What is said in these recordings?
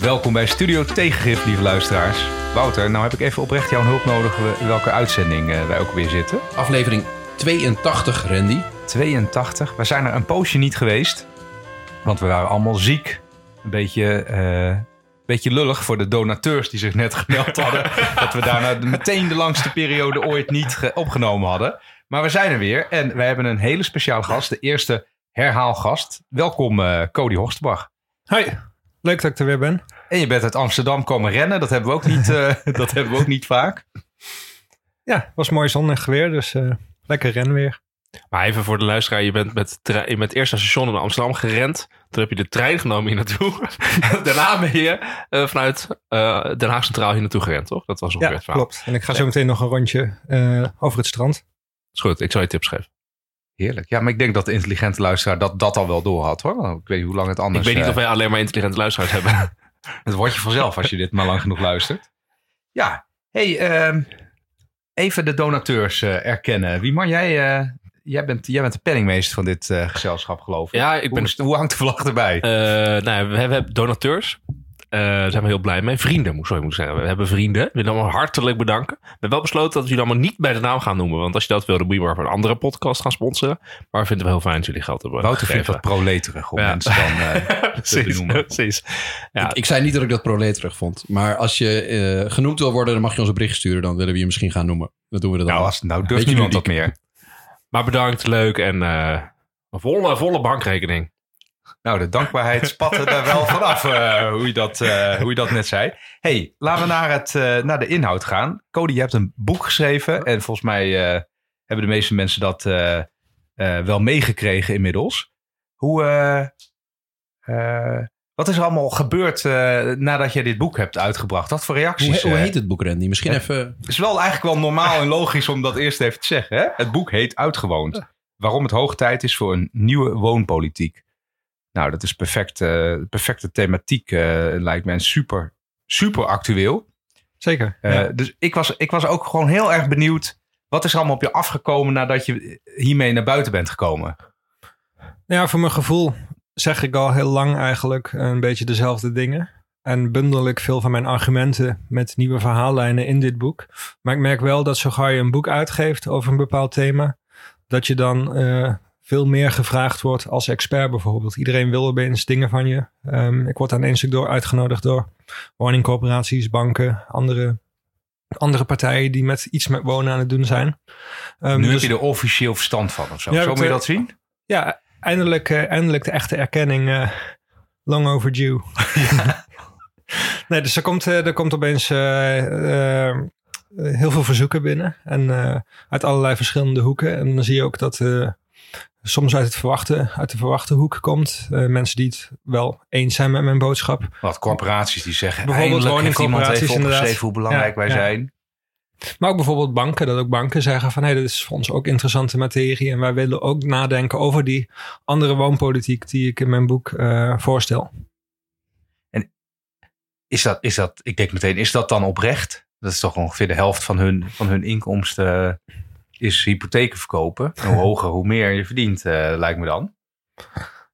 Welkom bij Studio Tegengif, lieve luisteraars. Wouter, nou heb ik even oprecht jouw hulp nodig welke uitzending eh, wij ook weer zitten. Aflevering 82, Randy. 82. We zijn er een poosje niet geweest, want we waren allemaal ziek. Een beetje, eh, beetje lullig voor de donateurs die zich net gemeld hadden. dat we daarna meteen de langste periode ooit niet ge- opgenomen hadden. Maar we zijn er weer en wij hebben een hele speciale gast. De eerste herhaalgast. Welkom eh, Cody Horstbach. Hoi, leuk dat ik er weer ben. En je bent uit Amsterdam komen rennen. Dat hebben we ook niet, eh, dat hebben we ook niet vaak. Ja, het was mooi zonnig weer, dus eh, lekker renweer. Maar even voor de luisteraar, je bent met, je bent eerst naar station in Amsterdam gerend. Toen heb je de trein genomen hier naartoe. Daarna ben je eh, vanuit eh, Den Haag Centraal hier naartoe gerend, toch? Dat was ongeveer Ja, het verhaal. klopt. En ik ga zo meteen nog een rondje eh, over het strand. Is goed, ik zal je tips geven. Heerlijk. Ja, maar ik denk dat de intelligente luisteraar dat, dat al wel door had hoor. Ik weet niet hoe lang het anders ik weet niet eh, of wij alleen maar intelligente luisteraars hebben. Het wordt je vanzelf als je dit maar lang genoeg luistert. Ja, hey, ehm, even de donateurs eh, erkennen. Wieman, jij, eh, jij, bent, jij bent de penningmeester van dit gezelschap, geloof ik. ja, ik hoe, ben... hoe hangt de vlag erbij? nou, we hebben donateurs. Eh, daar zijn we heel blij mee. Vrienden, moet sorry, moet ik zeggen. We hebben vrienden. We willen allemaal hartelijk bedanken. We hebben wel besloten dat we jullie allemaal niet bij de naam gaan noemen. Want als je dat wil, dan moet je maar voor een andere podcast gaan sponsoren. Maar we vinden het wel heel fijn dat jullie geld hebben Wouter vindt dat gegeven. proleterig om Ja. mensen dan eh, te Precies, benoemen. precies. Ja, Ik, ik zei niet dat ik dat proleterig vond. Maar als je eh, genoemd wil worden, dan mag je ons een bericht sturen. Dan willen we je misschien gaan noemen. Dan doen we dat Nou, dan. als, nou durft niemand dat meer. Maar bedankt, leuk en eh, een volle, volle bankrekening. Nou, de dankbaarheid spatte er wel vanaf, eh, hoe, je dat, eh, hoe je dat net zei. hey, laten we naar, het, eh, naar de inhoud gaan. Cody, je hebt een boek geschreven. En volgens mij hebben de meeste mensen dat wel meegekregen inmiddels. Hoe, wat is er allemaal gebeurd nadat je dit boek hebt uitgebracht? Wat voor reacties? hoe, hoe heet het boek, Randy? Misschien Ja. even... Het is wel eigenlijk wel normaal en logisch om dat eerst even te zeggen. Hè? Het boek heet Uitgewoond. Waarom het hoog tijd is voor een nieuwe woonpolitiek. Nou, dat is perfect, eh, perfecte thematiek, eh, lijkt me. En super, super actueel. Zeker. Eh, ja. Dus ik was, ik was ook gewoon heel erg benieuwd. Wat is er allemaal op je afgekomen nadat je hiermee naar buiten bent gekomen? ja, voor mijn gevoel zeg ik al heel lang eigenlijk een beetje dezelfde dingen. En bundel ik veel van mijn argumenten met nieuwe verhaallijnen in dit boek. Maar ik merk wel dat zo gauw je een boek uitgeeft over een bepaald thema, dat je dan veel meer gevraagd wordt als expert bijvoorbeeld. Iedereen wil opeens dingen van je. Ehm, ik word aan één stuk door uitgenodigd door woningcorporaties, banken, andere, andere partijen die met iets met wonen aan het doen zijn. Ehm, nu dus- heb je er officieel verstand van of zo. Ja, zo moet je eh, dat zien? ja, eindelijk, eh, eindelijk de echte erkenning. eh, long overdue. nee, dus er komt, er komt opeens eh, heel veel verzoeken binnen. En uit allerlei verschillende hoeken. En dan zie je ook dat soms uit, het verwachte, uit de verwachte hoek komt. Eh, mensen die het wel eens zijn met mijn boodschap. Wat corporaties die zeggen, Bijvoorbeeld woningcorporaties, opgeschreven hoe belangrijk wij Ja, zijn. Maar ook bijvoorbeeld banken, dat ook banken zeggen van hé, hey, dit is voor ons ook interessante materie. En wij willen ook nadenken over die andere woonpolitiek die ik in mijn boek eh, voorstel. Is dat, is dat, ik denk meteen, is dat dan oprecht? Dat is toch ongeveer de helft van hun, van hun inkomsten eh, is hypotheken verkopen. En hoe hoger, hoe meer je verdient, eh, lijkt me dan.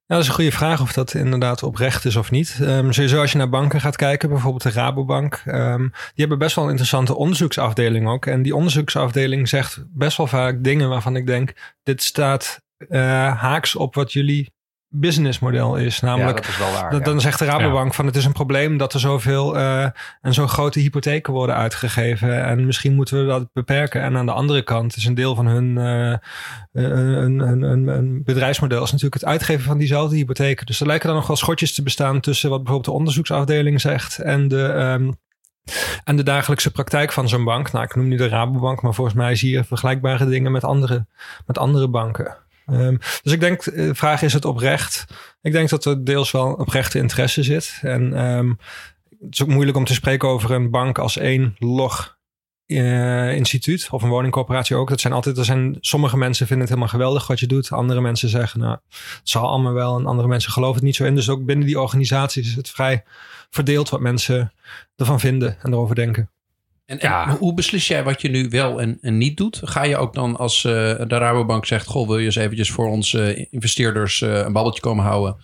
Ja, dat is een goede vraag of dat inderdaad oprecht is of niet. Sowieso als je naar banken gaat kijken, bijvoorbeeld de Rabobank. ehm, die hebben best wel een interessante onderzoeksafdeling ook. En die onderzoeksafdeling zegt best wel vaak dingen waarvan ik denk... dit staat eh, haaks op wat jullie businessmodel is. Ja, Namelijk, dat is wel waar. dat, ja. dan zegt de Rabobank van het is een probleem dat er zoveel eh, en zo grote hypotheken worden uitgegeven. En misschien moeten we dat beperken. En aan de andere kant is een deel van hun eh, eh, een, een, een, een bedrijfsmodel is natuurlijk het uitgeven van diezelfde hypotheken. Dus er lijken dan nog wel schotjes te bestaan tussen wat bijvoorbeeld de onderzoeksafdeling zegt en de. ehm, en de dagelijkse praktijk van zo'n bank. Nou, ik noem nu de Rabobank, maar volgens mij zie je vergelijkbare dingen met andere, met andere banken. Ehm, dus ik denk, de vraag is het oprecht? Ik denk dat er deels wel oprechte interesse zit. En ehm, het is ook moeilijk om te spreken over een bank als één log eh, instituut of een woningcorporatie ook. Dat zijn altijd, er zijn, sommige mensen vinden het helemaal geweldig wat je doet. Andere mensen zeggen, nou, het zal allemaal wel. En andere mensen geloven het niet zo in. Dus ook binnen die organisaties is het vrij verdeeld wat mensen ervan vinden en erover denken. En, en Ja. hoe beslis jij wat je nu wel en, en niet doet? Ga je ook dan als eh, de Rabobank zegt... Goh, wil je eens eventjes voor onze investeerders eh, een babbeltje komen houden?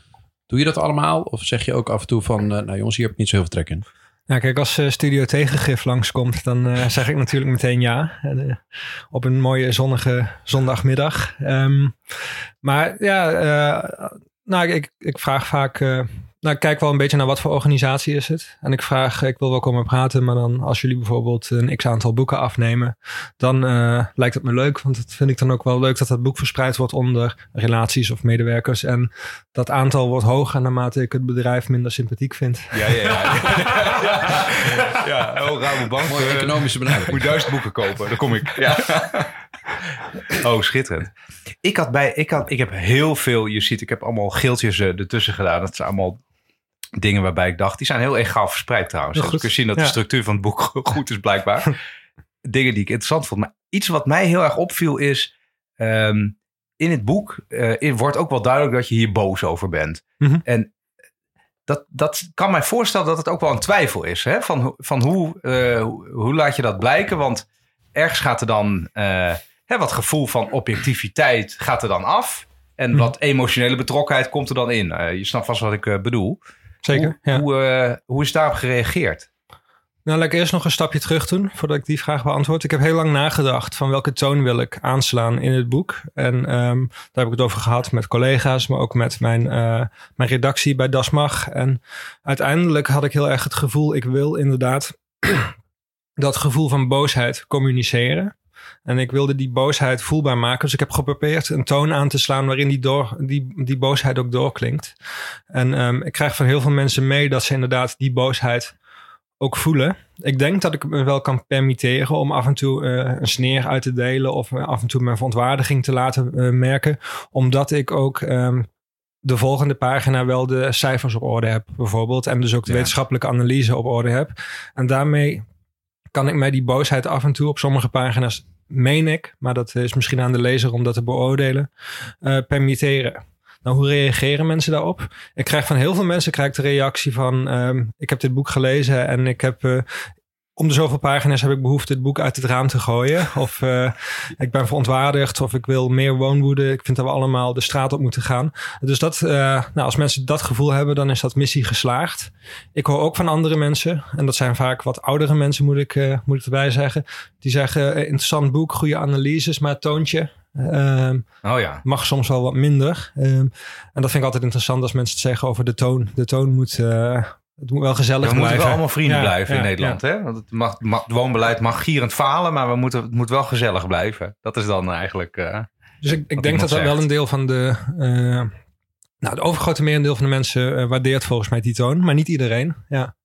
Doe je dat allemaal? Of zeg je ook af en toe van, eh, nou jongens, hier heb ik niet zo heel veel trek in? Ja, kijk, als eh, Studio Tegengif langskomt, dan eh, zeg ik natuurlijk meteen ja. En, eh, op een mooie zonnige zondagmiddag. Ehm, maar ja, eh, nou, ik, ik vraag vaak... nou, ik kijk wel een beetje naar wat voor organisatie is het. En ik vraag, ik wil wel komen praten, maar dan als jullie bijvoorbeeld een x-aantal boeken afnemen, dan eh, lijkt het me leuk. Want dat vind ik dan ook wel leuk dat dat boek verspreid wordt onder relaties of medewerkers. En dat aantal wordt hoger naarmate ik het bedrijf minder sympathiek vind. Ja, ja, ja. ja, ja. Oh, Rabobank. Mooie eh, economische benadering. moet duizend boeken kopen. Dan kom ik. Ja. Oh, schitterend. Ik had bij, ik had, ik heb heel veel, je ziet, ik heb allemaal geeltjes eh, ertussen gedaan. Dat zijn allemaal dingen waarbij ik dacht, die zijn heel egaal verspreid trouwens. Dus je kunt zien dat de structuur van het boek goed is blijkbaar. dingen die ik interessant vond. Maar iets wat mij heel erg opviel is, ehm, in het boek eh, in- wordt ook wel duidelijk dat je hier boos over bent. Mhm. En dat, dat kan mij voorstellen dat het ook wel een twijfel is. Hè? Van, van hoe, eh, hoe, laat je dat blijken? Want ergens gaat er dan eh, hè, wat gevoel van objectiviteit gaat er dan af. En Mhm. wat emotionele betrokkenheid komt er dan in. Je snapt vast wat ik bedoel. Zeker, Hoe, ja. hoe, eh, hoe is daarop gereageerd? Nou, laat ik eerst nog een stapje terug doen voordat ik die vraag beantwoord. Ik heb heel lang nagedacht van welke toon wil ik aanslaan in het boek. En ehm, daar heb ik het over gehad met collega's, maar ook met mijn, eh, mijn redactie bij Das Mag. En uiteindelijk had ik heel erg het gevoel, ik wil inderdaad dat gevoel van boosheid communiceren. En ik wilde die boosheid voelbaar maken. Dus ik heb geprobeerd een toon aan te slaan waarin die, door, die, die boosheid ook doorklinkt. En ehm, ik krijg van heel veel mensen mee dat ze inderdaad die boosheid ook voelen. Ik denk dat ik me wel kan permitteren om af en toe eh, een sneer uit te delen of eh, af en toe mijn verontwaardiging te laten eh, merken, omdat ik ook ehm, de volgende pagina wel de cijfers op orde heb, bijvoorbeeld, en dus ook de Ja. wetenschappelijke analyse op orde heb. En daarmee kan ik mij die boosheid af en toe op sommige pagina's, meen ik, maar dat is misschien aan de lezer om dat te beoordelen, eh, permitteren. Nou, hoe reageren mensen daarop? Ik krijg van heel veel mensen krijg de reactie van... ehm, ik heb dit boek gelezen en ik heb... eh, om de zoveel pagina's heb ik behoefte het boek uit het raam te gooien. Of eh, ik ben verontwaardigd of ik wil meer woonwoede. Ik vind dat we allemaal de straat op moeten gaan. Dus dat, eh, nou, als mensen dat gevoel hebben, dan is dat missie geslaagd. Ik hoor ook van andere mensen, en dat zijn vaak wat oudere mensen, moet ik, eh, moet ik erbij zeggen. Die zeggen, interessant boek, goede analyses, maar toontje... ehm, Oh ja. mag soms wel wat minder. Ehm, en dat vind ik altijd interessant als mensen het zeggen over de toon. De toon moet, eh, het moet wel gezellig we moeten blijven. wel allemaal vrienden Ja, blijven in ja, Nederland. Hè? Want het, mag, mag, het woonbeleid mag gierend falen, maar we moeten, het moet wel gezellig blijven. Dat is dan eigenlijk... eh, Dus ik, ik denk dat dat wel een deel van de... eh, nou, de overgrote merendeel van de mensen eh, waardeert volgens mij die toon. Maar niet iedereen. Ja.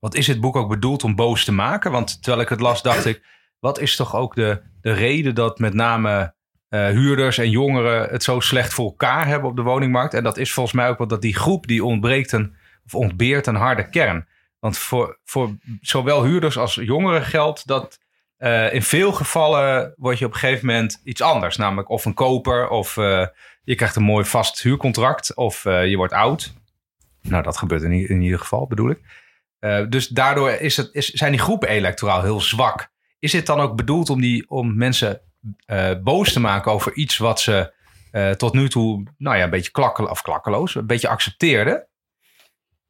Want is het boek ook bedoeld om boos te maken? Want terwijl ik het las, dacht ik... wat is toch ook de, de reden dat met name eh, huurders en jongeren... het zo slecht voor elkaar hebben op de woningmarkt? En dat is volgens mij ook wel dat die groep die ontbreekt een... of ontbeert een harde kern. Want voor, voor zowel huurders als jongeren geldt dat... eh, in veel gevallen word je op een gegeven moment iets anders. Namelijk of een koper of eh, je krijgt een mooi vast huurcontract... of eh, je wordt oud. Nou, dat gebeurt in, in ieder geval, bedoel ik. Dus daardoor is het, is, zijn die groepen electoraal heel zwak. Is dit dan ook bedoeld om, die, om mensen boos te maken over iets wat ze tot nu toe, nou ja, een beetje klakkel, of klakkeloos, een beetje accepteerden?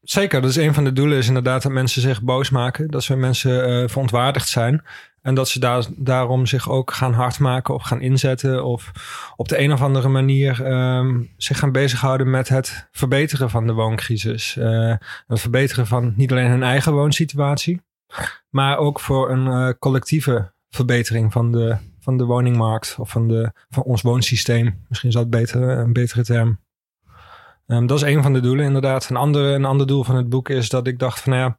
Zeker, dat is een van de doelen is inderdaad dat mensen zich boos maken. Dat ze mensen eh, verontwaardigd zijn. En dat ze daar, daarom zich ook gaan hard maken of gaan inzetten. Of op de een of andere manier ehm, zich gaan bezighouden met het verbeteren van de wooncrisis. Eh, het verbeteren van niet alleen hun eigen woonsituatie. Maar ook voor een eh, collectieve verbetering van de, van de woningmarkt. Of van, de, van ons woonsysteem. Misschien is dat beter, een betere term. Ehm, dat is een van de doelen, inderdaad. Een, andere, een ander doel van het boek is dat ik dacht van, nou ja,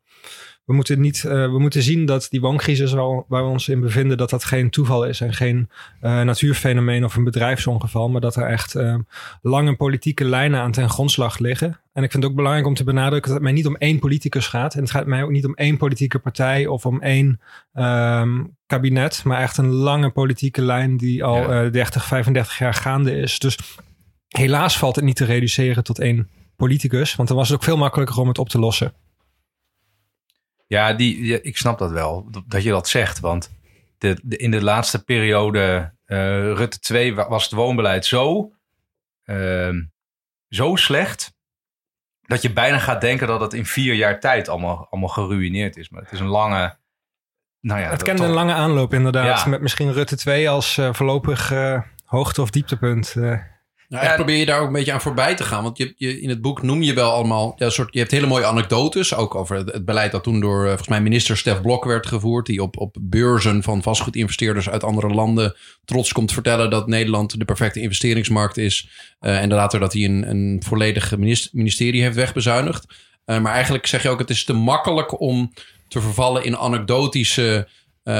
we moeten, niet, eh, we moeten zien dat die wooncrisis waar, waar we ons in bevinden, dat dat geen toeval is en geen eh, natuurfenomeen of een bedrijfsongeval, maar dat er echt ehm, lange politieke lijnen aan ten grondslag liggen. En ik vind het ook belangrijk om te benadrukken dat het mij niet om één politicus gaat. En het gaat mij ook niet om één politieke partij of om één ehm, kabinet, maar echt een lange politieke lijn die al Ja. eh 30, 35 jaar gaande is. Dus helaas valt het niet te reduceren tot één politicus, want dan was het ook veel makkelijker om het op te lossen. Ja, die, ja, ik snap dat wel, dat- je dat zegt. Want de, de, in de laatste periode, eh, Rutte 2, wa- was het woonbeleid zo, ehm, zo slecht dat je bijna gaat denken dat het in vier jaar tijd allemaal, allemaal geruineerd is. Maar het is een lange... Nou ja, Het kende toch- een lange aanloop inderdaad. Ja. Met misschien Rutte 2 als eh, voorlopig eh, hoogte- of dieptepunt. Nou, Ja. probeer je daar ook een beetje aan voorbij te gaan. Want je, je, in het boek noem je wel allemaal... Ja, soort, je hebt hele mooie anekdotes. Ook over het, het beleid dat toen door eh, volgens mij minister Stef Blok werd gevoerd. Die op, op beurzen van vastgoedinvesteerders uit andere landen trots komt vertellen dat Nederland de perfecte investeringsmarkt is. Eh, en later dat hij een, een volledig minis- ministerie heeft wegbezuinigd. Eh, maar eigenlijk zeg je ook, het is te makkelijk om te vervallen in anekdotische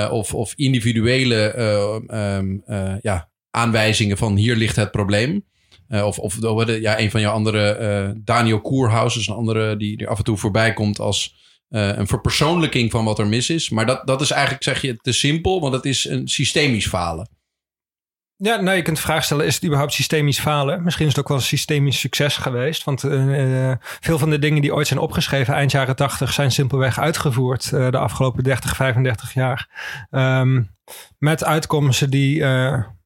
of, of individuele eh, ehm, eh, ja, aanwijzingen van hier ligt het probleem. Eh, of of oh, ja, een van jouw andere, eh, Daniel Koerhaus, is een andere die er af en toe voorbij komt als eh, een verpersoonlijking van wat er mis is. Maar dat, dat is eigenlijk, zeg je, te simpel, want het is een systemisch falen. Ja, nou, je kunt de vraag stellen, is het überhaupt systemisch falen? Misschien is het ook wel een systemisch succes geweest. Want veel van de dingen die ooit zijn opgeschreven eind jaren 80 zijn simpelweg uitgevoerd de afgelopen 30, 35 jaar. Ehm, met uitkomsten die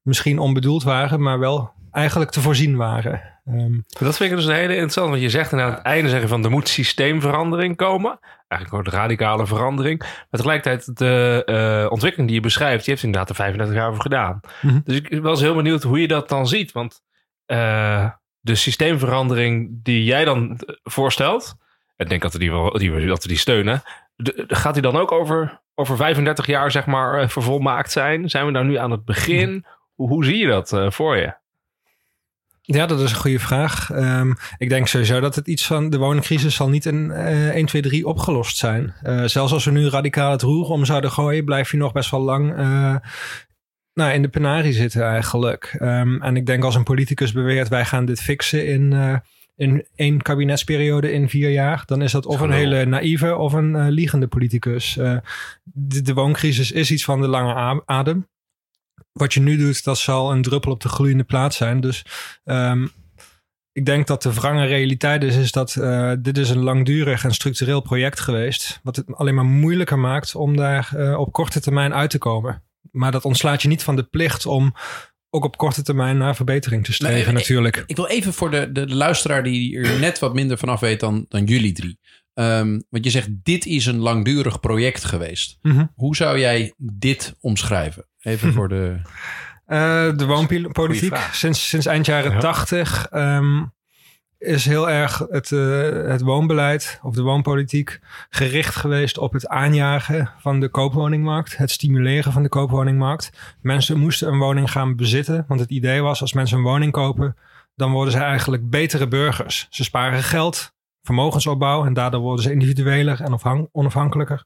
misschien onbedoeld waren, maar wel eigenlijk te voorzien waren. Ehm, Dat vind ik dus een hele interessant. Want je zegt aan het einde zeggen van er moet systeemverandering komen. Eigenlijk een radicale verandering. Maar tegelijkertijd de eh, ontwikkeling die je beschrijft, die heeft inderdaad er 35 jaar over gedaan. Mhm. Dus ik was heel benieuwd hoe je dat dan ziet. Want eh, de systeemverandering die jij dan eh, voorstelt, ik denk dat we die, wel, die, dat we die steunen, de- de- gaat die dan ook over, over 35 jaar zeg maar vervolmaakt zijn? Zijn we daar nu aan het begin? Hoe, hoe zie je dat voor je? Ja, dat is een goede vraag. Ehm, ik denk sowieso dat het iets van de woningcrisis zal niet in eh 1, 2, 3 opgelost zijn. Eh, zelfs als we nu radicaal het roer om zouden gooien, blijf je nog best wel lang eh, nou, in de penarie zitten eigenlijk. Ehm, en ik denk als een politicus beweert wij gaan dit fixen in, eh, in één kabinetsperiode in vier jaar, dan is dat of een hele naïeve of een liegende politicus. De, de wooncrisis is iets van de lange adem. Wat je nu doet, dat zal een druppel op de gloeiende plaat zijn. Dus Ehm, ik denk dat de wrange realiteit is, is dat eh, dit is een langdurig en structureel project geweest. Wat het alleen maar moeilijker maakt om daar eh, op korte termijn uit te komen. Maar dat ontslaat je niet van de plicht om ook op korte termijn naar verbetering te streven natuurlijk. Ik wil even voor de, de, de luisteraar die er net wat minder vanaf weet dan, dan jullie drie. Ehm, want je zegt, dit is een langdurig project geweest. Mhm. Hoe zou jij dit omschrijven? Even voor de... Eh, de woonpolitiek sinds, sinds eind jaren Ja. 80 ehm, is heel erg het, eh, het woonbeleid of de woonpolitiek gericht geweest op het aanjagen van de koopwoningmarkt, het stimuleren van de koopwoningmarkt. Mensen moesten een woning gaan bezitten, want het idee was als mensen een woning kopen, dan worden ze eigenlijk betere burgers. Ze sparen geld, vermogensopbouw en daardoor worden ze individueler en onafhankelijker.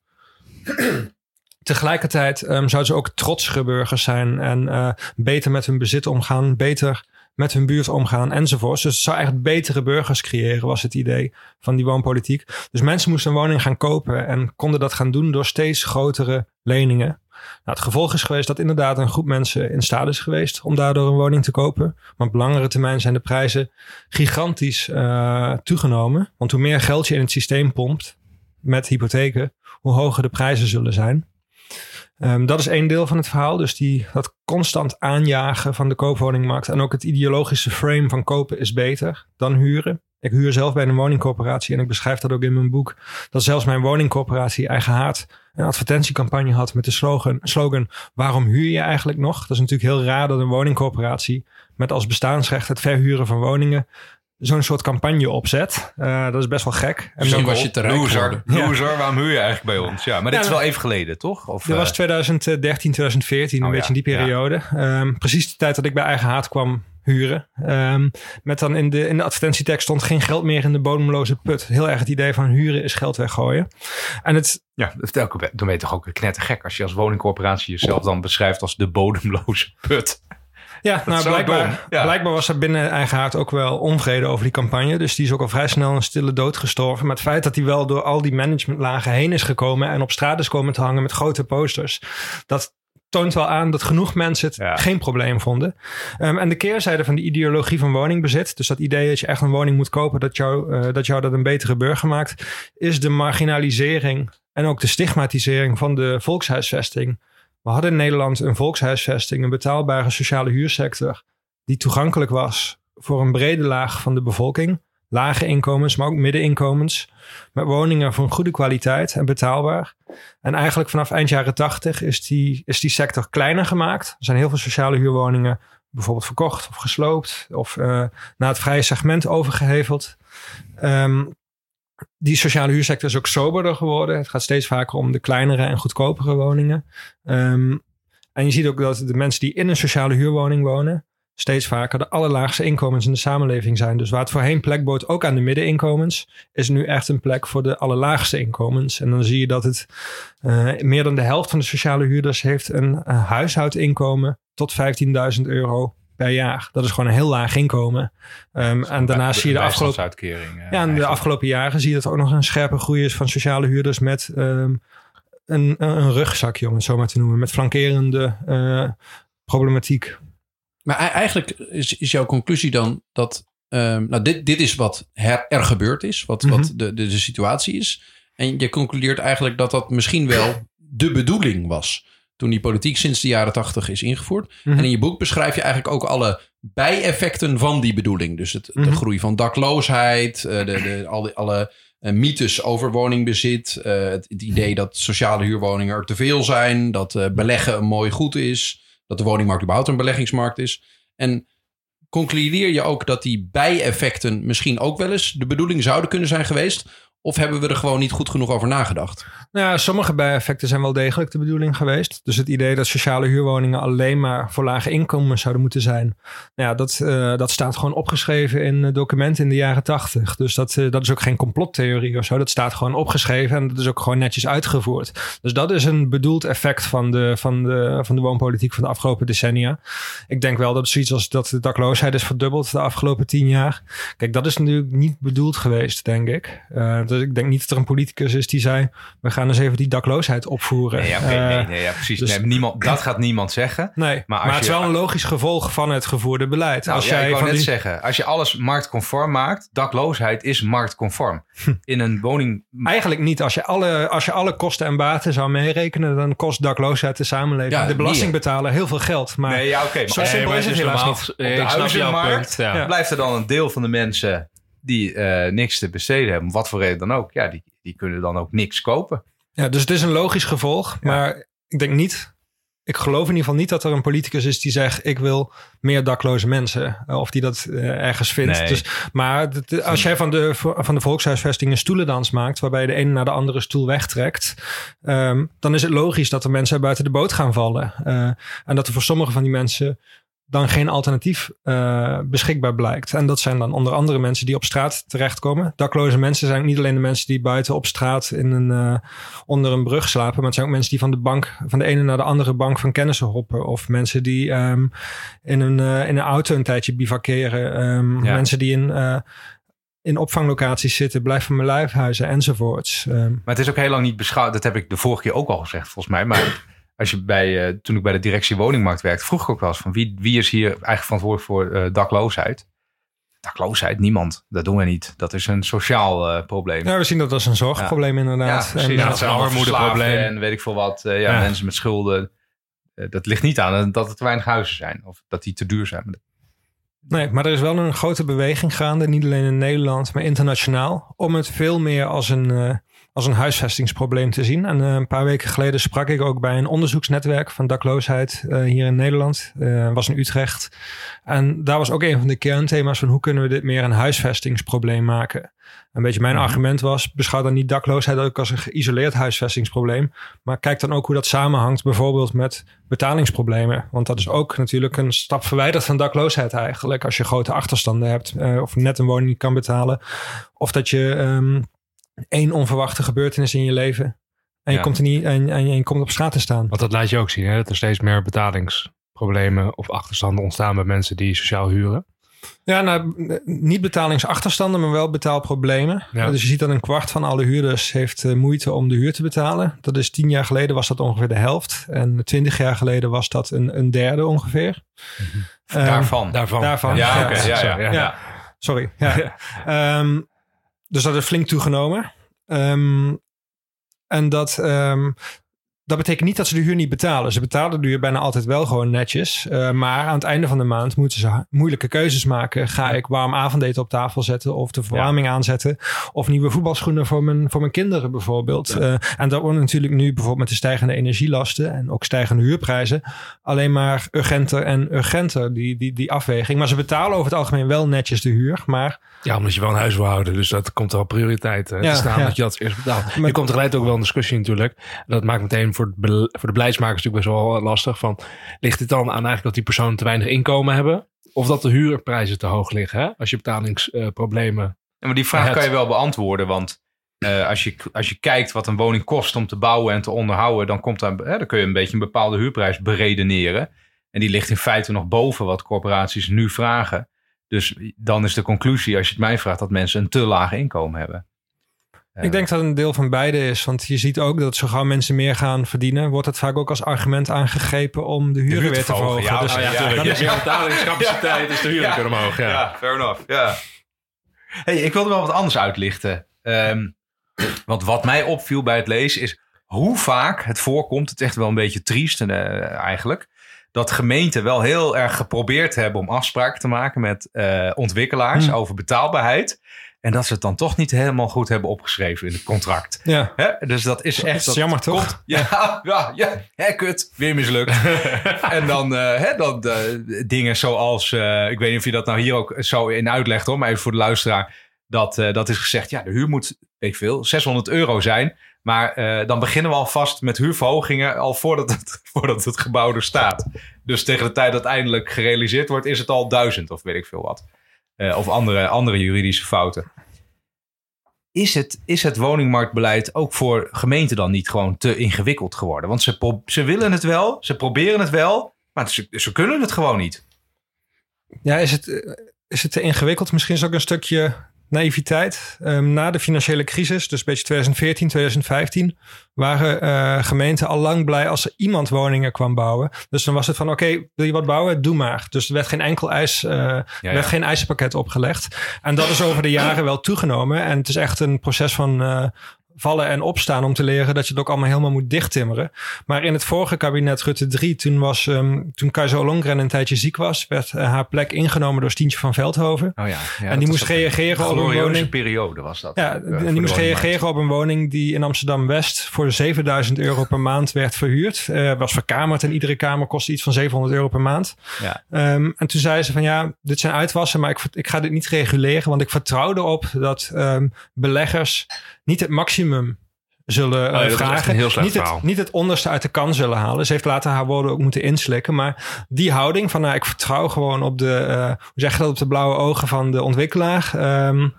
Tegelijkertijd ehm, zouden ze ook trotsere burgers zijn en eh, beter met hun bezit omgaan, beter met hun buurt omgaan enzovoort. Dus het zou eigenlijk betere burgers creëren, was het idee van die woonpolitiek. Dus mensen moesten een woning gaan kopen en konden dat gaan doen door steeds grotere leningen. Nou, het gevolg is geweest dat inderdaad een groep mensen in staat is geweest om daardoor een woning te kopen. Maar op langere termijn zijn de prijzen gigantisch eh, toegenomen. Want hoe meer geld je in het systeem pompt met hypotheken, hoe hoger de prijzen zullen zijn. Ehm, dat is één deel van het verhaal. Dus die, dat constant aanjagen van de koopwoningmarkt. En ook het ideologische frame van kopen is beter dan huren. Ik huur zelf bij een woningcorporatie en ik beschrijf dat ook in mijn boek. Dat zelfs mijn woningcorporatie Eigen Haard een advertentiecampagne had met de slogan, slogan waarom huur je eigenlijk nog? Dat is natuurlijk heel raar dat een woningcorporatie met als bestaansrecht het verhuren van woningen zo'n soort campagne opzet. Eh, dat is best wel gek. En Misschien dan- was je te rijk Loser, geworden. Ja. loser, waarom huur je eigenlijk bij ons? Ja, maar dit Ja, is wel even geleden, toch? Of, Dat eh, was 2013, 2014, een Oh, beetje in die periode. Ehm, precies de tijd dat ik bij Eigen Haard kwam huren. Ehm, met dan in de, in de advertentietekst stond geen geld meer in de bodemloze put. Heel erg het idee van huren is geld weggooien. En het, Ja, dat is elke- dan ben je toch ook knettergek als je als woningcorporatie jezelf dan beschrijft als de bodemloze put. Ja, nou, blijkbaar, ja. blijkbaar was er binnen Eigen Haard ook wel onvrede over die campagne. Dus die is ook al vrij snel een stille dood gestorven. Maar het feit dat hij wel door al die managementlagen heen is gekomen en op straat is komen te hangen met grote posters. Dat toont wel aan dat genoeg mensen het Ja. geen probleem vonden. Ehm, en de keerzijde van die ideologie van woningbezit, dus dat idee dat je echt een woning moet kopen dat jou, eh, dat, jou dat een betere burger maakt, is de marginalisering en ook de stigmatisering van de volkshuisvesting. We hadden in Nederland een volkshuisvesting, een betaalbare sociale huursector, die toegankelijk was voor een brede laag van de bevolking. lage inkomens, maar ook middeninkomens. Met woningen van goede kwaliteit en betaalbaar. En eigenlijk vanaf eind jaren tachtig is die, is die sector kleiner gemaakt. Er zijn heel veel sociale huurwoningen bijvoorbeeld verkocht of gesloopt. Of uh, naar het vrije segment overgeheveld. Um, die sociale huursector is ook soberder geworden. Het gaat steeds vaker om de kleinere en goedkopere woningen. Um, en je ziet ook dat de mensen die in een sociale huurwoning wonen, steeds vaker de allerlaagste inkomens in de samenleving zijn. Dus waar het voorheen plek bood ook aan de middeninkomens, is nu echt een plek voor de allerlaagste inkomens. En dan zie je dat het uh, meer dan de helft van de sociale huurders heeft een uh, huishoudinkomen tot 15.000 euro per jaar. Dat is gewoon een heel laag inkomen. Um, en daarnaast zie je de afgelopen, uitkering, uh, ja, en de afgelopen jaren zie je dat er ook nog een scherpe groei is van sociale huurders met um, een, een rugzakje, om het zo maar te noemen, met flankerende uh, problematiek. Maar eigenlijk is, is jouw conclusie dan dat um, nou dit, dit is wat her, er gebeurd is, wat, mm -hmm. wat de, de, de situatie is. En je concludeert eigenlijk dat dat misschien wel de bedoeling was toen die politiek sinds de jaren tachtig is ingevoerd. Mm -hmm. En in je boek beschrijf je eigenlijk ook alle bijeffecten van die bedoeling. Dus het, mm -hmm. de groei van dakloosheid, uh, de, de, al die, alle uh, mythes over woningbezit, uh, het, het, idee dat sociale huurwoningen er te veel zijn, dat beleggen een mooi goed is, dat de woningmarkt überhaupt een beleggingsmarkt is. En concludeer je ook dat die bijeffecten misschien ook wel eens de bedoeling zouden kunnen zijn geweest? Of hebben we er gewoon niet goed genoeg over nagedacht? Nou sommige bijeffecten zijn wel degelijk de bedoeling geweest. Dus het idee dat sociale huurwoningen alleen maar voor lage inkomen zouden moeten zijn. Nou ja, dat, uh, dat staat gewoon opgeschreven in documenten in de jaren tachtig. Dus dat, uh, dat is ook geen complottheorie of zo. Dat staat gewoon opgeschreven en dat is ook gewoon netjes uitgevoerd. Dus dat is een bedoeld effect van de, van de, van de woonpolitiek van de afgelopen decennia. Ik denk wel dat zoiets als dat de dakloosheid is verdubbeld de afgelopen tien jaar. Kijk, dat is natuurlijk niet bedoeld geweest, denk ik. Uh, dus ik denk niet dat er een politicus is die zei: we gaan eens even die dakloosheid opvoeren. Nee, ja, okay, uh, nee, nee, ja precies. Dus, nee, niemand, dat gaat niemand zeggen. Nee, maar, maar het is wel een logisch gevolg van het gevoerde beleid. Nou, als ja, jij ik wou van net die... zeggen, als je alles marktconform maakt, dakloosheid is marktconform. In een woning... Eigenlijk niet. Als je, alle, als je alle kosten en baten zou meerekenen, dan kost dakloosheid de samenleving, Ja, de belastingbetaler, heel veel geld. Maar Nee, ja, oké. maar zo op simpel maar is het normaal- niet. de huizenmarkt punt, ja. Ja. blijft er dan een deel van de mensen die eh, niks te besteden hebben, wat voor reden dan ook. Ja, die, die kunnen dan ook niks kopen. Ja, dus het is een logisch gevolg. Ja. Maar ik denk niet. Ik geloof in ieder geval niet dat er een politicus is die zegt: Ik wil meer dakloze mensen. Eh, Of die dat eh, ergens vindt. Nee. Dus, maar als jij van de, van de volkshuisvesting een stoelendans maakt. waarbij je de ene naar de andere stoel wegtrekt. ehm, dan is het logisch dat er mensen buiten de boot gaan vallen. En dat er voor sommige van die mensen dan geen alternatief eh, beschikbaar blijkt. En dat zijn dan onder andere mensen die op straat terechtkomen. Dakloze mensen zijn niet alleen de mensen die buiten op straat in een, eh, onder een brug slapen, maar het zijn ook mensen die van de bank, van de ene naar de andere bank van kennissen hoppen. Of mensen die ehm, in, een, eh, in een auto een tijdje bivakeren. Ehm, Ja. Mensen die in, in opvanglocaties zitten, blijf van mijn lijfhuizen enzovoorts. Ehm, Maar het is ook heel lang niet beschouwd. Dat heb ik de vorige keer ook al gezegd, volgens mij. Maar als je bij, eh, toen ik bij de directie woningmarkt werkte, vroeg ik ook wel eens van wie, wie is hier eigenlijk verantwoordelijk voor eh, dakloosheid? Dakloosheid, niemand. Dat doen we niet. Dat is een sociaal eh, probleem. ja, we zien dat als een zorgprobleem inderdaad. En, Ja, eh, dat zijn allemaal armoedeprobleem. En weet ik veel wat. ja, Ja. mensen met schulden. Dat ligt niet aan dat er te weinig huizen zijn. Of dat die te duur zijn. Nee, maar er is wel een grote beweging gaande, niet alleen in Nederland, maar internationaal, om het veel meer als een, als een huisvestingsprobleem te zien. En eh, een paar weken geleden sprak ik ook bij een onderzoeksnetwerk van dakloosheid eh, hier in Nederland, eh, was in Utrecht. En daar was ook een van de kernthema's van hoe kunnen we dit meer een huisvestingsprobleem maken. Een beetje mijn Mhm. argument was, beschouw dan niet dakloosheid ook als een geïsoleerd huisvestingsprobleem, maar kijk dan ook hoe dat samenhangt bijvoorbeeld met betalingsproblemen. Want dat is ook natuurlijk een stap verwijderd van dakloosheid eigenlijk. Als je grote achterstanden hebt of net een woning niet kan betalen. Of dat je ehm, één onverwachte gebeurtenis in je leven en je, Ja. komt er niet, en, en je komt op straat te staan. Want dat laat je ook zien, hè? dat er steeds meer betalingsproblemen of achterstanden ontstaan bij mensen die sociaal huren. Ja, nou, eh, niet betalingsachterstanden, maar wel betaalproblemen. Ja. Dus je ziet dat een kwart van alle huurders heeft eh, moeite om de huur te betalen. Dat is tien jaar geleden was dat ongeveer de helft. En twintig jaar geleden was dat een, een derde ongeveer. Ehm, Daarvan. Daarvan. Daarvan. Ja, Ja, oké. ja, ja. ja. Ja, sorry. Ja. Ehm, dus dat is flink toegenomen. Ehm, en dat, ehm, dat betekent niet dat ze de huur niet betalen. Ze betalen de huur bijna altijd wel gewoon netjes. Uh, maar aan het einde van de maand moeten ze moeilijke keuzes maken. Ga ik warm avondeten op tafel zetten of de verwarming ja. aanzetten? Of nieuwe voetbalschoenen voor mijn, voor mijn kinderen bijvoorbeeld. Ja. Uh, en dat wordt natuurlijk nu bijvoorbeeld met de stijgende energielasten en ook stijgende huurprijzen alleen maar urgenter en urgenter, die, die, die afweging. Maar ze betalen over het algemeen wel netjes de huur, maar... Ja, omdat je wel een huis wil houden. Dus dat komt wel prioriteit ja, te staan dat je dat eerst betaalt. Maar er komt tegelijk ook wel een discussie natuurlijk. Dat maakt meteen voor, voor de beleidsmakers natuurlijk best wel lastig. Van, ligt het dan aan eigenlijk dat die personen te weinig inkomen hebben? Of dat de huurprijzen te hoog liggen? Hè? Als je betalingsproblemen. Ja, maar die vraag kan je wel beantwoorden. Want uh, als, je, als je kijkt wat een woning kost om te bouwen en te onderhouden, dan, komt daar, hè, dan kun je een beetje een bepaalde huurprijs beredeneren. En die ligt in feite nog boven wat corporaties nu vragen. Dus dan is de conclusie, als je het mij vraagt, dat mensen een te laag inkomen hebben. Ik denk dat het een deel van beide is. Want je ziet ook dat zo gauw mensen meer gaan verdienen, wordt het vaak ook als argument aangegrepen om de huren weer te verhogen. Ja, dus, ja, ja, is je betalingscapaciteit, is de huren kunnen omhoog. Ja, ja fair enough. Ja. Hey, ik wilde wel wat anders uitlichten. Um, want wat mij opviel bij het lezen is hoe vaak het voorkomt, het is echt wel een beetje triest uh, eigenlijk, dat gemeenten wel heel erg geprobeerd hebben om afspraken te maken met uh, ontwikkelaars Hmm. over betaalbaarheid. En dat ze het dan toch niet helemaal goed hebben opgeschreven in het contract. Ja. Hè? Dus dat is echt... Dat is jammer, toch? komt- ja, ja, ja. Hè, kut. Weer mislukt. en dan, eh, hè, dan eh, dingen zoals... eh, ik weet niet of je dat nou hier ook zo in uitlegt hoor. Maar even voor de luisteraar. Dat, dat is gezegd, ja, de huur moet, weet ik veel, 600 euro zijn. Maar dan beginnen we alvast met huurverhogingen al voordat het, voordat het gebouw er staat. Dus tegen de tijd dat eindelijk gerealiseerd wordt, is het al duizend of weet ik veel wat. Eh, of andere, andere juridische fouten. Is het, is het woningmarktbeleid ook voor gemeenten dan niet gewoon te ingewikkeld geworden? Want ze, pro- ze willen het wel, ze proberen het wel, maar ze, ze kunnen het gewoon niet. Ja, is het, eh, is het te ingewikkeld? Misschien is het ook een stukje naïviteit. Ehm, na de financiële crisis, dus een beetje 2014, 2015, waren eh, gemeenten al lang blij als er iemand woningen kwam bouwen. Dus dan was het van, oké, wil je wat bouwen? Doe maar. Dus er werd geen enkel eis, eh, er werd geen eisenpakket opgelegd. En dat is over de jaren wel toegenomen. En het is echt een proces van eh, vallen en opstaan om te leren dat je het ook allemaal helemaal moet dichttimmeren. Maar in het vorige kabinet Rutte 3, toen, was, ehm, toen Kajsa Ollongren een tijdje ziek was, werd eh, haar plek ingenomen door Stientje van Veldhoven. Oh ja, ja en die moest reageren op een woning. periode was dat. Ja, eh, en die moest reageren op een woning die in Amsterdam West voor 7000 euro per maand werd verhuurd. Eh was verkamerd en iedere kamer kostte iets van 700 euro per maand. Ja. Ehm, en toen zei ze van ja, dit zijn uitwassen, maar ik, ik ga dit niet reguleren, want ik vertrouw erop dat ehm, beleggers niet het maximum zullen Oh ja, echt vragen. niet, het, niet het onderste uit de kan zullen halen. Ze heeft later haar woorden ook moeten inslikken. Maar die houding van nou, ik vertrouw gewoon op de, eh, hoe zeg je dat, op de blauwe ogen van de ontwikkelaar. Ehm, nou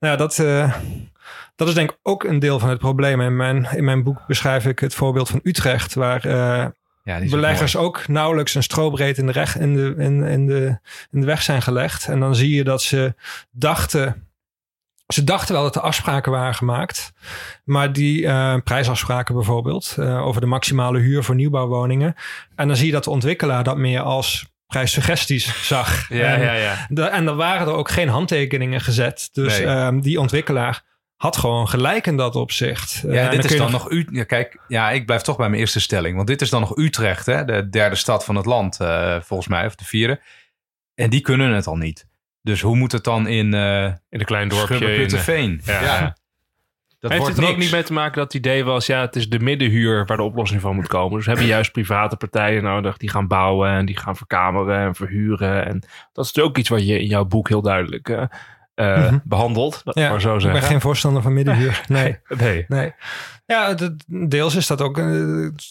ja, dat, eh, dat is denk ik ook een deel van het probleem. In mijn, in mijn boek beschrijf ik het voorbeeld van Utrecht, waar Ja, ook beleggers ook nauwelijks een strobreed in de, reg, in, de, in, in, de, in de weg zijn gelegd. En dan zie je dat ze dachten. Ze dachten wel dat er afspraken waren gemaakt. Maar die eh, prijsafspraken bijvoorbeeld. eh, over de maximale huur voor nieuwbouwwoningen. En dan zie je dat de ontwikkelaar dat meer als prijssuggesties zag. Ja, en, ja, ja. de- en er waren er ook geen handtekeningen gezet. Dus Nee. ehm, die ontwikkelaar had gewoon gelijk in dat opzicht. Eh, Ja, en dit is dan nog... Ja, kijk, ja, ik blijf toch bij mijn eerste stelling. Want dit is dan nog Utrecht, hè? de derde stad van het land, eh, volgens mij, of de vierde. En die kunnen het al niet. Dus hoe moet het dan in eh In een klein dorpje. in, Schubberputteveen? ja, Ja. Dat Heeft wordt het er niks. ook niet mee te maken dat het idee was, ja, het is de middenhuur waar de oplossing van moet komen. Dus we hebben juist private partijen nodig die gaan bouwen en die gaan verkameren en verhuren. En dat is ook iets wat je in jouw boek heel duidelijk eh, eh, behandelt. Dat Ja, maar zo ik ben zeggen. geen voorstander van middenhuur. Nee. Nee. Nee. Ja, deels is dat ook. eh,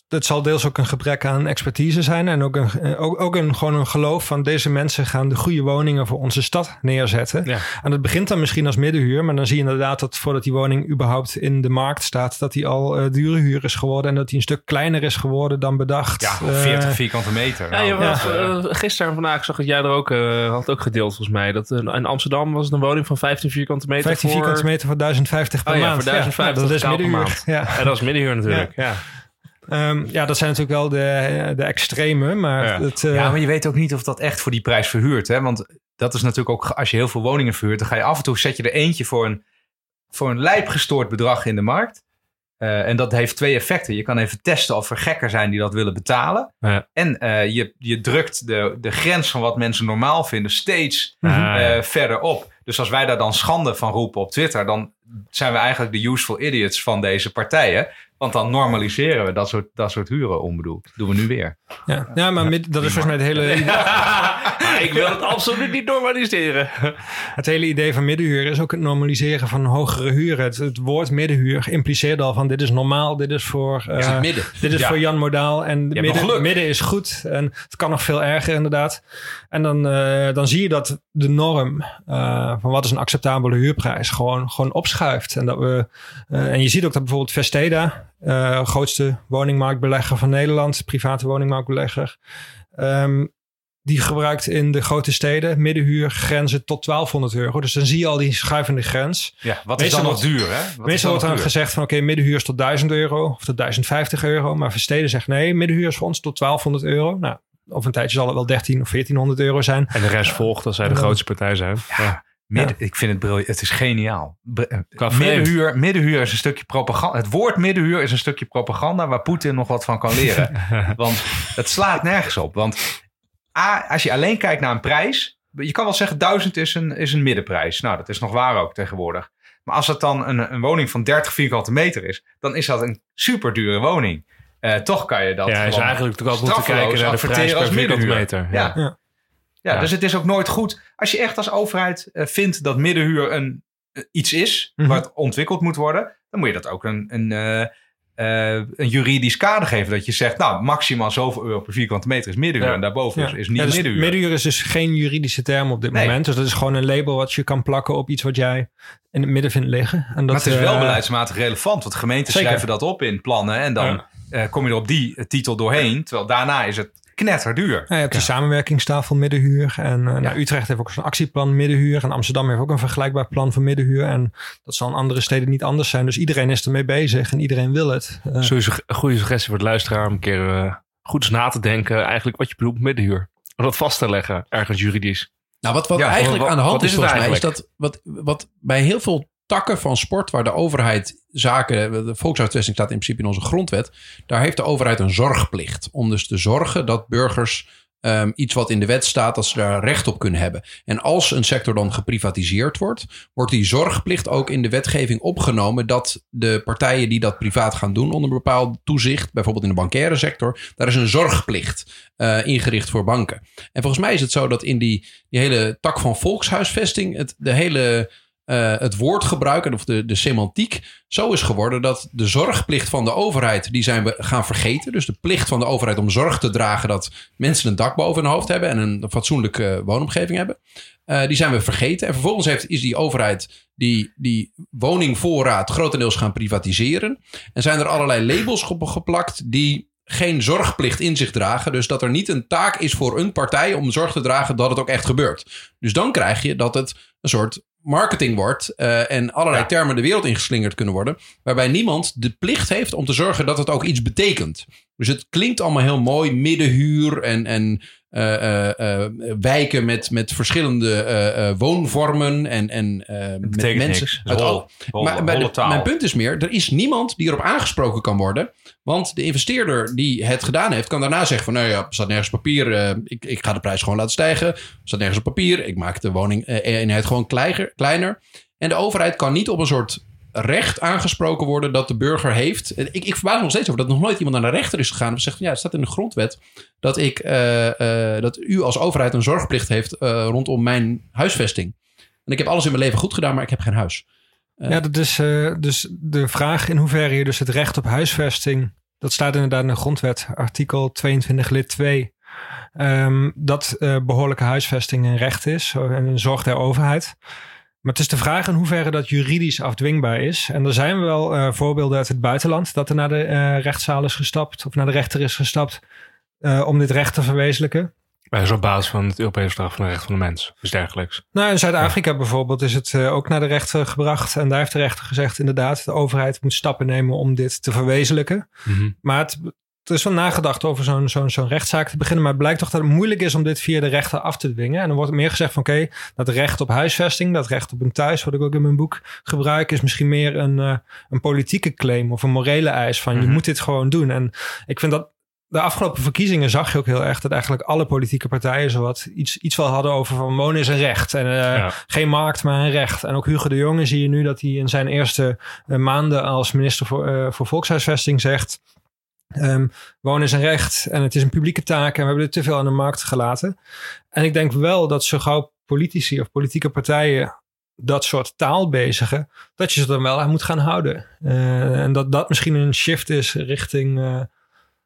Het zal deels ook een gebrek aan expertise zijn. En ook, een, eh, ook, ook een, gewoon een geloof van deze mensen gaan de goede woningen voor onze stad neerzetten. Ja. En dat begint dan misschien als middenhuur. Maar dan zie je inderdaad dat voordat die woning überhaupt in de markt staat, dat die al eh, dure huur is geworden. En dat die een stuk kleiner is geworden dan bedacht. Ja, Eh, 40 vierkante meter. Ja, je was, eh, eh, gisteren en vandaag zag ik jij er ook, eh, had ook gedeeld volgens mij. Dat eh, in Amsterdam was het een woning van 15 vierkante meter 15 voor... vierkante meter voor 1050 per Oh ja, maand. voor 1050 dat is middenhuur. maand. Ja. Ja, dat is middenhuur natuurlijk. Ja. Ehm, ja, dat zijn natuurlijk wel de, de extreme. Maar Ja. het, eh, ja, maar je weet ook niet of dat echt voor die prijs verhuurt. Hè? Want dat is natuurlijk ook, als je heel veel woningen verhuurt, dan ga je af en toe zet je er eentje voor een, voor een lijp gestoord bedrag in de markt. Eh, en dat heeft twee effecten. Je kan even testen of er gekken zijn die dat willen betalen. Ja. En eh, je, je drukt de, de grens van wat mensen normaal vinden steeds Ah, eh, verder op. Dus als wij daar dan schande van roepen op Twitter, dan zijn we eigenlijk de useful idiots van deze partijen. Want dan normaliseren we dat soort, dat soort huren onbedoeld. Dat doen we nu weer. Ja, ja maar mid- dat is volgens mij het hele, Ik wil het absoluut niet normaliseren. het hele idee van middenhuur. Is ook het normaliseren van hogere huren. Het, het woord middenhuur impliceert al van dit is normaal. Dit is voor, eh, midden. Dit is Ja. voor Jan Modaal. En midden, midden is goed. En het kan nog veel erger inderdaad. En dan, eh, dan zie je dat de norm eh, van wat is een acceptabele huurprijs gewoon, gewoon opschuift. En, dat we, en je ziet ook dat bijvoorbeeld Vesteda, eh, grootste woningmarktbelegger van Nederland, private woningmarktbelegger, ehm, die gebruikt in de grote steden middenhuurgrenzen tot 1200 euro. Dus dan zie je al die schuivende grens. Ja, wat is dan nog duur, hè? Wat Meestal dan wordt dan gezegd van oké, middenhuur is tot 1000 euro of tot 1050 euro. Maar Versteden zegt nee, middenhuur is voor ons tot 1200 euro. Nou, over een tijdje zal het wel 13 of 1400 euro zijn. En de rest volgt als zij de Ja. grootste partij zijn. Ja. Midden, Ik vind het briljant. Het is geniaal. Eh, Qua middenhuur, middenhuur is een stukje propaganda. Het woord middenhuur is een stukje propaganda waar Poetin nog wat van kan leren. Want het slaat nergens op. Want A, als je alleen kijkt naar een prijs. Je kan wel zeggen 1000 is een, is een middenprijs. Nou, dat is nog waar ook tegenwoordig. Maar als het dan een, een woning van 30 vierkante meter is, dan is dat een super dure woning. Eh, toch kan je dat Ja, gewoon eigenlijk toch ook moeten kijken naar de prijs per als vierkante meter. Ja. Ja. Ja. Ja, Ja. dus het is ook nooit goed. Als je echt als overheid eh, vindt dat middenhuur een, eh, iets is, Mhm. wat ontwikkeld moet worden, dan moet je dat ook een, een, eh, een juridisch kader geven. Dat je zegt, nou, maximaal zoveel euro per vierkante meter is middenhuur. Ja. En daarboven is, is niet Ja, dus middenhuur. middenhuur is dus geen juridische term op dit Nee. moment. Dus dat is gewoon een label wat je kan plakken op iets wat jij in het midden vindt liggen. En dat, maar het is wel eh, beleidsmatig relevant. Want gemeenten zeker. schrijven dat op in plannen. En dan eh, kom je er op die titel doorheen. Terwijl daarna is het knetterduur. Nou, je hebt die samenwerkingstafel middenhuur. En eh, nou, Utrecht heeft ook zo'n actieplan middenhuur. En Amsterdam heeft ook een vergelijkbaar plan voor middenhuur. En dat zal in andere steden niet anders zijn. Dus iedereen is ermee bezig en iedereen wil het. Eh, Sowieso een goede suggestie voor de luisteraar om een keer eh, goed eens na te denken. Eigenlijk wat je bedoelt met middenhuur. Om dat vast te leggen, ergens juridisch. Nou, wat, wat Ja, eigenlijk wat- aan de hand is, is het volgens mij, is dat wat, wat bij heel veel takken van sport, waar de overheid zaken, de volkshuisvesting staat in principe in onze grondwet, daar heeft de overheid een zorgplicht. Om dus te zorgen dat burgers ehm, iets wat in de wet staat, dat ze daar recht op kunnen hebben. En als een sector dan geprivatiseerd wordt, wordt die zorgplicht ook in de wetgeving opgenomen dat de partijen die dat privaat gaan doen onder bepaald toezicht, bijvoorbeeld in de bankaire sector, daar is een zorgplicht eh, ingericht voor banken. En volgens mij is het zo dat in die, die hele tak van volkshuisvesting het, de hele, eh, het woordgebruik of de, de semantiek zo is geworden dat de zorgplicht van de overheid, die zijn we gaan vergeten. Dus de plicht van de overheid om zorg te dragen dat mensen een dak boven hun hoofd hebben en een fatsoenlijke eh, woonomgeving hebben. eh, die zijn we vergeten. En vervolgens heeft, is die overheid die, die woningvoorraad grotendeels gaan privatiseren. En zijn er allerlei labels geplakt die geen zorgplicht in zich dragen. Dus dat er niet een taak is voor een partij om zorg te dragen dat het ook echt gebeurt. Dus dan krijg je dat het een soort marketing wordt eh, en allerlei Ja. termen de wereld ingeslingerd kunnen worden. Waarbij niemand de plicht heeft om te zorgen dat het ook iets betekent. Dus het klinkt allemaal heel mooi, middenhuur en, en wijken met, met verschillende eh, eh, woonvormen en, en eh, met mensen. uit al- maar de- mijn punt is meer, er is niemand die erop aangesproken kan worden. Want de investeerder die het gedaan heeft, kan daarna zeggen van... nou ja, er staat nergens op papier, eh, ik, ik ga de prijs gewoon laten stijgen. Er staat nergens op papier, ik maak de woning-eenheid gewoon kleiner, kleiner. En de overheid kan niet op een soort recht aangesproken worden dat de burger heeft. Ik, ik verbaas me nog steeds over dat nog nooit iemand naar de rechter is gegaan... en zegt ja, het staat in de grondwet dat, ik, eh, eh, dat u als overheid een zorgplicht heeft... eh, rondom mijn huisvesting. En ik heb alles in mijn leven goed gedaan, maar ik heb geen huis. Ja, dat is dus de vraag in hoeverre je dus het recht op huisvesting, dat staat inderdaad in de grondwet, artikel 22 lid 2, ehm, dat eh, behoorlijke huisvesting een recht is en een zorg der overheid. Maar het is de vraag in hoeverre dat juridisch afdwingbaar is. En er zijn wel eh, voorbeelden uit het buitenland dat er naar de eh, rechtszaal is gestapt of naar de rechter is gestapt eh, om dit recht te verwezenlijken. Dat is op basis van het Europese Verdrag van de Rechten van de Mens. Dus dergelijks. Nou, in Zuid-Afrika bijvoorbeeld is het ook naar de rechter gebracht. En daar heeft de rechter gezegd, inderdaad, de overheid moet stappen nemen om dit te verwezenlijken. Mhm. Maar het, er is wel nagedacht over zo'n zo'n zo'n rechtszaak te beginnen. Maar het blijkt toch dat het moeilijk is om dit via de rechter af te dwingen. En dan wordt meer gezegd van oké, dat recht op huisvesting, dat recht op een thuis, wat ik ook in mijn boek gebruik, is misschien meer een, uh, een politieke claim of een morele eis van je Mhm. moet dit gewoon doen. En ik vind dat de afgelopen verkiezingen zag je ook heel erg dat eigenlijk alle politieke partijen zowat iets, iets wel hadden over van wonen is een recht. En uh, Ja. geen markt, maar een recht. En ook Hugo de Jonge zie je nu dat hij in zijn eerste uh, maanden als minister voor, uh, voor volkshuisvesting zegt. Um, wonen is een recht en het is een publieke taak en we hebben dit te veel aan de markt gelaten. En ik denk wel dat zo gauw politici of politieke partijen dat soort taal bezigen, dat je ze dan wel aan moet gaan houden. Uh, en dat dat misschien een shift is richting uh,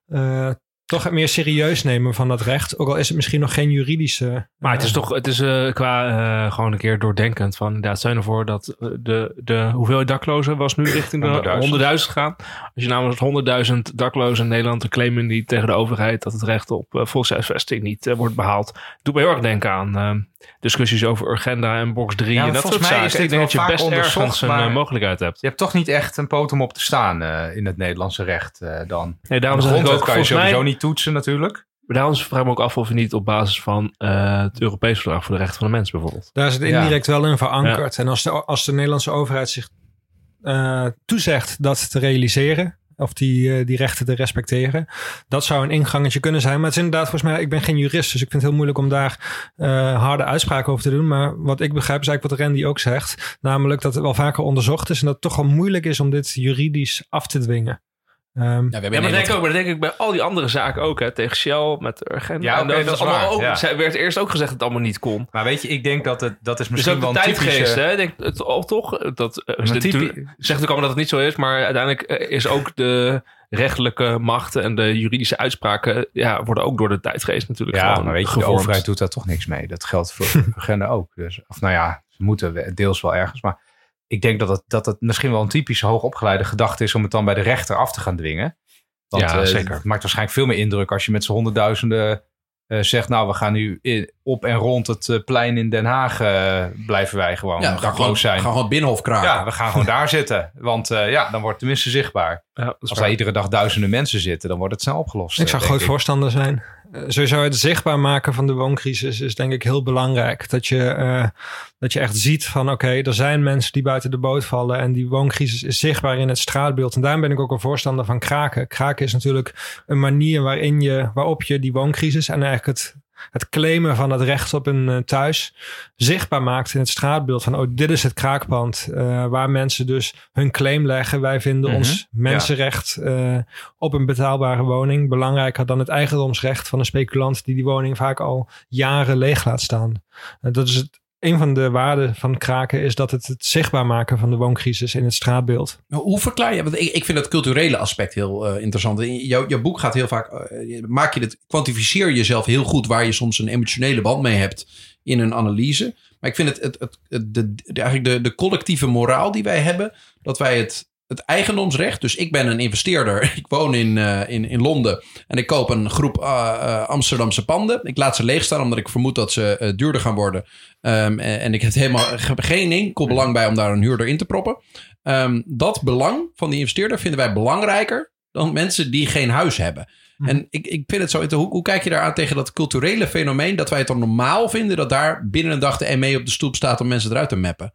uh, toch het meer serieus nemen van dat recht. Ook al is het misschien nog geen juridische. Maar het is toch, het is uh, qua uh, gewoon een keer doordenkend van inderdaad, stel je ervoor dat de, de hoeveelheid daklozen was nu richting de 100.000 gaan. Als je namelijk 100.000 daklozen in Nederland claimen die tegen de overheid dat het recht op uh, volkshuisvesting niet uh, wordt behaald, doet me heel erg denken aan uh, discussies over Urgenda en box 3 ja, en dat soort mij zaken. Is Ik denk dat je best ergens een uh, mogelijkheid hebt. Je hebt toch niet echt een poot om op te staan uh, in het Nederlandse recht uh, dan. Nee, daarom zeg ik ook, kan je sowieso mij, niet toetsen natuurlijk. Maar daarom vraag ik me ook af of je niet op basis van uh, het Europees Verdrag voor de Rechten van de Mens bijvoorbeeld. Daar is het indirect ja. wel in verankerd. Ja. En als de, als de Nederlandse overheid zich uh, toezegt dat te realiseren, of die, uh, die rechten te respecteren. Dat zou een ingangetje kunnen zijn. Maar het is inderdaad, volgens mij, ik ben geen jurist, dus ik vind het heel moeilijk om daar uh, harde uitspraken over te doen. Maar wat ik begrijp is eigenlijk wat Randy ook zegt. Namelijk dat het wel vaker onderzocht is en dat het toch wel moeilijk is om dit juridisch af te dwingen. Um, ja, we hebben ja, maar, denk ook, maar dat denk ik bij al die andere zaken ook. Hè, tegen Shell, met Urgent. Ja, okay, dat, dat is allemaal waar, ook, ja. werd eerst ook gezegd dat het allemaal niet kon. Maar weet je, ik denk dat het dat is misschien dus ook wel een tijdgeest, typische... hè? Denk, het, oh, toch? Dat, uh, een typi... Zegt natuurlijk allemaal dat het niet zo is, maar uiteindelijk is ook de rechtelijke machten en de juridische uitspraken ja, worden ook door de tijdgeest natuurlijk ja, maar weet je, gevormd. de overheid doet daar toch niks mee. Dat geldt voor agenda ook. Dus, of nou ja, ze moeten deels wel ergens, maar ik denk dat het, dat het misschien wel een typische hoogopgeleide gedachte is om het dan bij de rechter af te gaan dwingen. Want ja, uh, zeker. het maakt waarschijnlijk veel meer indruk als je met z'n honderdduizenden uh, zegt, nou, we gaan nu in, op en rond het uh, plein in Den Haag uh, blijven wij gewoon ja, dakloos zijn. We gaan gewoon binnenhof kraken. Ja, we gaan gewoon daar zitten. Want ja, dan wordt het tenminste zichtbaar. Ja, als daar iedere dag duizenden mensen zitten, dan wordt het snel opgelost. Ik zou groot ik. voorstander zijn. Uh, sowieso het zichtbaar maken van de wooncrisis is denk ik heel belangrijk. Dat je, uh, dat je echt ziet van oké, er zijn mensen die buiten de boot vallen en die wooncrisis is zichtbaar in het straatbeeld. En daarom ben ik ook een voorstander van kraken. Kraken is natuurlijk een manier waarin je, waarop je die wooncrisis en eigenlijk het, het claimen van het recht op een uh, thuis zichtbaar maakt in het straatbeeld. Van oh, dit is het kraakpand uh, waar mensen dus hun claim leggen. Wij vinden -hmm. ons mensenrecht ja. uh, op een betaalbare woning belangrijker dan het eigendomsrecht van een speculant die die woning vaak al jaren leeg laat staan. Dat is het. Een van de waarden van kraken is dat het het zichtbaar maken van de wooncrisis in het straatbeeld. Hoe verklaar je? Want ik, ik vind het culturele aspect heel uh, interessant. Jouw, jouw boek gaat heel vaak. Uh, maak je het, kwantificeer jezelf heel goed waar je soms een emotionele band mee hebt in een analyse. Maar ik vind het, het, het, de, eigenlijk de, de collectieve moraal die wij hebben, dat wij het het eigendomsrecht. Dus ik ben een investeerder. Ik woon in, uh, in, in Londen. En ik koop een groep uh, uh, Amsterdamse panden. Ik laat ze leeg staan omdat ik vermoed dat ze duurder gaan worden. Um, en ik heb helemaal geen enkel belang bij om daar een huurder in te proppen. Um, dat belang van die investeerder vinden wij belangrijker dan mensen die geen huis hebben. Hm. En ik, ik vind het zo. Hoe, hoe kijk je daaraan tegen dat culturele fenomeen dat wij het dan normaal vinden dat daar binnen een dag de ME op de stoep staat om mensen eruit te mappen?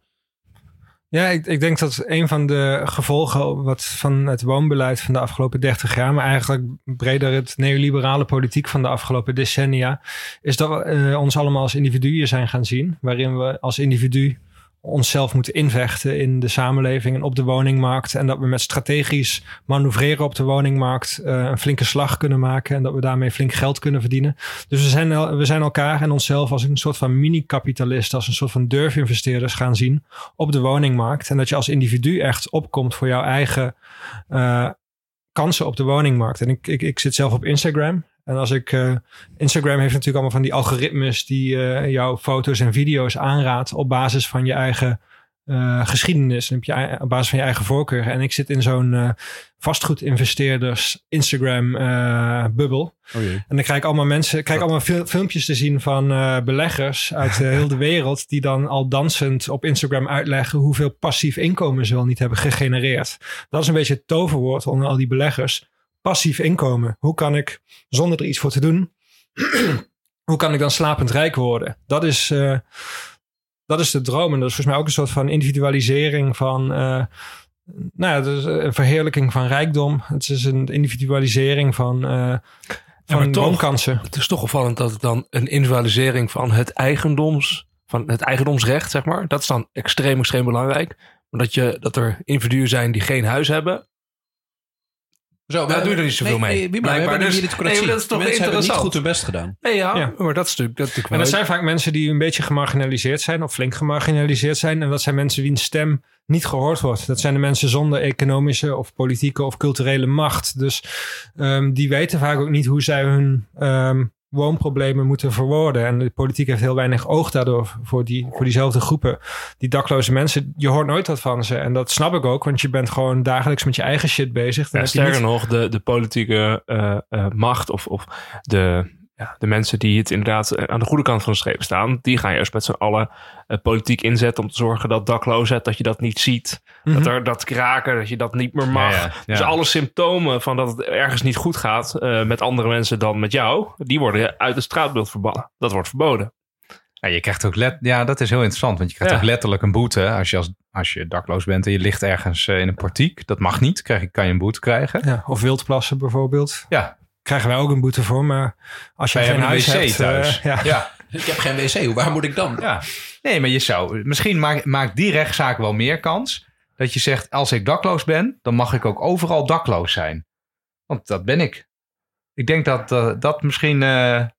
Ja, ik, ik denk dat een van de gevolgen wat van het woonbeleid van de afgelopen 30 jaar, maar eigenlijk breder het neoliberale politiek van de afgelopen decennia, is dat we uh, ons allemaal als individuen zijn gaan zien, waarin we als individu onszelf moeten invechten in de samenleving en op de woningmarkt. En dat we met strategisch manoeuvreren op de woningmarkt uh, een flinke slag kunnen maken. En dat we daarmee flink geld kunnen verdienen. Dus we zijn, we zijn elkaar en onszelf als een soort van mini-kapitalist, als een soort van durfinvesteerders gaan zien op de woningmarkt. En dat je als individu echt opkomt voor jouw eigen uh, kansen op de woningmarkt. En ik, ik, ik zit zelf op Instagram. En als ik. Uh, Instagram heeft natuurlijk allemaal van die algoritmes die uh, jouw foto's en video's aanraadt op basis van je eigen uh, geschiedenis. En op, je, op basis van je eigen voorkeur. En ik zit in zo'n vastgoedinvesteerders Instagram bubbel. Oh. En dan krijg ik allemaal mensen, krijg ik allemaal fil filmpjes te zien van beleggers uit heel de wereld. Die dan al dansend op Instagram uitleggen hoeveel passief inkomen ze wel niet hebben gegenereerd. Dat is een beetje het toverwoord onder al die beleggers passief inkomen. Hoe kan ik, zonder er iets voor te doen, hoe kan ik dan slapend rijk worden? Dat is, uh, dat is de droom. En dat is volgens mij ook een soort van individualisering van... Uh, nou ja, een verheerlijking van rijkdom. Het is een individualisering van, uh, van ja, toch, woonkansen. Het is toch opvallend dat het dan een individualisering van het eigendoms... van het eigendomsrecht, zeg maar. Dat is dan extreem, extreem belangrijk. Maar dat, je, dat er individuen zijn die geen huis hebben... Zo, Daar doe je er niet zoveel mee. Nee, Blijkbaar, we hebben dus, hier dit correctie. nee, dat is toch Mensen hebben niet goed hun best gedaan. Nee, ja, Ja. maar dat stuk, dat natuurlijk En dat zijn vaak mensen die een beetje gemarginaliseerd zijn of flink gemarginaliseerd zijn. En dat zijn mensen wiens stem niet gehoord wordt. Dat zijn de mensen zonder economische of politieke of culturele macht. Dus um, die weten vaak ook niet hoe zij hun um, woonproblemen moeten verwoorden. En de politiek heeft heel weinig oog daardoor voor, die, voor diezelfde groepen. Die dakloze mensen, je hoort nooit wat van ze. En dat snap ik ook, want je bent gewoon dagelijks met je eigen shit bezig. Dan Ja, sterker niet- nog, de, de politieke uh, uh, macht of, of de, ja, de mensen die het inderdaad eh, aan de goede kant van de streep staan, die gaan juist met z'n allen uh, politiek inzetten om te zorgen dat dakloosheid, dat je dat niet ziet. Mhm. Dat er dat kraken, dat je dat niet meer mag. Ja, ja, Dus alle symptomen van dat het ergens niet goed gaat uh, met andere mensen dan met jou, die worden uit het straatbeeld verbannen. Dat wordt verboden. Ja, je krijgt ook let ja, dat is heel interessant, want je krijgt Ja. ook letterlijk een boete als je, als, als je dakloos bent en je ligt ergens eh, in een portiek. Dat mag niet, krijg kan je een boete krijgen. Ja, of wildplassen bijvoorbeeld. Ja, Krijgen wij ook een boete voor, maar als je wij geen huis wc hebt... eh, thuis. ja. ja. Ik heb geen wc, waar moet ik dan? Ja, nee, maar je zou. Misschien maakt maakt die rechtszaak wel meer kans. Dat je zegt: als ik dakloos ben, dan mag ik ook overal dakloos zijn. Want dat ben ik. Ik denk dat eh, dat misschien. eh,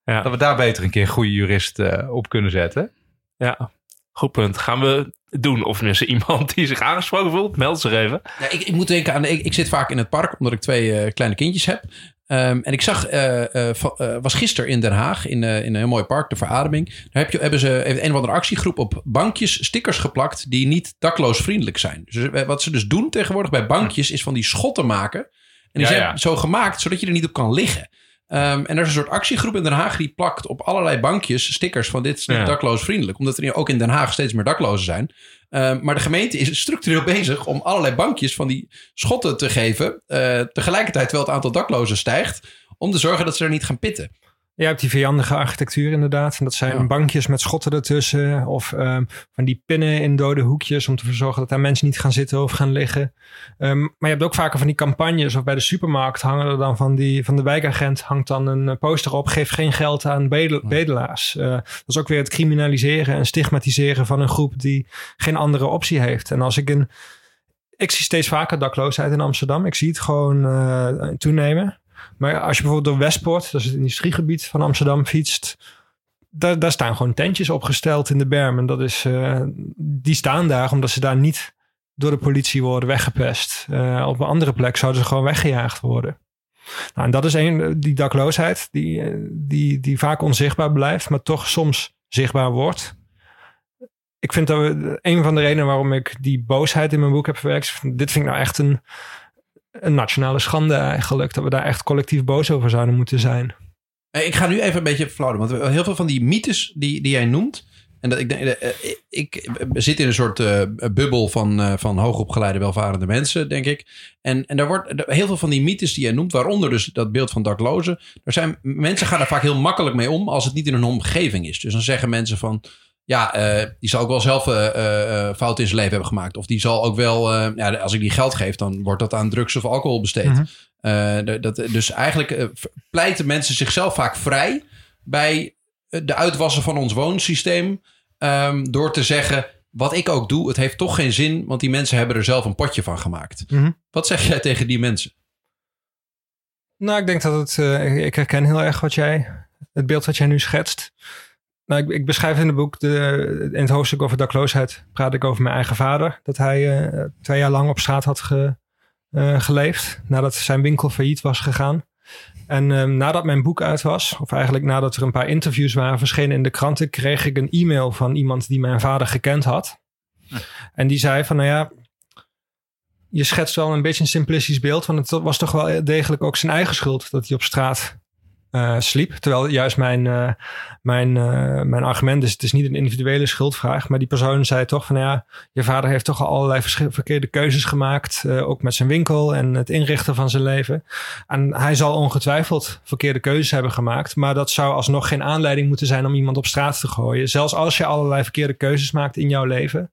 Ja. dat we daar beter een keer een goede jurist eh, op kunnen zetten. Ja, goed punt. Gaan we doen. Of tenminste iemand die zich aangesproken voelt, meld zich even. Ja, ik, ik moet denken aan. Ik, ik zit vaak in het park omdat ik twee eh, kleine kindjes heb. Um, en ik zag, uh, uh, uh, was gisteren in Den Haag, in, in een heel mooi park, de verademing. Daar heb je, hebben ze heeft een of andere actiegroep op bankjes stickers geplakt die niet dakloosvriendelijk zijn. Dus wat ze dus doen tegenwoordig bij bankjes is van die schotten maken. En die Ja, zijn ja. zo gemaakt zodat je er niet op kan liggen. Um, en er is een soort actiegroep in Den Haag die plakt op allerlei bankjes stickers van dit is Ja. dakloosvriendelijk. Omdat er ook in Den Haag steeds meer daklozen zijn. Um, maar de gemeente is structureel bezig om allerlei bankjes van die schotten te geven. Uh, tegelijkertijd terwijl het aantal daklozen stijgt. Om te zorgen dat ze er niet gaan pitten. Je hebt die vijandige architectuur inderdaad. En dat zijn Ja. bankjes met schotten ertussen. Of ehm, van die pinnen in dode hoekjes. Om te zorgen dat daar mensen niet gaan zitten of gaan liggen. Ehm, maar je hebt ook vaker van die campagnes. Of bij de supermarkt hangen er dan van die... Van de wijkagent hangt dan een eh, poster op. Geef geen geld aan bedel- bedelaars. Eh, dat is ook weer het criminaliseren en stigmatiseren van een groep die geen andere optie heeft. En als ik in... Ik zie steeds vaker dakloosheid in Amsterdam. Ik zie het gewoon eh, toenemen. Maar als je bijvoorbeeld door Westpoort, dat is het industriegebied van Amsterdam, fietst. Daar, staan gewoon tentjes opgesteld in de berm. En dat is, uh, die staan daar omdat ze daar niet door de politie worden weggepest. Uh, op een andere plek zouden ze gewoon weggejaagd worden. Nou, en dat is een, die dakloosheid, die, eh, die, die vaak onzichtbaar blijft, maar toch soms zichtbaar wordt. Ik vind dat we, een van de redenen waarom ik die boosheid in mijn boek heb verwerkt. Dit vind ik nou echt een, een nationale schande eigenlijk. Dat we daar echt collectief boos over zouden moeten zijn. Ik ga nu even een beetje flauw doen. Want heel veel van die mythes die, die jij noemt. En dat ik, denk, eh, ik zit in een soort uh, bubbel van, van hoogopgeleide, welvarende mensen, denk ik. En, en daar wordt heel veel van die mythes die jij noemt, waaronder dus dat beeld van daklozen. Er zijn, mensen gaan er vaak heel makkelijk mee om als het niet in hun omgeving is. Dus dan zeggen mensen van. Ja, uh, die zal ook wel zelf uh, uh, fouten in zijn leven hebben gemaakt. Of die zal ook wel, ja, als ik die geld geef, dan wordt dat aan drugs of alcohol besteed. -hmm. dat, dus eigenlijk pleiten mensen zichzelf vaak vrij bij de uitwassen van ons woonsysteem. Um, door te zeggen, wat ik ook doe, het heeft toch geen zin, want die mensen hebben er zelf een potje van gemaakt. -hmm. Wat zeg jij tegen die mensen? Nou, ik denk dat het, ik herken heel erg wat jij, het beeld wat jij nu schetst. Nou, ik, beschrijf in het boek, de, in het hoofdstuk over dakloosheid, praat ik over mijn eigen vader. Dat hij uh, twee jaar lang op straat had ge, uh, geleefd, nadat zijn winkel failliet was gegaan. En um, nadat mijn boek uit was, of eigenlijk nadat er een paar interviews waren verschenen in de kranten, kreeg ik een e-mail van iemand die mijn vader gekend had. En die zei van, nou ja, je schetst wel een beetje een simplistisch beeld, want het was toch wel degelijk ook zijn eigen schuld dat hij op straat eh, sliep. Terwijl juist mijn, eh, mijn, eh, mijn argument is, het is niet een individuele schuldvraag. Maar die persoon zei toch van ja, je vader heeft toch al allerlei verkeerde keuzes gemaakt. ook met zijn winkel en het inrichten van zijn leven. En hij zal ongetwijfeld verkeerde keuzes hebben gemaakt. Maar dat zou alsnog geen aanleiding moeten zijn om iemand op straat te gooien. Zelfs als je allerlei verkeerde keuzes maakt in jouw leven.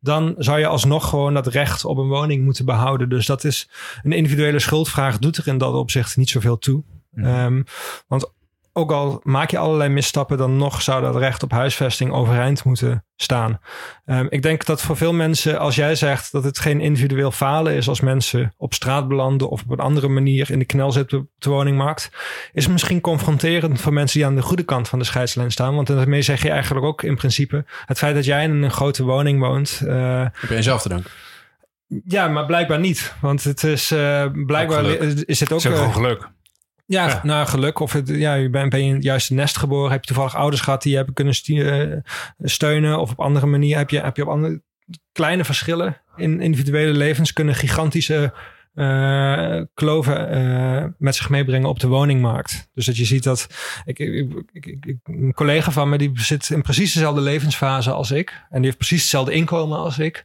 Dan zou je alsnog gewoon dat recht op een woning moeten behouden. Dus dat is een individuele schuldvraag doet er in dat opzicht niet zoveel toe. Ehm, want ook al maak je allerlei misstappen, dan nog zou dat recht op huisvesting overeind moeten staan. Ehm, ik denk dat voor veel mensen, als jij zegt dat het geen individueel falen is als mensen op straat belanden of op een andere manier in de knel zitten op de woningmarkt, is het misschien confronterend voor mensen die aan de goede kant van de scheidslijn staan. Want daarmee zeg je eigenlijk ook in principe het feit dat jij in een grote woning woont. eh, Heb je jezelf te danken. ja, maar blijkbaar niet. Want het is eh, blijkbaar is het ook. Het is ook eh, gewoon geluk. Ja, Ja. nou geluk. Of het, ja, je bent, ben je in het juiste nest geboren. Heb je toevallig ouders gehad die je hebben kunnen eh, steunen. Of op andere manier heb je, heb je op andere kleine verschillen in individuele levens kunnen gigantische eh, kloven eh, met zich meebrengen op de woningmarkt. Dus dat je ziet dat ik, ik, ik, ik- ik- een collega van me die zit in precies dezelfde levensfase als ik. En die heeft precies hetzelfde inkomen als ik.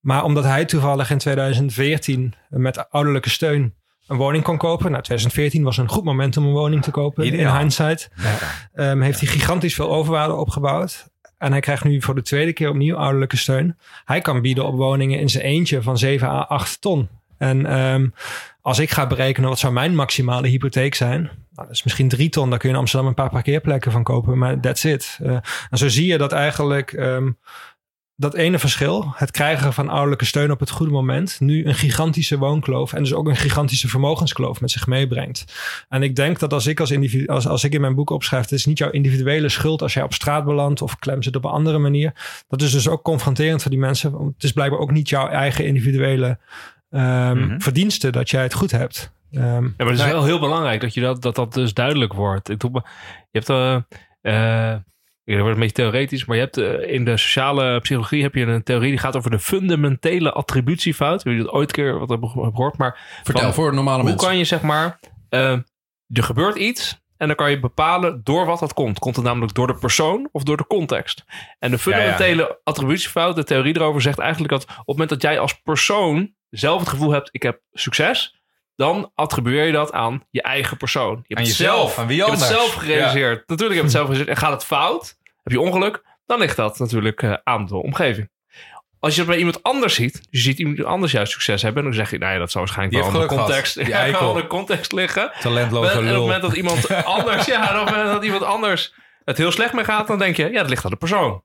Maar omdat hij toevallig in 2014 met ouderlijke steun een woning kon kopen. Nou, 2014 was een goed moment om een woning te kopen. In hindsight. Ehm, heeft hij gigantisch veel overwaarde opgebouwd. En hij krijgt nu voor de tweede keer opnieuw ouderlijke steun. Hij kan bieden op woningen in zijn eentje van 7 à 8 ton. En ehm, als ik ga berekenen wat zou mijn maximale hypotheek zijn. Nou, dat is misschien 3 ton. Daar kun je in Amsterdam een paar parkeerplekken van kopen. Maar that's it. Eh, en zo zie je dat eigenlijk ehm, dat ene verschil, het krijgen van ouderlijke steun op het goede moment, nu een gigantische woonkloof en dus ook een gigantische vermogenskloof met zich meebrengt. En ik denk dat als ik als individu, als, als ik in mijn boek opschrijf, het is niet jouw individuele schuld als jij op straat belandt of klem zit op een andere manier. Dat is dus ook confronterend voor die mensen. Want het is blijkbaar ook niet jouw eigen individuele ehm, Mhm. verdienste dat jij het goed hebt. Ehm, Ja, maar het is nou, wel heel belangrijk dat je dat, dat, dat dus duidelijk wordt. Ik doe, je hebt, eh eh, ja, dat wordt een beetje theoretisch, maar je hebt eh, in de sociale psychologie heb je een theorie die gaat over de fundamentele attributiefout. Heb je dat ooit keer wat heb gehoord? Maar Vertel, Van- voor normale hoe mensen. kan je zeg maar, eh, er gebeurt iets en dan kan je bepalen door wat dat komt. Komt het namelijk door de persoon of door de context? En de fundamentele attributiefout, de theorie erover zegt eigenlijk dat op het moment dat jij als persoon zelf het gevoel hebt, ik heb succes, dan attribueer je dat aan je eigen persoon. Je hebt Aan het jezelf, zelf, aan wie je hebt het anders. zelf gerealiseerd. Natuurlijk heb je het zelf gerealiseerd. En gaat het fout, heb je ongeluk, dan ligt dat natuurlijk eh, aan de omgeving. Als je het bij iemand anders ziet, je ziet iemand anders juist succes hebben, dan zeg je, nou ja, dat zal waarschijnlijk Die wel aan de context, ja, de context liggen. Talentloze En op het lul. moment dat iemand anders, ja, op het moment dat iemand anders het heel slecht mee gaat, dan denk je, ja, dat ligt aan de persoon.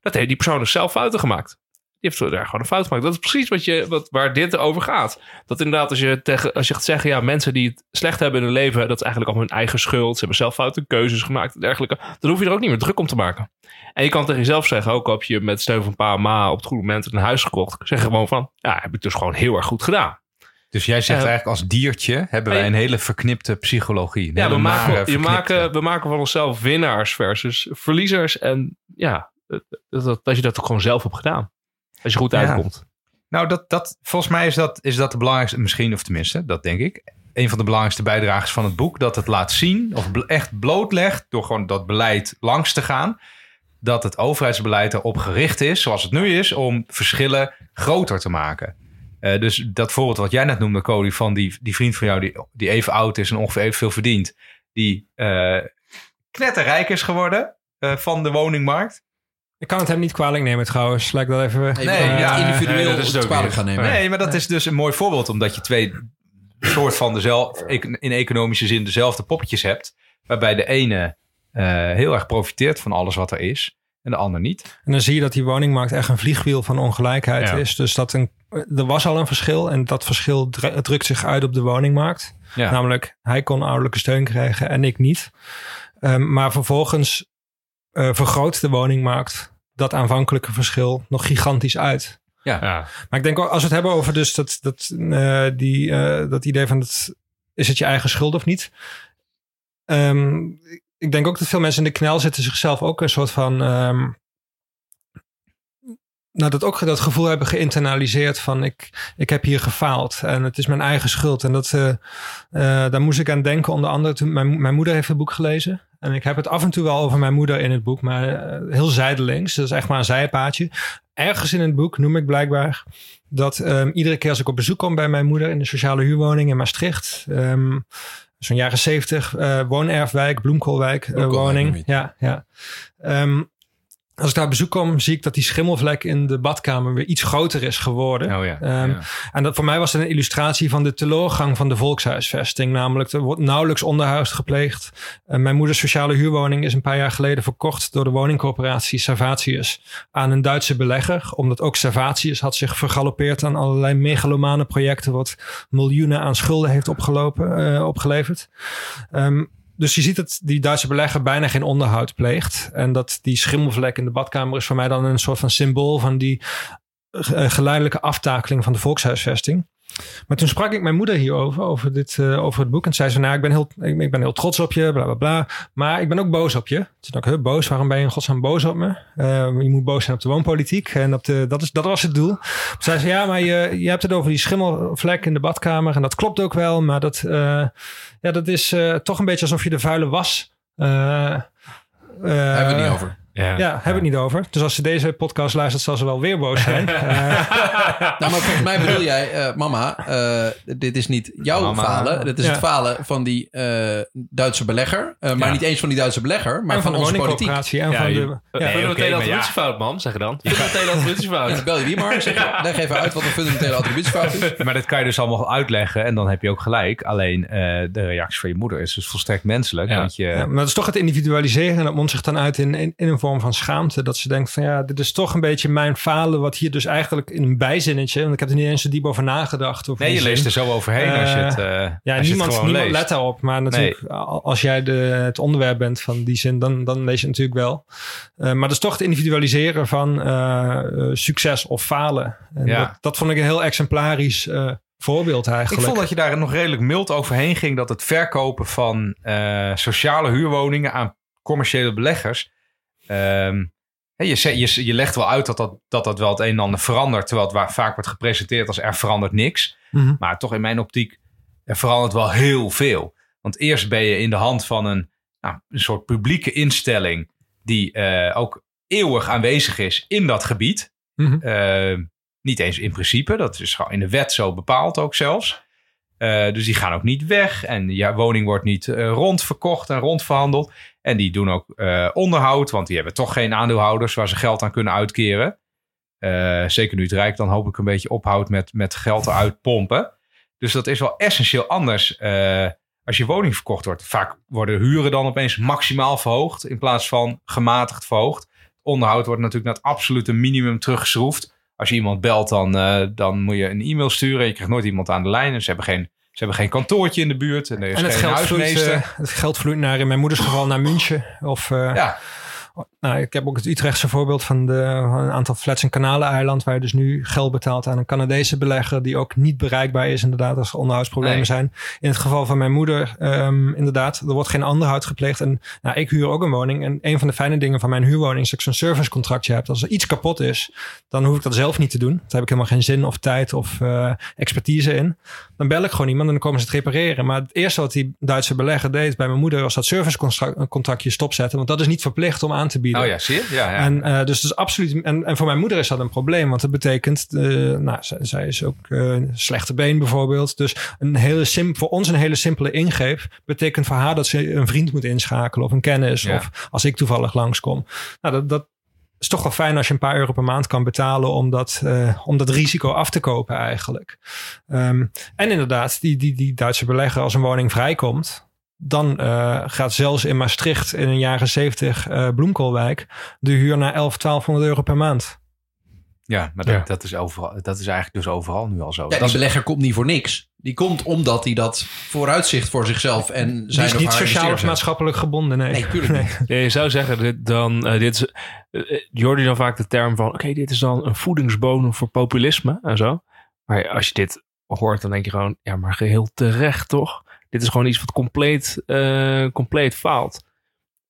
Dat heeft die persoon dus zelf fouten gemaakt. Die heeft daar gewoon een fout gemaakt. Dat is precies wat je, wat, waar dit over gaat. Dat inderdaad, als je, tegen, als je gaat zeggen, ja, mensen die het slecht hebben in hun leven, dat is eigenlijk allemaal hun eigen schuld. Ze hebben zelf foute keuzes gemaakt en dergelijke. Dan hoef je er ook niet meer druk om te maken. En je kan tegen jezelf zeggen, ook al heb je met steun van pa en ma op het goede moment een huis gekocht. Zeg je gewoon van, ja, heb ik dus gewoon heel erg goed gedaan. Dus jij zegt Eh, eigenlijk als diertje hebben wij hey. een hele verknipte psychologie. Ja, we maken, je verknipte. maken, we maken van onszelf winnaars versus verliezers. En ja, dat, dat, dat je dat ook gewoon zelf hebt gedaan. Als je goed uitkomt. Nou, dat, dat, volgens mij is dat, is dat de belangrijkste, misschien of tenminste, dat denk ik. Een van de belangrijkste bijdragers van het boek. Dat het laat zien, of echt blootlegt, door gewoon dat beleid langs te gaan. Dat het overheidsbeleid erop gericht is, zoals het nu is, om verschillen groter te maken. Eh, dus dat voorbeeld wat jij net noemde, Cody, van die, die vriend van jou die, die even oud is en ongeveer evenveel verdient. Die eh knetterrijk is geworden eh, van de woningmarkt. Ik kan het hem niet kwalijk nemen trouwens. Laat ik dat even... Nee, nee, ja, individueel nee, dat dat is het kwalijk niet. gaan nemen. Nee, maar dat is dus een mooi voorbeeld, omdat je twee soort van dezelfde, in economische zin dezelfde poppetjes hebt, waarbij de ene eh, heel erg profiteert van alles wat er is en de ander niet. En dan zie je dat die woningmarkt echt een vliegwiel van ongelijkheid Ja. is. Dus dat een, er was al een verschil en dat verschil dru- drukt zich uit op de woningmarkt. Ja. Namelijk, hij kon ouderlijke steun krijgen en ik niet. Ehm, maar vervolgens eh, vergroot de woningmarkt dat aanvankelijke verschil nog gigantisch uit. Ja. Maar ik denk ook, als we het hebben over dus dat, dat, eh, die, eh, dat idee van dat, is het je eigen schuld of niet? Ehm, ik denk ook dat veel mensen in de knel zitten zichzelf ook een soort van ehm, nou, dat ook dat gevoel hebben geïnternaliseerd van ik, ik heb hier gefaald en het is mijn eigen schuld. En dat, uh, uh, daar moest ik aan denken, onder andere toen mijn, mijn moeder heeft het boek gelezen. En ik heb het af en toe wel over mijn moeder in het boek, maar uh, heel zijdelings. Dat is echt maar een zijpaadje. Ergens in het boek noem ik blijkbaar dat um, iedere keer als ik op bezoek kom bij mijn moeder in de sociale huurwoning in Maastricht, um, zo'n jaren zeventig, woonerfwijk, Bloemkoolwijk, woning. Ja, ja. Um, als ik daar bezoek kom, zie ik dat die schimmelvlek in de badkamer weer iets groter is geworden. Oh ja, um, ja. En dat voor mij was het een illustratie van de teleurgang van de volkshuisvesting. Namelijk, er wordt nauwelijks onderhoud gepleegd. Uh, mijn moeders sociale huurwoning is een paar jaar geleden verkocht door de woningcorporatie Servatius aan een Duitse belegger. Omdat ook Servatius had zich vergalopeerd aan allerlei megalomane projecten, wat miljoenen aan schulden heeft opgelopen, uh, opgeleverd. Um, dus je ziet dat die Duitse belegger bijna geen onderhoud pleegt. En dat die schimmelvlek in de badkamer is voor mij dan een soort van symbool van die geleidelijke aftakeling van de volkshuisvesting. Maar toen sprak ik mijn moeder hierover, over, dit, uh, over het boek. En zei ze, nou, ik ben, heel, ik, ben heel trots op je, bla bla bla. Maar ik ben ook boos op je. Toen dacht ik, boos, waarom ben je in godsnaam boos op me? Uh, je moet boos zijn op de woonpolitiek. En op de, dat, is, dat was het doel. Toen zei ze, ja, maar je, je hebt het over die schimmelvlek in de badkamer. En dat klopt ook wel, maar dat, ja, dat is toch een beetje alsof je de vuile was... Hebben we het niet over. Ja, ja hebben we het niet over. Dus als ze deze podcast luistert, zal ze wel weer boos zijn. uh, nou, maar volgens mij bedoel jij, uh, mama, uh, dit is niet jouw mama. falen. Dit is ja. het falen van die Duitse belegger. maar ja. niet eens van die Duitse belegger, maar en van, van onze politiek. En ja, van de, ja, nee, fundamentele okay, attributiefout, man, zeg je dan. Fundamentele attributiefout. Bel je wie maar, zeg, leg even uit wat een fundamentele attributiefout is. Maar dat kan je dus allemaal uitleggen en dan heb je ook gelijk. Alleen de reactie van je moeder is dus volstrekt menselijk. Want je... maar het is toch het individualiseren en dat mondt zich dan uit in, in, in een vorm van schaamte. Dat ze denkt van ja, dit is toch een beetje mijn falen. Wat hier dus eigenlijk in een bijzinnetje. Want ik heb er niet eens zo diep over nagedacht. Over nee, je leest er zo overheen uh, als je het. Uh, ja, als niemand, je het niemand leest. let daarop. Maar natuurlijk, nee. als jij de, het onderwerp bent van die zin, dan, dan lees je het natuurlijk wel. Uh, maar dat is toch het individualiseren van succes of falen. En ja. dat, dat vond ik een heel exemplarisch voorbeeld eigenlijk. Ik vond dat je daar nog redelijk mild overheen ging. Dat het verkopen van uh, sociale huurwoningen aan commerciële beleggers. Um, je, je, je legt wel uit dat dat, dat dat wel het een en ander verandert. Terwijl het waar, vaak wordt gepresenteerd als er verandert niks. Mhm. Mm -hmm. Maar toch in mijn optiek, er verandert wel heel veel. Want eerst ben je in de hand van een, nou, een soort publieke instelling. Die uh, ook eeuwig aanwezig is in dat gebied. Mhm. Mm -hmm. uh, niet eens in principe, dat is gewoon in de wet zo bepaald ook zelfs. Uh, dus die gaan ook niet weg. En je woning wordt niet uh, rondverkocht en rondverhandeld. En die doen ook uh, onderhoud, want die hebben toch geen aandeelhouders waar ze geld aan kunnen uitkeren. zeker nu het Rijk dan hoop ik een beetje ophoudt met, met geld eruit pompen. Dus dat is wel essentieel anders als je woning verkocht wordt. Vaak worden huren dan opeens maximaal verhoogd in plaats van gematigd verhoogd. Onderhoud wordt natuurlijk naar het absolute minimum teruggeschroefd als je iemand belt, dan, dan moet je een e-mail sturen. Je krijgt nooit iemand aan de lijn. Ze hebben geen, ze hebben geen kantoortje in de buurt. En, er is en het, geen geld vloeit, uh, het geld vloeit naar, in mijn moeders geval, naar München. Of, uh, ja. Nou, ik heb ook het Utrechtse voorbeeld van, de, van een aantal flats in Kanaleneiland, waar je dus nu geld betaalt aan een Canadese belegger, die ook niet bereikbaar is, inderdaad, als er onderhoudsproblemen nee. zijn. In het geval van mijn moeder, um, inderdaad, er wordt geen onderhoud gepleegd. En nou, ik huur ook een woning. En een van de fijne dingen van mijn huurwoning is dat ik zo'n servicecontractje heb. Als er iets kapot is, dan hoef ik dat zelf niet te doen. Daar heb ik helemaal geen zin of tijd of uh, expertise in. Dan bel ik gewoon iemand en dan komen ze het repareren. Maar het eerste wat die Duitse belegger deed bij mijn moeder was dat servicecontractje stopzetten. Want dat is niet verplicht om aan te bieden. Oh ja, zie je? Ja, ja. En uh, dus, dus absoluut. En, en voor mijn moeder is dat een probleem. Want dat betekent, uh, nou, zij, zij is ook uh, slechte been bijvoorbeeld. Dus een hele sim, voor ons een hele simpele ingreep betekent voor haar dat ze een vriend moet inschakelen of een kennis. Ja. Of als ik toevallig langskom. Nou, dat, dat is toch wel fijn als je een paar euro per maand kan betalen om dat, uh, om dat risico af te kopen eigenlijk. Um, en inderdaad, die, die, die Duitse belegger als een woning vrijkomt, dan uh, gaat zelfs in Maastricht in een jaren 70 uh, Bloemkoolwijk de huur naar 11, 1200 euro per maand. Ja, maar dat, ja. dat, is overal, dat is eigenlijk dus overal nu al zo. Ja, dat belegger komt niet voor niks. Die komt omdat hij dat vooruitzicht voor zichzelf en zijn Die is niet sociaal of maatschappelijk gebonden, nee. Nee, tuurlijk niet. Ja, je zou zeggen, dit, dan, uh, dit is, uh, Jordi dan vaak de term van, oké, okay, dit is dan een voedingsbodem voor populisme en zo. Maar als je dit hoort, dan denk je gewoon, ja, maar geheel terecht, toch? Dit is gewoon iets wat compleet, uh, compleet faalt.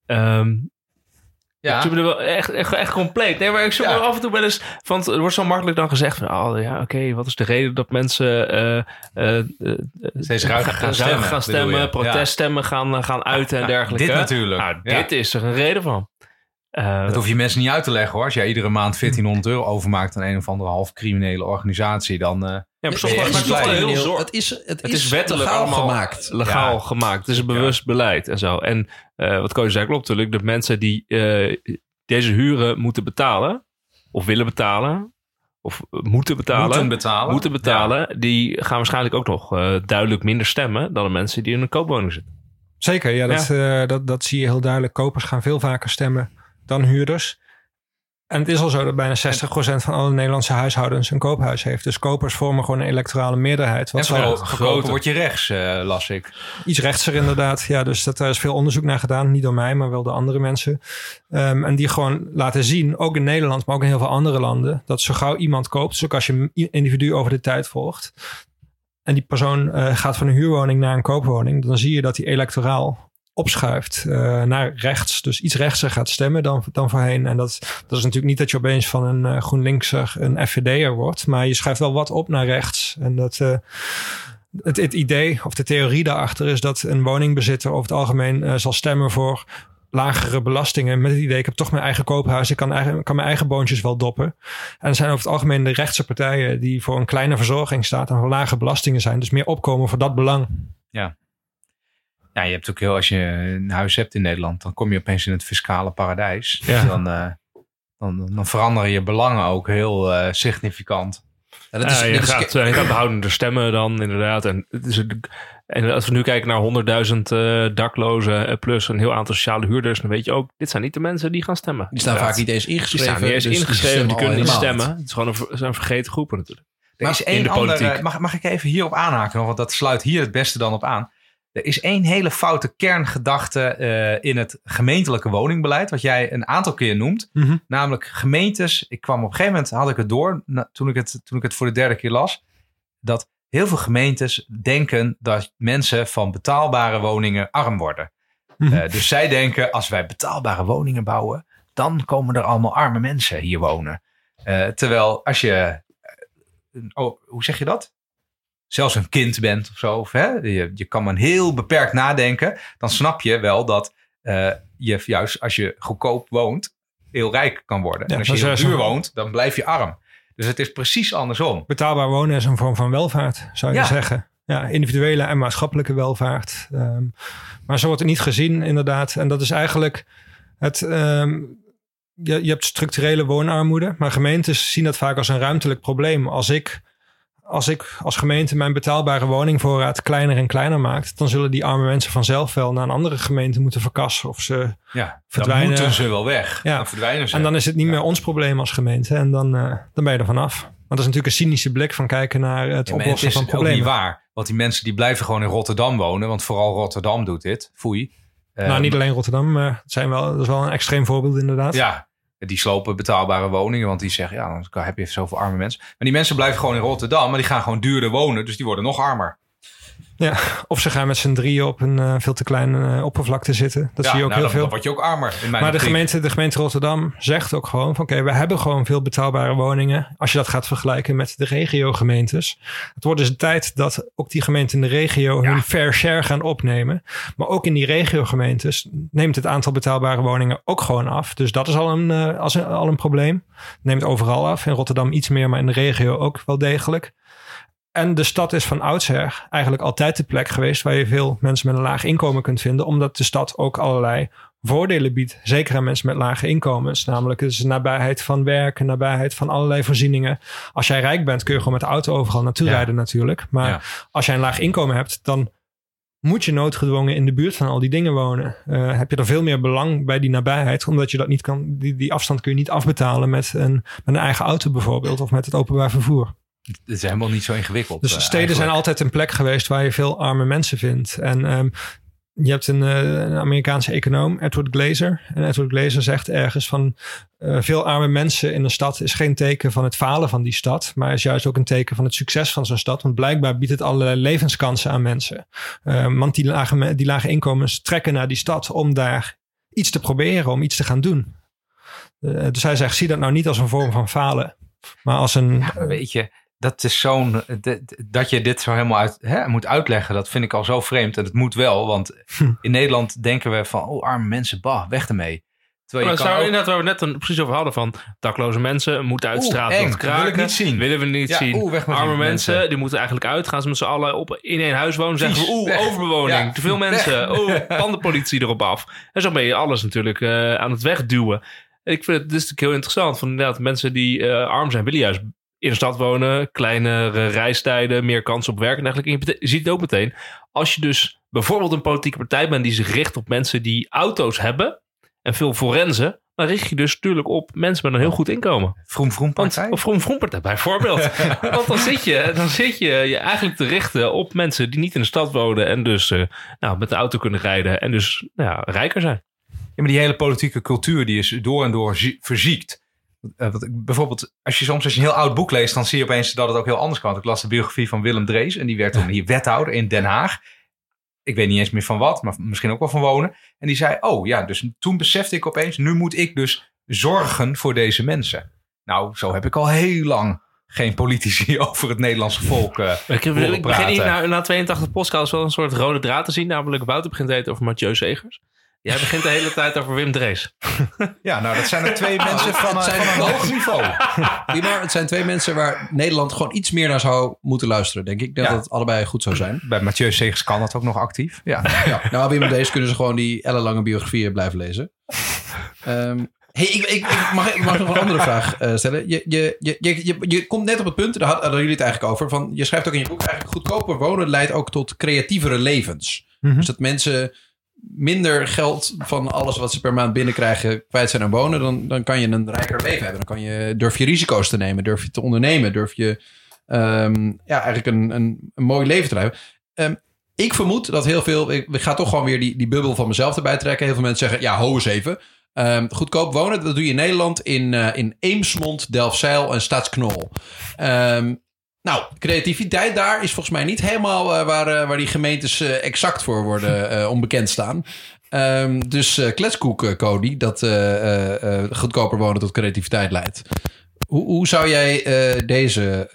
Um, Ja. Ik echt, echt, echt compleet. Nee, maar ik zoek Ja. af en toe wel eens... Want er wordt zo makkelijk dan gezegd van... Oh ja, oké, wat is de reden dat mensen... eh, eh, eh, Steeds ruiger gaan stemmen, gaan stemmen proteststemmen gaan, eh, gaan uiten en dergelijke. dit natuurlijk. Nou, Ja. dit is er een reden van. Eh, Dat hoef je mensen niet uit te leggen hoor. Als jij iedere maand 1400 euro overmaakt aan een of andere half criminele organisatie, dan. eh, ja, maar soms het is toch wel blij. heel zorg. Het is, het Het is, is wettelijk legaal allemaal gemaakt. legaal Ja. gemaakt. Het is een bewust beleid en zo. En eh, wat Koos zei klopt natuurlijk. De mensen die eh, deze huren moeten betalen, of willen betalen, of moeten betalen, moeten betalen. moeten betalen, die gaan waarschijnlijk ook nog eh, duidelijk minder stemmen dan de mensen die in een koopwoning zitten. Zeker, ja, dat, eh, dat, dat zie je heel duidelijk. Kopers gaan veel vaker stemmen dan huurders. En het is al zo dat bijna 60% van alle Nederlandse huishoudens een koophuis heeft. Dus kopers vormen gewoon een electorale meerderheid. En Wat vooral wel verkopen word je rechts, eh, las ik. iets rechtser inderdaad. Ja, dus dat, daar is veel onderzoek naar gedaan. Niet door mij, maar wel door andere mensen. Ehm, en die gewoon laten zien, ook in Nederland, maar ook in heel veel andere landen, dat zo gauw iemand koopt, dus ook als je een individu over de tijd volgt, en die persoon eh, gaat van een huurwoning naar een koopwoning, dan zie je dat die electoraal opschuift eh, naar rechts. Dus iets rechtser gaat stemmen dan, dan voorheen. En dat, dat is natuurlijk niet dat je opeens van een eh, GroenLinkser een FVD'er wordt. Maar je schuift wel wat op naar rechts. En dat... eh, het, het idee of de theorie daarachter is dat een woningbezitter over het algemeen zal stemmen voor lagere belastingen. Met het idee, ik heb toch mijn eigen koophuis, ik kan, eigen, kan mijn eigen boontjes wel doppen. En er zijn over het algemeen de rechtse partijen die voor een kleine verzorging staat en voor lage belastingen zijn. Dus meer opkomen voor dat belang. Ja, je hebt ook heel, als je een huis hebt in Nederland, dan kom je opeens in het fiscale paradijs. Ja. Dus dan, eh, dan, dan veranderen je belangen ook heel eh, significant. Ja, dat is, Ja, je, is- gaat, eh, je gaat behoudender stemmen dan inderdaad. En, het is, een- en als we nu kijken naar 100.000 eh, daklozen plus een heel aantal sociale huurders, dan weet je ook, dit zijn niet de mensen die gaan stemmen. die staan Inderdaad. vaak niet eens Die ingeschreven. staan niet eens dus ingeschreven, die kunnen niet stemmen. Het is gewoon een, zijn vergeten groepen natuurlijk. Er Maar is één de andere, mag, mag ik even hierop aanhaken want dat sluit hier het beste dan op aan. Er is één hele foute kerngedachte eh, in het gemeentelijke woningbeleid, wat jij een aantal keer noemt. Mhm. Namelijk gemeentes. Ik kwam op een gegeven moment, had ik het door, na- toen ik het, toen ik het voor de derde keer las, dat heel veel gemeentes denken dat mensen van betaalbare woningen arm worden. Mhm. Eh, dus zij denken, als wij betaalbare woningen bouwen, dan komen er allemaal arme mensen hier wonen. Eh, terwijl als je, oh, hoe zeg je dat? Zelfs een kind bent of zo, of, hè? Je, je kan maar heel beperkt nadenken, dan snap je wel dat eh, je juist als je goedkoop woont, heel rijk kan worden. Ja, en als je heel duur woont, dan blijf je arm. Dus het is precies andersom. Betaalbaar wonen is een vorm van welvaart, zou je Ja. zeggen. Ja, individuele en maatschappelijke welvaart. Ehm, maar zo wordt het niet gezien, inderdaad. En dat is eigenlijk het. ehm, je, je hebt structurele woonarmoede, maar gemeentes zien dat vaak als een ruimtelijk probleem. Als ik, als ik als gemeente mijn betaalbare woningvoorraad kleiner en kleiner maakt, dan zullen die arme mensen vanzelf wel naar een andere gemeente moeten verkassen. Of ze, Ja, Verdwijnen. dan moeten ze wel weg. Ja. Dan verdwijnen ze. en dan is het niet meer ons probleem als gemeente. En dan, eh, dan ben je er vanaf. Want dat is natuurlijk een cynische blik van kijken naar het Ja, het oplossen is van ook problemen. niet waar. Want die mensen die blijven gewoon in Rotterdam wonen. Want vooral Rotterdam doet dit. Foei. Nou, niet alleen Rotterdam, maar het zijn wel, dat is wel een extreem voorbeeld inderdaad. Ja, die slopen betaalbare woningen. Want die zeggen, ja, dan heb je zoveel arme mensen. Maar die mensen blijven gewoon in Rotterdam. Maar die gaan gewoon duurder wonen. Dus die worden nog armer. Ja, of ze gaan met z'n drieën op een eh, veel te kleine eh, oppervlakte zitten. Dat ja, zie je ook nou, heel dan, veel. dan word je ook armer. In mijn Maar de optiek. gemeente, de gemeente Rotterdam zegt ook gewoon van oké, we hebben gewoon veel betaalbare woningen. Als je dat gaat vergelijken met de regiogemeentes. Het wordt dus tijd dat ook die gemeenten in de regio hun fair share gaan opnemen. Maar ook in die regiogemeentes neemt het aantal betaalbare woningen ook gewoon af. Dus dat is al een, eh, als een, al een probleem. Neemt overal af. In Rotterdam iets meer, maar in de regio ook wel degelijk. En de stad is van oudsher eigenlijk altijd de plek geweest waar je veel mensen met een laag inkomen kunt vinden. Omdat de stad ook allerlei voordelen biedt. Zeker aan mensen met lage inkomens. Namelijk dus nabijheid van werk, nabijheid van allerlei voorzieningen. Als jij rijk bent kun je gewoon met de auto overal naartoe Ja. rijden natuurlijk. Maar Ja. als jij een laag inkomen hebt, dan moet je noodgedwongen in de buurt van al die dingen wonen. Eh, heb je er veel meer belang bij die nabijheid, omdat je dat niet kan, die, die afstand kun je niet afbetalen met een, met een eigen auto bijvoorbeeld of met het openbaar vervoer. Het is helemaal niet zo ingewikkeld. Dus eh, steden zijn altijd een plek geweest waar je veel arme mensen vindt. En ehm, je hebt een, eh, een Amerikaanse econoom, Edward Glazer. En Edward Glazer zegt ergens van eh, veel arme mensen in een stad is geen teken van het falen van die stad, maar is juist ook een teken van het succes van zo'n stad. Want blijkbaar biedt het allerlei levenskansen aan mensen. Eh, want die lage, die lage inkomens trekken naar die stad om daar iets te proberen, om iets te gaan doen. Dus hij zegt, zie dat nou niet als een vorm van falen. Maar als een... Ja, weet je, dat is zo'n. Dat je dit zo helemaal uit, hè, moet uitleggen, dat vind ik al zo vreemd. En het moet wel, want Hm. in Nederland denken we van. Oh, arme mensen, bah, weg ermee. Terwijl Maar je kan zou ook- inderdaad waar we net een, precies over hadden van dakloze mensen moeten uit straat eng. kraken. Wil ik niet zien. Willen we niet Ja, zien. oeh, weg met Arme mensen, mensen. die moeten eigenlijk uit. Gaan ze met z'n allen op, in één huis wonen. Zeggen we oeh, overbewoning. Ja, te veel weg. mensen. Oeh, pandenpolitie erop af. En zo ben je alles natuurlijk eh, aan het wegduwen. En ik vind het dus natuurlijk heel interessant. Van inderdaad, mensen die eh, arm zijn willen juist in de stad wonen. Kleinere reistijden, meer kans op werk en dergelijke. En je ziet het ook meteen. Als je dus bijvoorbeeld een politieke partij bent die zich richt op mensen die auto's hebben en veel forensen, dan richt je dus natuurlijk op mensen met een heel goed inkomen. Vroom Vroom Want, partij. of Vroom Vroom partij bijvoorbeeld. Want dan zit, je, dan zit je je eigenlijk te richten op mensen die niet in de stad wonen en dus eh, nou, met de auto kunnen rijden en dus nou ja, rijker zijn. Ja, maar die hele politieke cultuur die is door en door zie- verziekt. Eh, wat ik- bijvoorbeeld, als je soms als je een heel oud boek leest, dan zie je opeens dat het ook heel anders kan. Want Ik las de biografie van Willem Drees en die werd toen hier wethouder in Den Haag. Ik weet niet eens meer van wat, maar misschien ook wel van wonen. En die zei, oh ja, dus toen besefte ik opeens, nu moet ik dus zorgen voor deze mensen. Nou, zo heb ik al heel lang geen politici over het Nederlandse volk eh Ik, begin hier na, na 82 podcasts wel een soort rode draad te zien. Namelijk Wouter begint te eten over Mathieu Segers. Jij begint de hele tijd over Wim Drees. Ja, nou dat zijn er twee mensen van, het zijn van een hoog niveau. Maar, het zijn twee mensen waar Nederland gewoon iets meer naar zou moeten luisteren, denk ik. Ja. dat het allebei goed zou zijn. Bij Mathieu Segers kan dat ook nog actief. Ja. Ja. Nou, Wim deze kunnen ze gewoon die ellenlange biografieën blijven lezen. Ehm, hey, ik, ik, mag, ik mag nog een andere vraag eh, stellen. Je, je, je, je, je, je komt net op het punt, daar had- hadden jullie het eigenlijk over, van je schrijft ook in je boek eigenlijk goedkoper wonen leidt ook tot creatievere levens. Mhm. Dus dat mensen minder geld van alles wat ze per maand binnenkrijgen kwijt zijn aan wonen, dan, dan kan je een rijker leven hebben. Dan kan je, durf je risico's te nemen, durf je te ondernemen, durf je ehm, ja, eigenlijk een, een, een mooi leven te leiden. Ehm, ik vermoed dat heel veel, ik, ga toch gewoon weer die, die bubbel van mezelf erbij trekken. Heel veel mensen zeggen, ja, ho eens even. Ehm, goedkoop wonen, dat doe je in Nederland in, eh, in Eemsmond, Delfzijl en Stadsknol. Ehm, nou, creativiteit daar is volgens mij niet helemaal eh, waar, eh, waar die gemeentes eh, exact voor worden onbekend staan. Ehm, dus kletskoek, Cody, dat goedkoper wonen tot creativiteit leidt. Hoe, hoe zou jij deze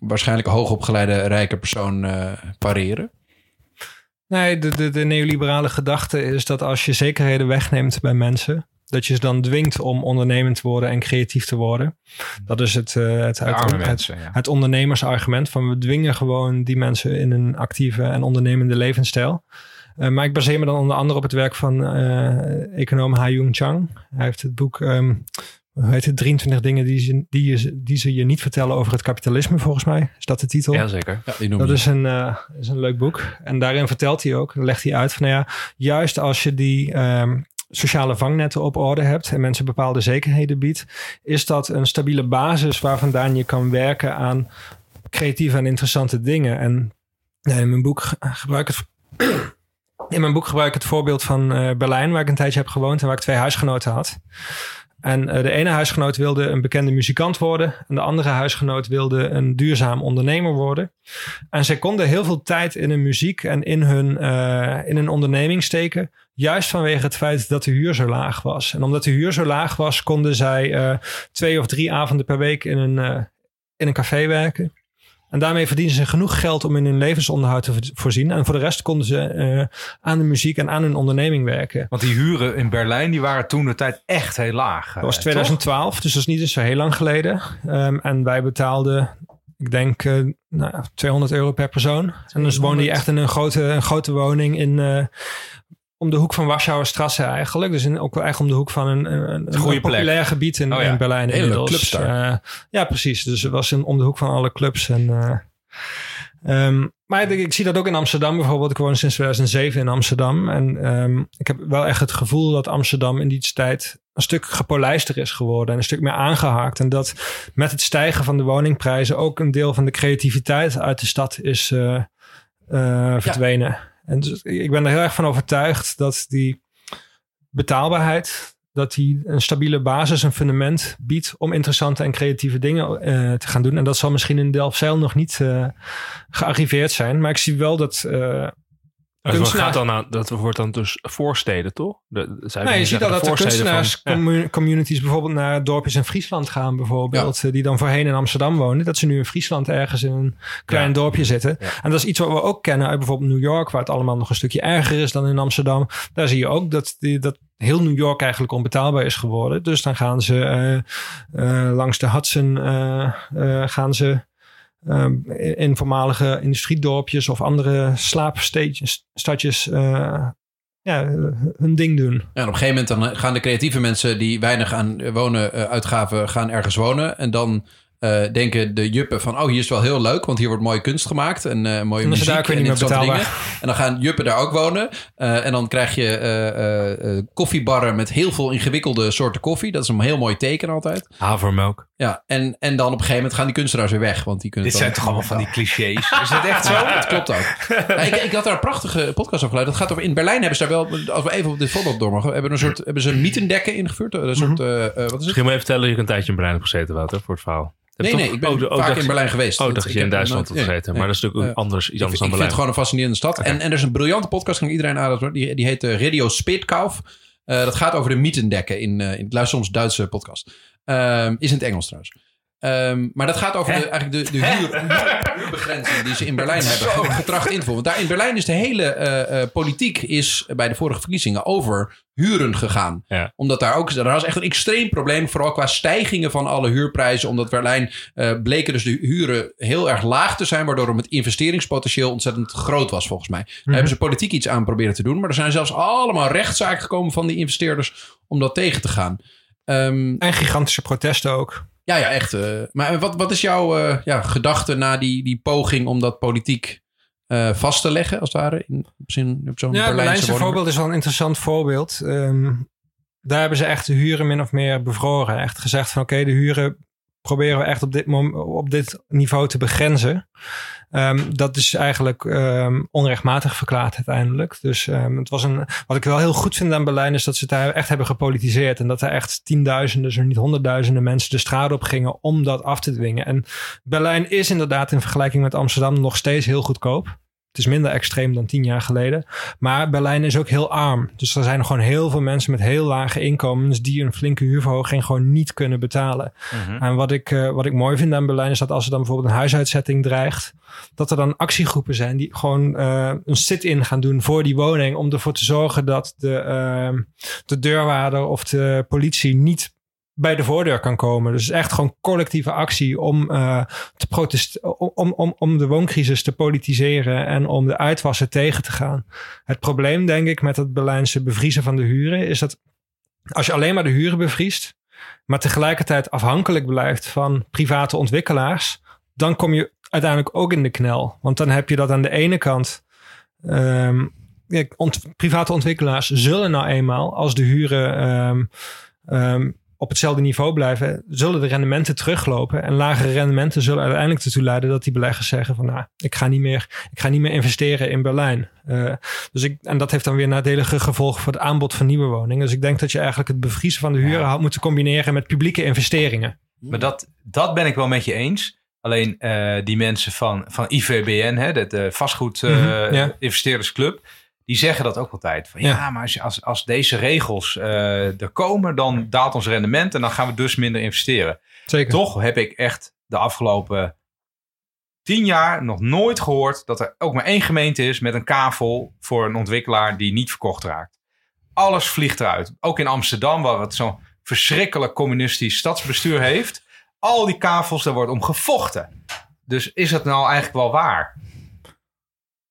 waarschijnlijk hoogopgeleide rijke persoon pareren? Nee, de, de, de neoliberale gedachte is dat als je zekerheden wegneemt bij mensen, dat je ze dan dwingt om ondernemend te worden en creatief te worden. Dat is het, eh, het, het, arme het, mensen, ja. het ondernemersargument van we dwingen gewoon die mensen in een actieve en ondernemende levensstijl. Eh, maar ik baseer me dan onder andere op het werk van eh, econoom Ha-Jung Chang. Hij heeft het boek, ehm, hoe heet het, 23 dingen die ze, die, je, die ze je niet vertellen over het kapitalisme, volgens mij. Is dat de titel? Jazeker. Ja, die noem Dat je. is een, eh, is een leuk boek. En daarin vertelt hij ook, legt hij uit van, nou ja, juist als je die ehm, sociale vangnetten op orde hebt en mensen bepaalde zekerheden biedt, is dat een stabiele basis waar vandaan je kan werken aan creatieve en interessante dingen. En in mijn boek ge- gebruik ik het. In mijn boek gebruik ik het voorbeeld van eh, Berlijn, waar ik een tijdje heb gewoond en waar ik twee huisgenoten had. En eh, de ene huisgenoot wilde een bekende muzikant worden. En de andere huisgenoot wilde een duurzaam ondernemer worden. En zij konden heel veel tijd in hun muziek en in hun, eh, in hun onderneming steken. Juist vanwege het feit dat de huur zo laag was. En omdat de huur zo laag was, konden zij eh, twee of drie avonden per week in een, eh, in een café werken. En daarmee verdienen ze genoeg geld om in hun levensonderhoud te vo- voorzien. En voor de rest konden ze eh, aan de muziek en aan hun onderneming werken. Want die huren in Berlijn, die waren toen de tijd echt heel laag. Dat was eh, 2012, dus dat is niet eens zo heel lang geleden. Ehm, en wij betaalden, ik denk, nou, ja, 200 euro per persoon. En dus woonde je echt in een grote, een grote woning in, om de hoek van Warschauerstrasse eigenlijk. Dus in, ook wel echt om de hoek van een, een, een, goede populair gebied in, Oh ja, in Berlijn hele inmiddels. clubs daar. Eh, ja, precies. Dus het was in, om de hoek van alle clubs. En, eh, ehm, maar ik, ik zie dat ook in Amsterdam bijvoorbeeld. Ik woon sinds 2007 in Amsterdam. En ehm, ik heb wel echt het gevoel dat Amsterdam in die tijd een stuk gepolijster is geworden. En een stuk meer aangehaakt. En dat met het stijgen van de woningprijzen ook een deel van de creativiteit uit de stad is eh, verdwenen. En dus ik ben er heel erg van overtuigd dat die betaalbaarheid, dat die een stabiele basis, een fundament biedt om interessante en creatieve dingen eh, te gaan doen. En dat zal misschien in Delfzijl nog niet eh, gearriveerd zijn. Maar ik zie wel dat, Dat kunstenaars- gaat dan aan, dat wordt dan dus voorsteden, toch? De, zij Nee, je ziet al dat de voorsteden kunstenaars van- ja. commu- communities bijvoorbeeld naar dorpjes in Friesland gaan bijvoorbeeld. eh, Die dan voorheen in Amsterdam woonden. Dat ze nu in Friesland ergens in een klein Ja. dorpje zitten. Ja. En dat is iets wat we ook kennen uit bijvoorbeeld New York. Waar het allemaal nog een stukje erger is dan in Amsterdam. Daar zie je ook dat, die, dat heel New York eigenlijk onbetaalbaar is geworden. Dus dan gaan ze eh, eh, langs de Hudson gaan ze... ehm, in voormalige industriedorpjes of andere slaapstadjes eh ja, hun ding doen. Ja, en op een gegeven moment dan gaan de creatieve mensen die weinig aan wonen eh, uitgaven, gaan ergens wonen. En dan eh, denken de juppen van, oh, hier is wel heel leuk, want hier wordt mooie kunst gemaakt en eh, mooie En muziek daar en interessante betaalbaar. dingen. En dan gaan juppen daar ook wonen. Eh, en dan krijg je eh, eh, eh, koffiebarren met heel veel ingewikkelde soorten koffie. Dat is een heel mooi teken altijd. Havermelk. Ja, en, en dan op een gegeven moment gaan die kunstenaars weer weg, want die kunnen Dit het zijn toch allemaal van die clichés? Is dat echt zo? ja, dat klopt ook. Ik, ik had daar een prachtige podcast over geluid. Dat gaat over in Berlijn hebben ze daar wel, als we even op dit voorbeeld door mogen, hebben, een soort, hebben ze een mietendekken ingevoerd. Een soort, eh, eh, wat is het? Misschien moet je even vertellen dat je een tijdje in Berlijn hebt gezeten, Wouter, voor het verhaal. Nee, toch- nee, ik ben oh, oh, vaak in Berlijn geweest. Oh, Dat- dat ik je in Duitsland had. Maar dat is natuurlijk anders, iets Ik, anders ik dan vind het Berlijn. gewoon een fascinerende stad. En, en er is een briljante podcast, kan ik iedereen aanraden. Die, die heet eh, Radio Speetkauf. Eh, dat gaat over de mietendekken in, eh in het luister soms Duitse podcast. Ehm, is in het Engels trouwens. Ehm, maar dat gaat over de, eigenlijk de, de huur, huurbegrenzing die ze in Berlijn hebben getracht in te voeren. Want daar in Berlijn is de hele eh, eh, politiek is bij de vorige verkiezingen over huren gegaan. Ja. Omdat daar ook, daar was echt een extreem probleem, vooral qua stijgingen van alle huurprijzen. Omdat Berlijn eh, bleken dus de huren heel erg laag te zijn, waardoor het investeringspotentieel ontzettend groot was volgens mij. Daar hebben ze politiek iets aan proberen te doen, maar er zijn zelfs allemaal rechtszaken gekomen van die investeerders om dat tegen te gaan. Ehm, En gigantische protesten ook. Ja, ja, echt. eh, maar wat, wat is jouw eh, ja, gedachte na die, die poging om dat politiek eh, vast te leggen, als het ware? In, op zo'n, op zo'n Ja, het Berlijnse Berlijnse voorbeeld is wel een interessant voorbeeld. Ehm, daar hebben ze echt de huren min of meer bevroren. Echt gezegd van oké, de huren proberen we echt op dit, mom- op dit niveau te begrenzen. Ehm, dat is eigenlijk ehm, onrechtmatig verklaard uiteindelijk. Dus ehm, het was een, wat ik wel heel goed vind aan Berlijn is dat ze het daar echt hebben gepolitiseerd. En dat er echt tienduizenden, zo niet honderdduizenden mensen de straat op gingen om dat af te dwingen. En Berlijn is inderdaad in vergelijking met Amsterdam nog steeds heel goedkoop. Het is minder extreem dan tien jaar geleden. Maar Berlijn is ook heel arm. Dus er zijn gewoon heel veel mensen met heel lage inkomens die een flinke huurverhoging gewoon niet kunnen betalen. En wat ik, eh, wat ik mooi vind aan Berlijn is dat als er dan bijvoorbeeld een huisuitzetting dreigt, dat er dan actiegroepen zijn die gewoon eh, een sit-in gaan doen voor die woning om ervoor te zorgen dat de, eh, de deurwaarder of de politie niet bij de voordeur kan komen. Dus echt gewoon collectieve actie om, eh, te protesteren, om, om, om de wooncrisis te politiseren en om de uitwassen tegen te gaan. Het probleem, denk ik, met het Berlijnse bevriezen van de huren is dat als je alleen maar de huren bevriest, maar tegelijkertijd afhankelijk blijft van private ontwikkelaars, dan kom je uiteindelijk ook in de knel. Want dan heb je dat aan de ene kant. ehm, private ontwikkelaars zullen nou eenmaal, als de huren ehm, ehm, op hetzelfde niveau blijven, zullen de rendementen teruglopen. En lagere rendementen zullen uiteindelijk ertoe leiden dat die beleggers zeggen van nou, ik ga niet meer, ik ga niet meer investeren in Berlijn. Eh, dus ik, en dat heeft dan weer nadelige gevolgen voor het aanbod van nieuwe woningen. Dus ik denk dat je eigenlijk het bevriezen van de huren had moeten combineren met publieke investeringen. Maar dat, dat ben ik wel met je eens. Alleen eh, die mensen van, van IVBN, hè, de, de vastgoed ja. investeerdersclub, die zeggen dat ook altijd. Van, ja. Ja. maar als, als, als deze regels eh, er komen, dan daalt ons rendement en dan gaan we dus minder investeren. Zeker. Toch heb ik echt de afgelopen tien jaar nog nooit gehoord dat er ook maar één gemeente is met een kavel voor een ontwikkelaar die niet verkocht raakt. Alles vliegt eruit. Ook in Amsterdam, waar het zo'n verschrikkelijk communistisch stadsbestuur heeft. Al die kavels, daar wordt om gevochten. Dus is het nou eigenlijk wel waar?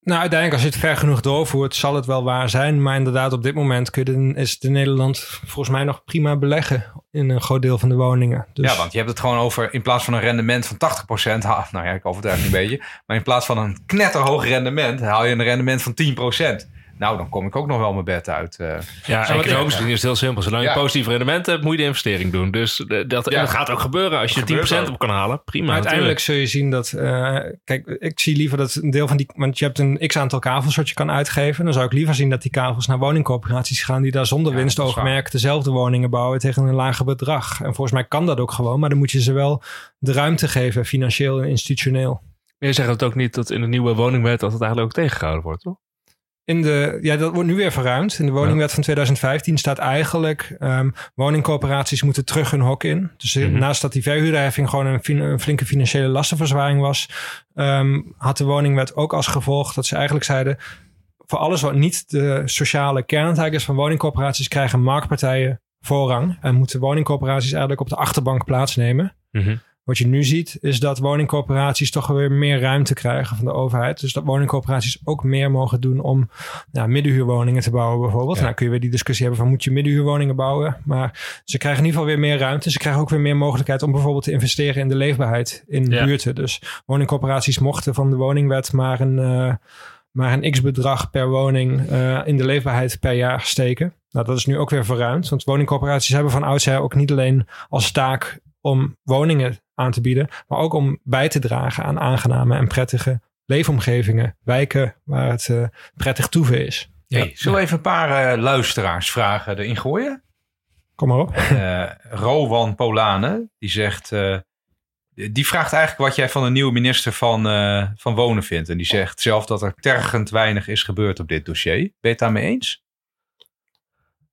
Nou, uiteindelijk, als je het ver genoeg doorvoert, zal het wel waar zijn. Maar inderdaad, op dit moment kun je is het in Nederland volgens mij nog prima beleggen in een groot deel van de woningen. Dus Ja, want je hebt het gewoon over, in plaats van een rendement van 80%, haal, nou ja, ik overdrijf een beetje. Maar in plaats van een knetterhoog rendement, haal je een rendement van 10%. Nou, dan kom ik ook nog wel mijn bed uit. eh. Ja, economisch gezien is het heel simpel. Zolang je Ja. positief rendement hebt, moet je de investering doen. Dus dat, en Ja. dat gaat ook gebeuren. Als je Dat gebeurt 10% ook. op kan halen, prima. Maar uiteindelijk natuurlijk. zul je zien dat. eh, kijk, ik zie liever dat een deel van die. Want je hebt een x aantal kavels wat je kan uitgeven. Dan zou ik liever zien dat die kavels naar woningcorporaties gaan. die daar zonder Ja, winstoogmerk dezelfde woningen bouwen tegen een lager bedrag. En volgens mij kan dat ook gewoon. Maar dan moet je ze wel de ruimte geven, financieel en institutioneel. Maar je zegt het ook niet dat in de nieuwe woningwet dat het eigenlijk ook tegengehouden wordt, toch? In de, ja, dat wordt nu weer verruimd. In de woningwet van 2015 staat eigenlijk... ehm woningcorporaties moeten terug hun hok in. Dus Mhm. naast dat die verhuurderheffing gewoon een flinke financiële lastenverzwaring was... ehm, had de woningwet ook als gevolg dat ze eigenlijk zeiden... voor alles wat niet de sociale kerntaak is van woningcorporaties... krijgen marktpartijen voorrang. En moeten woningcorporaties eigenlijk op de achterbank plaatsnemen. Mhm. Wat je nu ziet, is dat woningcorporaties toch weer meer ruimte krijgen van de overheid. Dus dat woningcorporaties ook meer mogen doen om nou, middenhuurwoningen te bouwen, bijvoorbeeld. Ja. Nou kun je weer die discussie hebben van moet je middenhuurwoningen bouwen. Maar ze krijgen in ieder geval weer meer ruimte. Ze krijgen ook weer meer mogelijkheid om bijvoorbeeld te investeren in de leefbaarheid in Ja. buurten. Dus woningcorporaties mochten van de woningwet maar een, eh, maar een x-bedrag per woning eh, in de leefbaarheid per jaar steken. Nou, dat is nu ook weer verruimd. Want woningcorporaties hebben van oudsher ook niet alleen als taak om woningen aan te bieden, maar ook om bij te dragen aan aangename en prettige leefomgevingen, wijken waar het eh, prettig toeven is. Hey, zullen we even een paar eh, luisteraarsvragen erin gooien? Kom maar op. Eh Rowan Polane, die zegt... eh, die vraagt eigenlijk wat jij van de nieuwe minister van, eh, van Wonen vindt. En die zegt zelf dat er tergend weinig is gebeurd op dit dossier. Ben je het daarmee eens?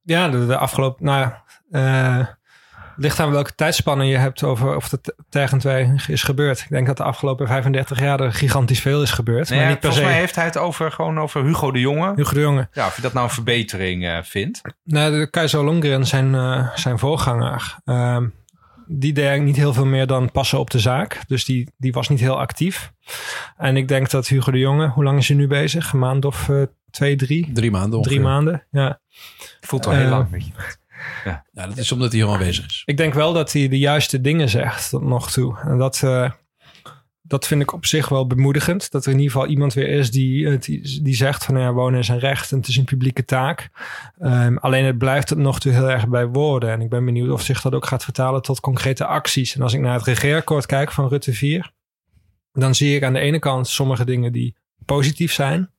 Ja, de, de afgelopen, nou ja, eh, ligt aan welke tijdspannen je hebt over of het tergend weinig is gebeurd. Ik denk dat de afgelopen 35 jaar er gigantisch veel is gebeurd. Nee, maar ja, niet per volgens se mij heeft hij het over, gewoon over Hugo de Jonge. Hugo de Jonge. Ja, of je dat nou een verbetering eh, vindt. Nou, de Keizer Longren, zijn, eh, zijn voorganger, ehm, die deed eigenlijk niet heel veel meer dan passen op de zaak. Dus die, die was niet heel actief. En ik denk dat Hugo de Jonge, hoe lang is hij nu bezig? Een maand of eh, twee, drie? Drie maanden ongeveer. Drie maanden, ja. Voelt al Eh, heel lang. Weet je. Ja, dat is omdat hij heel aanwezig is. Ik denk wel dat hij de juiste dingen zegt tot nog toe. En dat, eh, dat vind ik op zich wel bemoedigend. Dat er in ieder geval iemand weer is die, eh, die, die zegt van ja, wonen is een recht en het is een publieke taak. Ehm, alleen het blijft het nog toe heel erg bij woorden. En ik ben benieuwd of zich dat ook gaat vertalen tot concrete acties. En als ik naar het regeerakkoord kijk van Rutte 4, dan zie ik aan de ene kant sommige dingen die positief zijn.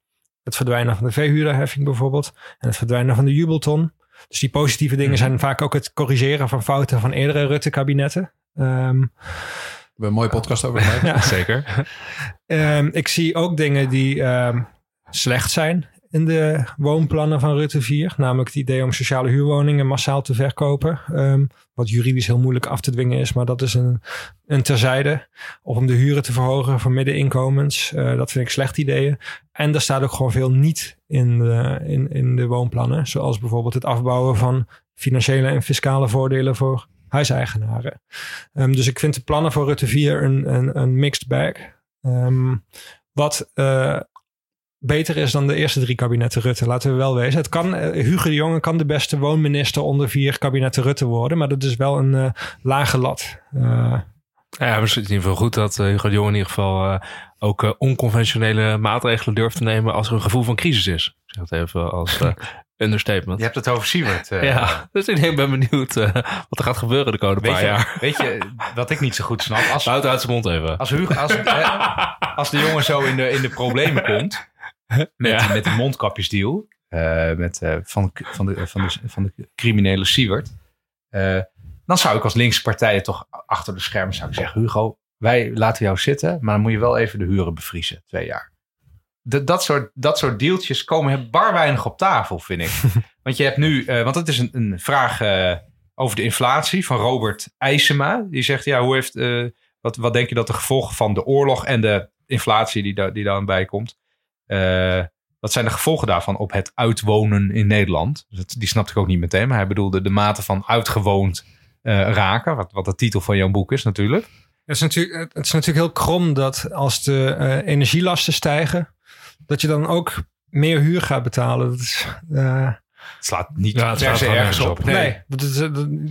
Het verdwijnen van de veehuurderheffing bijvoorbeeld. En het verdwijnen van de jubelton. Dus die positieve dingen zijn vaak ook het corrigeren van fouten van eerdere Rutte-kabinetten. Ehm, We hebben een mooie podcast over gemaakt. ja. Zeker. Ehm, ik zie ook dingen die ehm, slecht zijn in de woonplannen van Rutte 4. Namelijk het idee om sociale huurwoningen massaal te verkopen. Ehm, wat juridisch heel moeilijk af te dwingen is, maar dat is een, een terzijde. Of om de huren te verhogen voor middeninkomens. Eh, dat vind ik slecht ideeën. En er staat ook gewoon veel niet in de, in, in de woonplannen. Zoals bijvoorbeeld het afbouwen van financiële en fiscale voordelen voor huiseigenaren. Ehm, dus ik vind de plannen voor Rutte 4 een, een, een mixed bag. Ehm, wat eh, beter is dan de eerste drie kabinetten Rutte, laten we wel wezen. Het kan, eh, Hugo de Jonge kan de beste woonminister onder vier kabinetten Rutte worden, maar dat is wel een eh, lage lat. Eh, Ja, maar het is in ieder geval goed dat Hugo de Jong in ieder geval ook onconventionele maatregelen durft te nemen als er een gevoel van crisis is. Ik zeg het even als eh, understatement. Je hebt het over Siewert. Ja, dus ik ben benieuwd wat er gaat gebeuren de komende paar je, jaar. weet je wat ik niet zo goed snap? Als, Houd uit zijn mond even. als, Hugo, als, als de jongen zo in de, in de problemen komt met, met de mondkapjesdeal eh, met, eh, van, van, de, van, de, van de criminele Siewert, eh, dan zou ik als linkse partijen toch achter de schermen zou ik zeggen, Hugo, wij laten jou zitten, maar dan moet je wel even de huren bevriezen, twee jaar. Dat dat, soort, dat soort deeltjes komen bar weinig op tafel, vind ik. want je hebt nu, eh, want het is een, een vraag eh, over de inflatie van Robert IJsema. Die zegt, ja, hoe heeft, eh, wat, wat denk je dat de gevolgen van de oorlog en de inflatie die, daar die dan bij komt, eh, wat zijn de gevolgen daarvan op het uitwonen in Nederland? Dus dat, die snapte ik ook niet meteen, maar hij bedoelde de mate van uitgewoond eh, raken, wat, wat de titel van jouw boek is natuurlijk. Het is, natuurlijk, het is natuurlijk heel krom dat als de eh, energielasten stijgen, dat je dan ook meer huur gaat betalen. Dat is, eh, Het slaat niet Ja, het slaat ergens op. op. nee,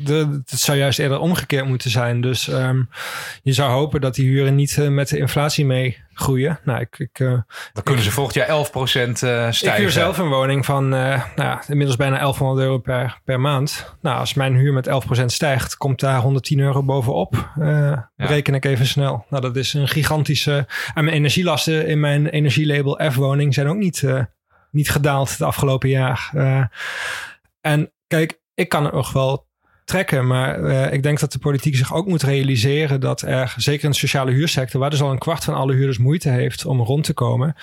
dat zou juist eerder omgekeerd moeten zijn. Dus ehm, je zou hopen dat die huren niet eh, met de inflatie mee groeien. Nou, ik, ik, eh, Dan kunnen ze volgend jaar 11% eh ik stijgen. huur zelf een woning van eh, nou ja, inmiddels bijna 1100 euro per, per maand. Nou, als mijn huur met 11% stijgt, komt daar 110 euro bovenop. Eh bereken ik even snel. Nou, dat is een gigantische... En mijn energielasten in mijn energielabel F-woning zijn ook niet, eh, niet gedaald het afgelopen jaar. Eh, en kijk, ik kan het nog wel trekken. Maar eh, ik denk dat de politiek zich ook moet realiseren dat er, zeker in de sociale huursector, waar dus al een kwart van alle huurders moeite heeft om rond te komen,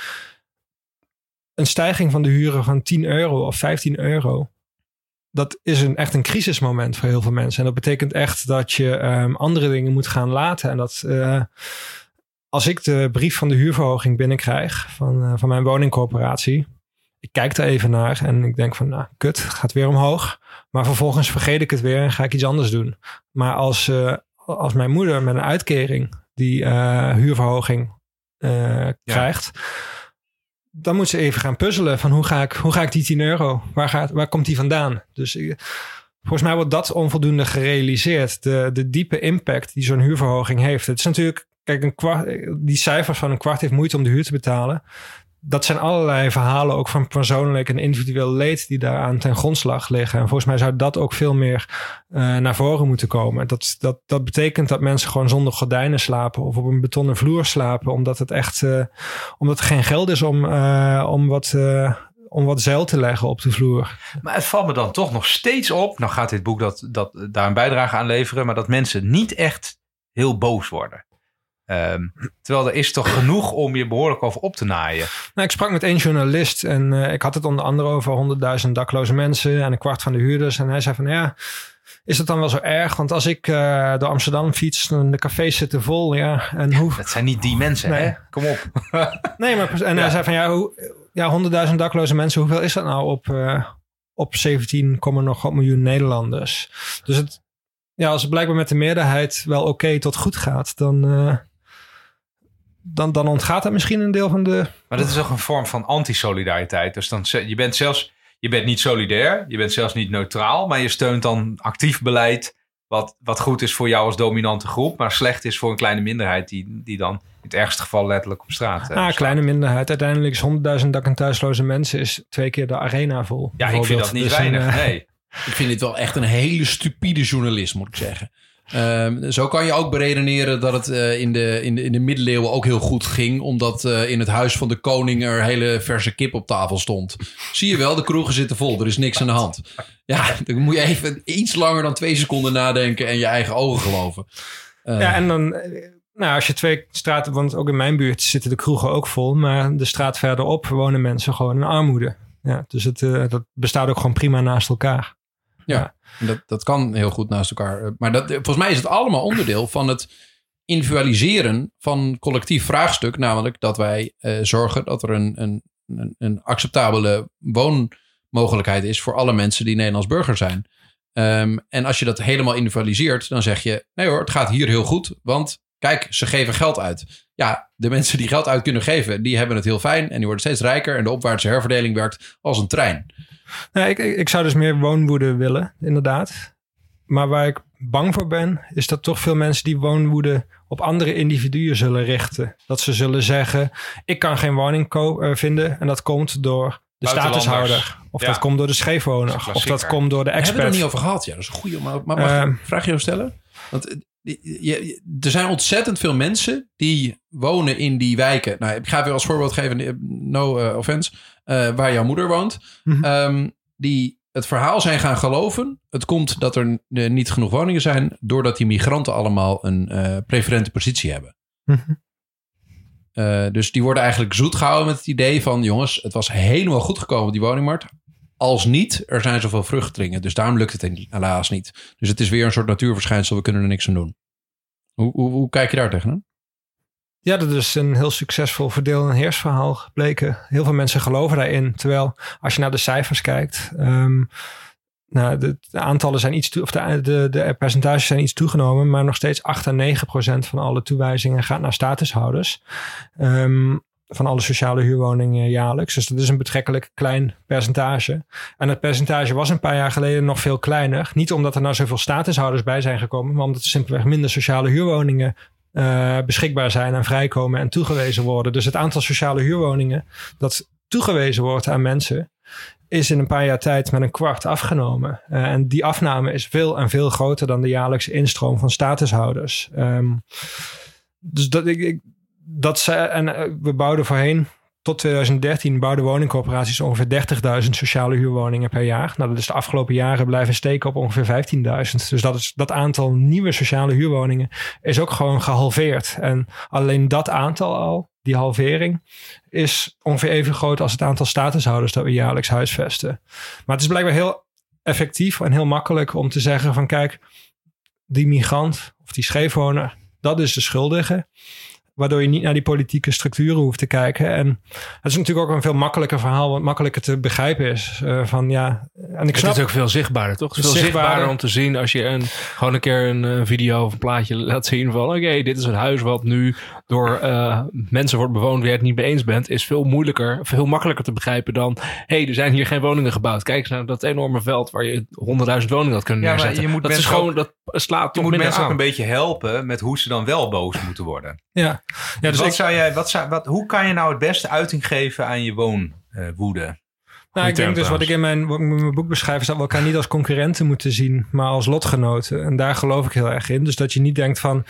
een stijging van de huren van 10 euro of 15 euro. Dat is een, echt een crisismoment voor heel veel mensen. En dat betekent echt dat je ehm, andere dingen moet gaan laten. En dat eh, als ik de brief van de huurverhoging binnenkrijg van, van mijn woningcorporatie. Ik kijk daar even naar en ik denk van, nou, kut, gaat weer omhoog. Maar vervolgens vergeet ik het weer en ga ik iets anders doen. Maar als, eh, als mijn moeder met een uitkering die eh, huurverhoging eh, krijgt, dan moet ze even gaan puzzelen van hoe ga ik, hoe ga ik die 10 euro, waar, gaat, waar komt die vandaan? Dus volgens mij wordt dat onvoldoende gerealiseerd. De, de diepe impact die zo'n huurverhoging heeft. Het is natuurlijk, kijk, een kwart, die cijfers van een kwart heeft moeite om de huur te betalen dat zijn allerlei verhalen ook van persoonlijk en individueel leed die daaraan ten grondslag liggen. En volgens mij zou dat ook veel meer uh, naar voren moeten komen. Dat, dat, dat betekent dat mensen gewoon zonder gordijnen slapen of op een betonnen vloer slapen, omdat het echt, uh, omdat er geen geld is om, uh, om wat om wat zeil te leggen op de vloer. Maar het valt me dan toch nog steeds op. Nou gaat dit boek dat, dat, daar een bijdrage aan leveren. Maar dat mensen niet echt heel boos worden. Um, terwijl er is toch genoeg om je behoorlijk over op te naaien. Nou, ik sprak met één journalist en uh, ik had het onder andere over 100.000 dakloze mensen en een kwart van de huurders. En hij zei van ja, is het dan wel zo erg? Want als ik uh, door Amsterdam fiets, dan de cafés zitten vol. Ja, en hoe... Dat zijn niet die mensen, nee. hè? Kom op. nee, maar en ja. hij zei van ja, hoe, ja 100.000 dakloze mensen, hoeveel is dat nou op, uh, op 17, nog miljoen Nederlanders? Dus het, ja, als het blijkbaar met de meerderheid wel oké okay tot goed gaat, dan, uh, dan, dan ontgaat dat misschien een deel van de. Maar dat is ook een vorm van antisolidariteit. Dus dan, je bent zelfs, je bent niet solidair, je bent zelfs niet neutraal, maar je steunt dan actief beleid. Wat, wat goed is voor jou als dominante groep, maar slecht is voor een kleine minderheid die, die dan in het ergste geval letterlijk op straat. Ah, kleine minderheid. Uiteindelijk is 100.000 dak- en thuisloze mensen is twee keer de arena vol. Ja, ik vind dat niet dus weinig. Een, nee. Ik vind dit wel echt een hele stupide journalist, moet ik zeggen. Um, zo kan je ook beredeneren dat het uh, in, de, in, de, in de middeleeuwen ook heel goed ging. Omdat uh, in het huis van de koning er hele verse kip op tafel stond. Zie je wel, de kroegen zitten vol. Er is niks aan de hand. Ja, dan moet je even iets langer dan twee seconden nadenken en je eigen ogen geloven. Uh, ja, en dan... Nou, als je twee straten, want ook in mijn buurt zitten de kroegen ook vol, maar de straat verderop wonen mensen gewoon in armoede. Ja, dus het, dat bestaat ook gewoon prima naast elkaar. Ja, Dat, dat kan heel goed naast elkaar. Maar dat, volgens mij is het allemaal onderdeel van het individualiseren van collectief vraagstuk. Namelijk dat wij uh, zorgen dat er een, een, een, een, acceptabele woonmogelijkheid is voor alle mensen die Nederlands burger zijn. Um, en als je dat helemaal individualiseert, dan zeg je: nee hoor, het gaat hier heel goed, want kijk, ze geven geld uit. Ja, de mensen die geld uit kunnen geven, die hebben het heel fijn en die worden steeds rijker. En de opwaartse herverdeling werkt als een trein. Nou, ik, ik zou dus meer woonwoede willen, inderdaad. Maar waar ik bang voor ben, is dat toch veel mensen die woonwoede op andere individuen zullen richten. Dat ze zullen zeggen: ik kan geen woning uh, vinden en dat komt door de statushouder. Of ja. dat komt door de scheefwoner. Dat of dat komt door de expert. We hebben het er niet over gehad. Ja, dat is een goede. Maar, maar mag uh, vraag je stellen? Want je, er zijn ontzettend veel mensen die wonen in die wijken. Nou, ik ga weer als voorbeeld geven, no uh, offense, uh, waar jouw moeder woont. Mm -hmm. um, die het verhaal zijn gaan geloven. Het komt dat er uh, niet genoeg woningen zijn, doordat die migranten allemaal een uh, preferente positie hebben. Mm -hmm. dus die worden eigenlijk zoet gehouden met het idee van: jongens, het was helemaal goed gekomen die woningmarkt. Als niet, er zijn zoveel vruchtelingen. Dus daarom lukt het helaas niet. Dus het is weer een soort natuurverschijnsel. We kunnen er niks aan doen. Hoe, hoe, hoe kijk je daar tegenaan? Ja, dat is een heel succesvol verdeel- en heersverhaal gebleken. Heel veel mensen geloven daarin. Terwijl als je naar de cijfers kijkt. Um, nou, de, aantallen zijn iets toe, of de, de, de percentages zijn iets toegenomen, maar nog steeds 8 à 9 procent van alle toewijzingen gaat naar statushouders. Um, van alle sociale huurwoningen jaarlijks. Dus dat is een betrekkelijk klein percentage. En het percentage was een paar jaar geleden nog veel kleiner. Niet omdat er nou zoveel statushouders bij zijn gekomen, maar omdat er simpelweg minder sociale huurwoningen uh, beschikbaar zijn en vrijkomen en toegewezen worden. Dus het aantal sociale huurwoningen dat toegewezen wordt aan mensen, is in een paar jaar tijd met een kwart afgenomen. Uh, en die afname is veel en veel groter dan de jaarlijkse instroom van statushouders. Um, dus dat ik, ik dat ze, en we bouwden voorheen tot 2013 bouwden woningcorporaties ongeveer 30.000 sociale huurwoningen per jaar. Nou, dat is de afgelopen jaren blijven steken op ongeveer 15.000. Dus dat, is, dat aantal nieuwe sociale huurwoningen is ook gewoon gehalveerd. En alleen dat aantal al, die halvering, is ongeveer even groot als het aantal statushouders dat we jaarlijks huisvesten. Maar het is blijkbaar heel effectief en heel makkelijk om te zeggen van kijk, die migrant of die scheefwoner, dat is de schuldige. Waardoor je niet naar die politieke structuren hoeft te kijken. En het is natuurlijk ook een veel makkelijker verhaal, wat makkelijker te begrijpen is. Uh, van ja, en ik snap, Het is ook veel zichtbaarder, toch? Het is veel zichtbaarder. zichtbaarder om te zien als je een, gewoon een keer een, een video of een plaatje laat zien van oké, dit is een huis wat nu door uh, mensen wordt bewoond waar je het niet mee eens bent, is veel moeilijker, veel makkelijker te begrijpen dan hé, hey, er zijn hier geen woningen gebouwd. Kijk eens naar dat enorme veld waar je honderdduizend woningen had kunnen ja, neerzetten. Je moet dat is gewoon, dat slaat je moet mensen aan. ook een beetje helpen met hoe ze dan wel boos moeten worden. Ja. Ja, dus wat ik, zou jij, wat zou, wat, hoe kan je nou het beste uiting geven aan je woonwoede? nou, ik denk dus wat ik in mijn, in mijn boek beschrijf, is dat we elkaar niet als concurrenten moeten zien, maar als lotgenoten. En daar geloof ik heel erg in. Dus dat je niet denkt van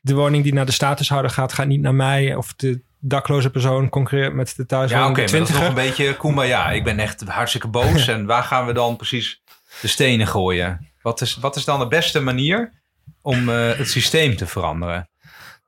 de woning die naar de statushouder gaat, gaat niet naar mij. Of de dakloze persoon concurreert met de thuiswonende ja, oké, dat is nog een beetje kumbaya. Ik ben echt hartstikke boos. en waar gaan we dan precies de stenen gooien? Wat is, wat is dan de beste manier om uh, het systeem te veranderen?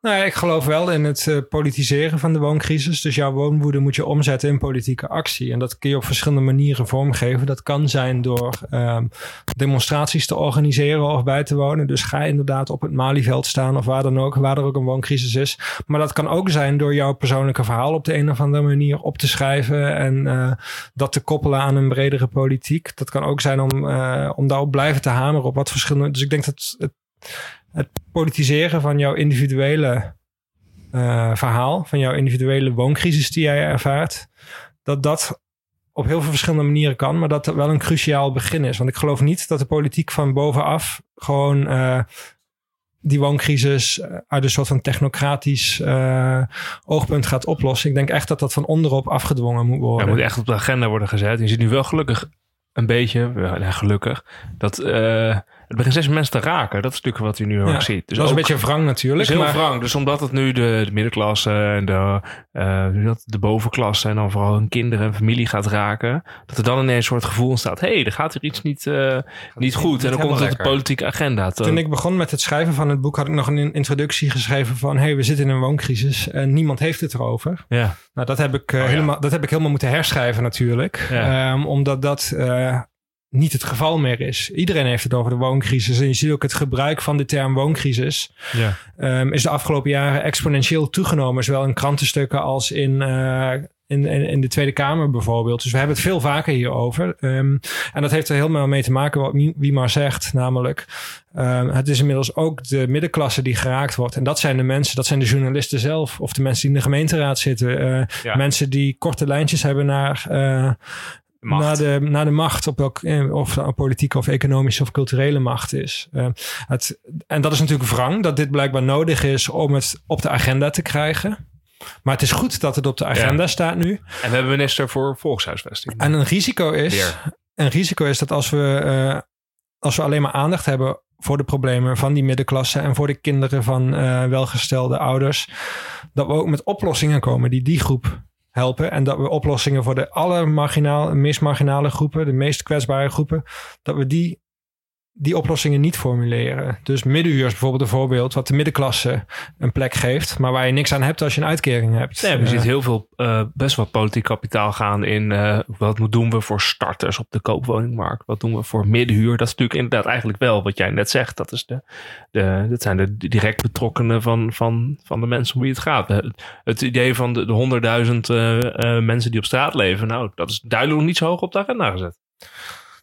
Nou ik geloof wel in het uh, politiseren van de wooncrisis. Dus jouw woonwoede moet je omzetten in politieke actie. En dat kun je op verschillende manieren vormgeven. Dat kan zijn door um, demonstraties te organiseren of bij te wonen. Dus ga inderdaad op het Malieveld staan of waar dan ook, waar er ook een wooncrisis is. Maar dat kan ook zijn door jouw persoonlijke verhaal op de een of andere manier op te schrijven en uh, dat te koppelen aan een bredere politiek. Dat kan ook zijn om, uh, om daarop blijven te hameren op wat verschillende. Dus ik denk dat het het politiseren van jouw individuele uh, verhaal, van jouw individuele wooncrisis die jij ervaart, dat dat op heel veel verschillende manieren kan, maar dat het wel een cruciaal begin is. Want ik geloof niet dat de politiek van bovenaf gewoon uh, die wooncrisis uit een soort van technocratisch oogpunt gaat oplossen. Ik denk echt dat dat van onderop afgedwongen moet worden. Ja, moet echt op de agenda worden gezet. Je ziet nu wel gelukkig een beetje, gelukkig, dat het begint steeds mensen te raken. Dat is natuurlijk wat je nu ook ziet. Dus dat is een beetje wrang natuurlijk. Heel maar... wrang. Dus omdat het nu de, de middenklasse en de, uh, de bovenklasse en dan vooral hun kinderen en familie gaat raken. Dat er dan ineens een soort gevoel ontstaat. Hé, hey, er gaat er iets niet, uh, niet goed. Niet en dan komt het de politieke agenda. Toen ik begon met het schrijven van het boek had ik nog een introductie geschreven van... hé, hey, we zitten in een wooncrisis en niemand heeft het erover. Ja. Nou, dat heb ik, uh, oh, helemaal, dat heb ik helemaal moeten herschrijven natuurlijk. Ja. Um, omdat dat niet het geval meer is. Iedereen heeft het over de wooncrisis. En je ziet ook het gebruik van de term wooncrisis. Ja. Um, is de afgelopen jaren exponentieel toegenomen. Zowel in krantenstukken als in, uh, in, in, in, de Tweede Kamer bijvoorbeeld. Dus we hebben het veel vaker hierover. Um, en dat heeft er helemaal mee te maken wat wie maar zegt. Namelijk, um, het is inmiddels ook de middenklasse die geraakt wordt. En dat zijn de mensen, dat zijn de journalisten zelf. Of de mensen die in de gemeenteraad zitten. Uh, ja. Mensen die korte lijntjes hebben naar... Uh, Macht. Naar, de, naar de macht, op welk, of het politieke of economische of culturele macht is. Uh, het, en dat is natuurlijk wrang, dat dit blijkbaar nodig is om het op de agenda te krijgen. Maar het is goed dat het op de agenda ja. staat nu. En we hebben minister voor volkshuisvesting. En een risico is, Weer. een risico is dat als we, uh, als we alleen maar aandacht hebben voor de problemen van die middenklasse en voor de kinderen van uh, welgestelde ouders, dat we ook met oplossingen komen die die groep helpen. En dat we oplossingen voor de allermarginaal, meest marginale groepen, de meest kwetsbare groepen, dat we die, die oplossingen niet formuleren. Dus middenhuur is bijvoorbeeld een voorbeeld wat de middenklasse een plek geeft, maar waar je niks aan hebt als je een uitkering hebt. Nee, we uh, zien heel veel, uh, best wel politiek kapitaal gaan in uh, wat doen we voor starters op de koopwoningmarkt? Wat doen we voor middenhuur? Dat is natuurlijk inderdaad eigenlijk wel wat jij net zegt. Dat, is de, de, dat zijn de direct betrokkenen van, van, van de mensen om wie het gaat. Het, het idee van de, de honderdduizend mensen die op straat leven, nou, dat is duidelijk nog niet zo hoog op de agenda gezet.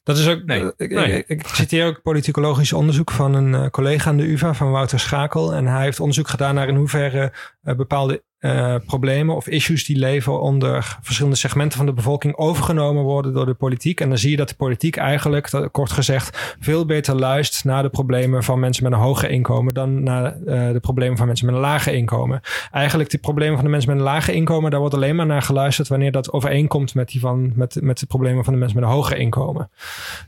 Dat is ook, nee, ik, nee. ik, ik citeer ook politicologisch onderzoek van een uh, collega aan de UvA, van Wouter Schakel. En hij heeft onderzoek gedaan naar in hoeverre uh, bepaalde uh, problemen of issues die leven onder verschillende segmenten van de bevolking overgenomen worden door de politiek. En dan zie je dat de politiek eigenlijk, dat, kort gezegd, veel beter luistert naar de problemen van mensen met een hoger inkomen dan naar uh, de problemen van mensen met een lage inkomen. Eigenlijk de problemen van de mensen met een lage inkomen, daar wordt alleen maar naar geluisterd wanneer dat overeenkomt met, die van, met, met de problemen van de mensen met een hoger inkomen.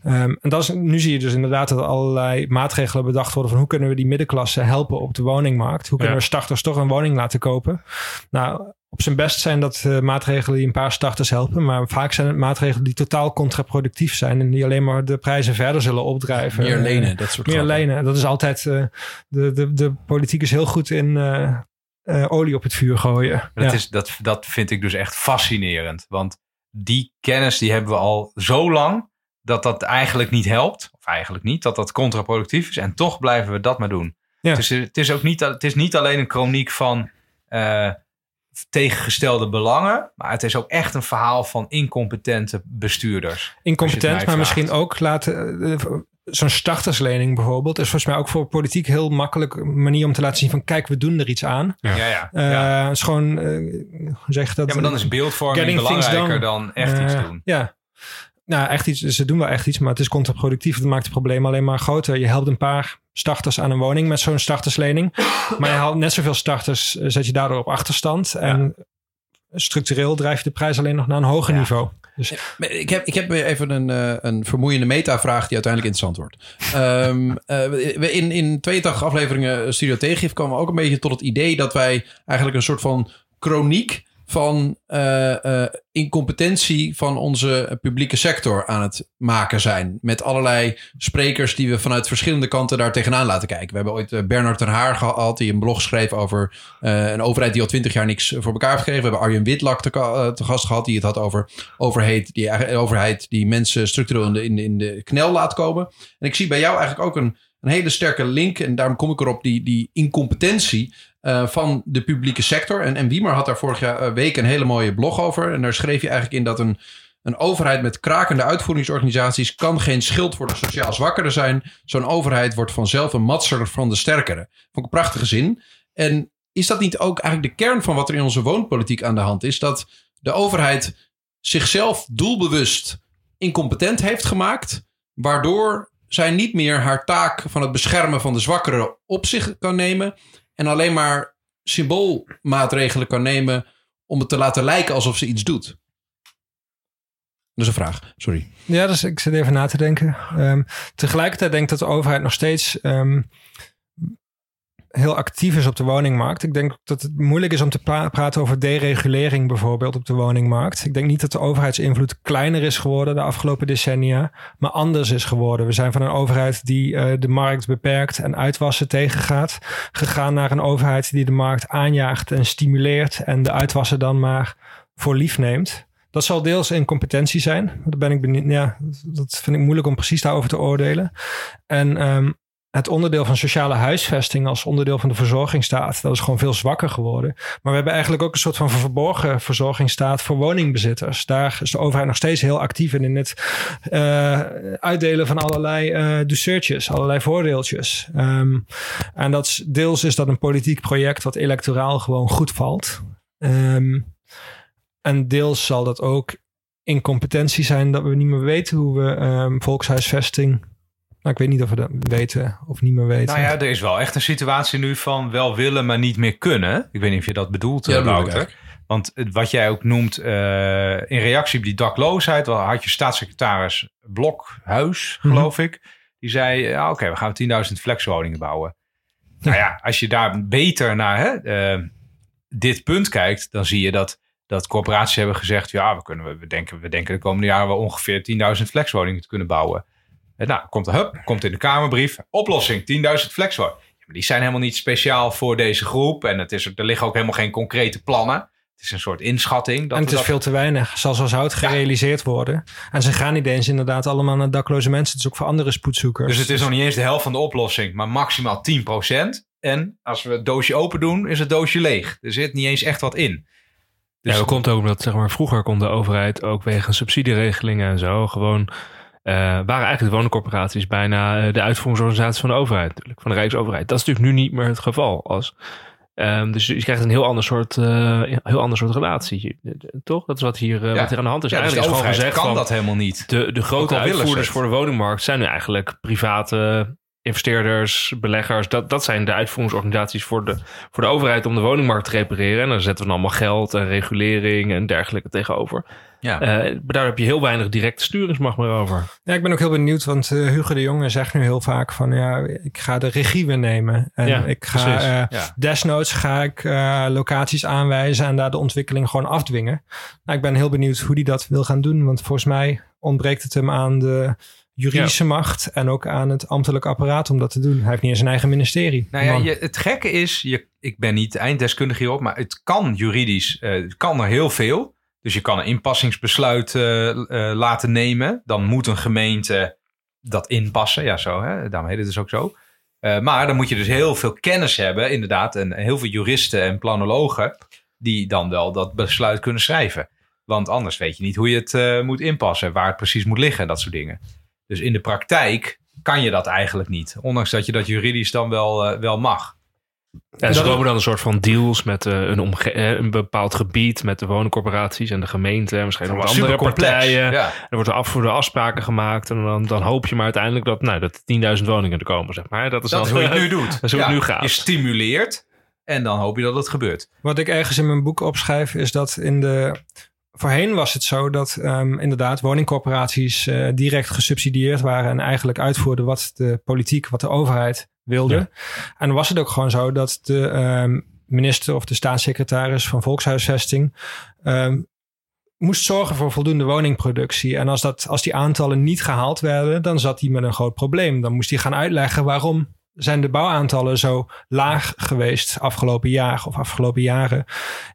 Um, en dat is, nu zie je dus inderdaad dat er allerlei maatregelen bedacht worden van hoe kunnen we die middenklasse helpen op de woningmarkt? Hoe kunnen ja. we starters toch een woning laten kopen? Nou, op zijn best zijn dat uh, maatregelen die een paar starters helpen. Maar vaak zijn het maatregelen die totaal contraproductief zijn. En die alleen maar de prijzen verder zullen opdrijven. Meer lenen, dat soort Meer grappen. lenen. Dat is altijd. Uh, de, de, de politiek is heel goed in uh, olie op het vuur gooien. Dat, ja. is, dat, dat vind ik dus echt fascinerend. Want die kennis die hebben we al zo lang. Dat dat eigenlijk niet helpt. Of eigenlijk niet. Dat dat contraproductief is. En toch blijven we dat maar doen. Ja. Dus het is ook niet, het is niet alleen een chroniek van tegengestelde belangen. Maar het is ook echt een verhaal van incompetente bestuurders. Incompetent, maar misschien ook laten. Uh, Zo'n starterslening bijvoorbeeld is volgens mij ook voor politiek heel makkelijk manier om te laten zien van kijk, we doen er iets aan. Ja, ja. ja. Uh, ja. Het is gewoon, uh, zeg dat. Ja, maar dan is beeldvorming belangrijker dan echt iets doen. Ja. Nou, echt iets. Ze doen wel echt iets, maar het is contraproductief. Dat maakt het probleem alleen maar groter. Je helpt een paar starters aan een woning met zo'n starterslening. Maar je haalt net zoveel starters, zet je daardoor op achterstand. En ja. structureel drijf je de prijs alleen nog naar een hoger ja. niveau. Dus. Ik, heb, ik heb even een, uh, een vermoeiende metavraag die uiteindelijk interessant wordt. Um, uh, in, in 82 afleveringen Studio Tegengif kwamen we ook een beetje tot het idee dat wij eigenlijk een soort van chroniek van uh, incompetentie van onze publieke sector aan het maken zijn. Met allerlei sprekers die we vanuit verschillende kanten daar tegenaan laten kijken. We hebben ooit uh, Bernard ten Haar gehad, die een blog schreef over een overheid die al twintig jaar niks voor elkaar heeft gegeven. We hebben Arjen Witlak te, gast gehad, die het had over overheid die, overheid die mensen structureel in in de knel laat komen. En ik zie bij jou eigenlijk ook een, een hele sterke link, en daarom kom ik erop, die, die incompetentie uh, van de publieke sector. En, en Wiemer had daar vorige week een hele mooie blog over. En daar schreef je eigenlijk in dat een, een overheid met krakende uitvoeringsorganisaties kan geen schild voor de sociaal zwakkeren zijn. Zo'n overheid wordt vanzelf een matser van de sterkere. Vond ik een prachtige zin. En is dat niet ook eigenlijk de kern van wat er in onze woonpolitiek aan de hand is? Dat de overheid zichzelf doelbewust incompetent heeft gemaakt, waardoor zij niet meer haar taak van het beschermen van de zwakkeren op zich kan nemen. En alleen maar symboolmaatregelen kan nemen om het te laten lijken alsof ze iets doet. Dat is een vraag, sorry. Ja, dus ik zit even na te denken. Um, tegelijkertijd denk ik dat de overheid nog steeds um, heel actief is op de woningmarkt. Ik denk dat het moeilijk is om te pra praten over deregulering bijvoorbeeld op de woningmarkt. Ik denk niet dat de overheidsinvloed kleiner is geworden de afgelopen decennia, maar anders is geworden. We zijn van een overheid die uh, de markt beperkt en uitwassen tegengaat, gegaan naar een overheid die de markt aanjaagt en stimuleert en de uitwassen dan maar voor lief neemt. Dat zal deels incompetentie zijn. Daar ben ik benieuwd. Ja, dat vind ik moeilijk om precies daarover te oordelen. En um, het onderdeel van sociale huisvesting als onderdeel van de verzorgingsstaat, dat is gewoon veel zwakker geworden. Maar we hebben eigenlijk ook een soort van verborgen verzorgingsstaat voor woningbezitters. Daar is de overheid nog steeds heel actief in, in het uh, uitdelen van allerlei uh, douceurtjes, allerlei voordeeltjes. Um, en dat deels is dat een politiek project wat electoraal gewoon goed valt. Um, en deels zal dat ook incompetentie zijn dat we niet meer weten hoe we um, volkshuisvesting nou, ik weet niet of we dat weten of niet meer weten. Nou ja, er is wel echt een situatie nu van wel willen, maar niet meer kunnen. Ik weet niet of je dat bedoelt, ja, Wouter. Want wat jij ook noemt, uh, in reactie op die dakloosheid, wel had je staatssecretaris Blokhuis, geloof mm -hmm. ik. Die zei, ja, oké, okay, we gaan 10.000 flexwoningen bouwen. Ja. Nou ja, als je daar beter naar hè, uh, dit punt kijkt, dan zie je dat, dat corporaties hebben gezegd, ja, we, kunnen, we, denken, we denken de komende jaren wel ongeveer 10.000 flexwoningen te kunnen bouwen. Nou, komt de hup, komt in de Kamerbrief. Oplossing, 10.000 flexwoningen. Ja, maar die zijn helemaal niet speciaal voor deze groep. En het is, er liggen ook helemaal geen concrete plannen. Het is een soort inschatting. Dat en het is dat... veel te weinig. Zal zo zou het gerealiseerd ja. worden. En ze gaan niet eens inderdaad allemaal naar dakloze mensen. Het is ook voor andere spoedzoekers. Dus het is nog niet eens de helft van de oplossing. Maar maximaal 10%. En als we het doosje open doen, is het doosje leeg. Er zit niet eens echt wat in. Dus ja, dat komt ook omdat zeg maar, vroeger kon de overheid ook wegens subsidieregelingen en zo gewoon uh, waren eigenlijk de woningcorporaties bijna uh, de uitvoeringsorganisatie van de overheid, natuurlijk, van de Rijksoverheid. Dat is natuurlijk nu niet meer het geval. Als, um, dus je krijgt een heel ander soort, uh, heel ander soort relatie, toch? Dat is wat hier, ja. wat hier aan de hand is. Ja, eigenlijk dus is gewoon gezegd kan dat helemaal niet. De, de grote uitvoerders voor de woningmarkt zijn nu eigenlijk private investeerders, beleggers, dat, dat zijn de uitvoeringsorganisaties voor de, voor de overheid om de woningmarkt te repareren. En dan zetten we dan allemaal geld en regulering en dergelijke tegenover. Ja. Eh, maar daar heb je heel weinig directe sturingsmacht meer over. Ja, ik ben ook heel benieuwd, want eh, Hugo de Jonge zegt nu heel vaak van ja, ik ga de regie weer nemen. En Ja, ik ga precies. eh, Ja. desnoods ga ik eh, locaties aanwijzen en daar de ontwikkeling gewoon afdwingen. Nou, ik ben heel benieuwd hoe hij dat wil gaan doen, want volgens mij ontbreekt het hem aan de juridische macht en ook aan het ambtelijk apparaat om dat te doen. Hij heeft niet eens een eigen ministerie. Nou ja, je, het gekke is, je, ik ben niet einddeskundige hierop, maar het kan juridisch, eh, het kan er heel veel. Dus je kan een inpassingsbesluit eh, eh, laten nemen. Dan moet een gemeente dat inpassen. Ja, zo, hè? daarom heet het dus ook zo. Eh, maar dan moet je dus heel veel kennis hebben, inderdaad. En heel veel juristen en planologen die dan wel dat besluit kunnen schrijven. Want anders weet je niet hoe je het moet inpassen, waar het precies moet liggen en dat soort dingen. Dus in de praktijk kan je dat eigenlijk niet. Ondanks dat je dat juridisch dan wel, wel mag. En ze Dat- komen dan een soort van deals met eh, een, omge- eh, een bepaald gebied, met de woningcorporaties en de gemeente en waarschijnlijk nog andere partijen. Ja. Er wordt er af voor de afspraken gemaakt en dan, dan hoop je maar uiteindelijk dat, nou, dat 10.000 woningen er komen, zeg maar. Dat is, Dat is dan, hoe je het nu doet. Dat is hoe het Ja, nu gaat. Je stimuleert en dan hoop je dat het gebeurt. Wat ik ergens in mijn boek opschrijf is dat in de. Voorheen was het zo dat ehm, inderdaad woningcorporaties eh, direct gesubsidieerd waren en eigenlijk uitvoerden wat de politiek, wat de overheid wilde. Ja. En dan was het ook gewoon zo dat de ehm, minister of de staatssecretaris van Volkshuisvesting ehm, moest zorgen voor voldoende woningproductie. En als, dat, als die aantallen niet gehaald werden, dan zat hij met een groot probleem. Dan moest hij gaan uitleggen waarom zijn de bouwaantallen zo laag geweest afgelopen jaar of afgelopen jaren.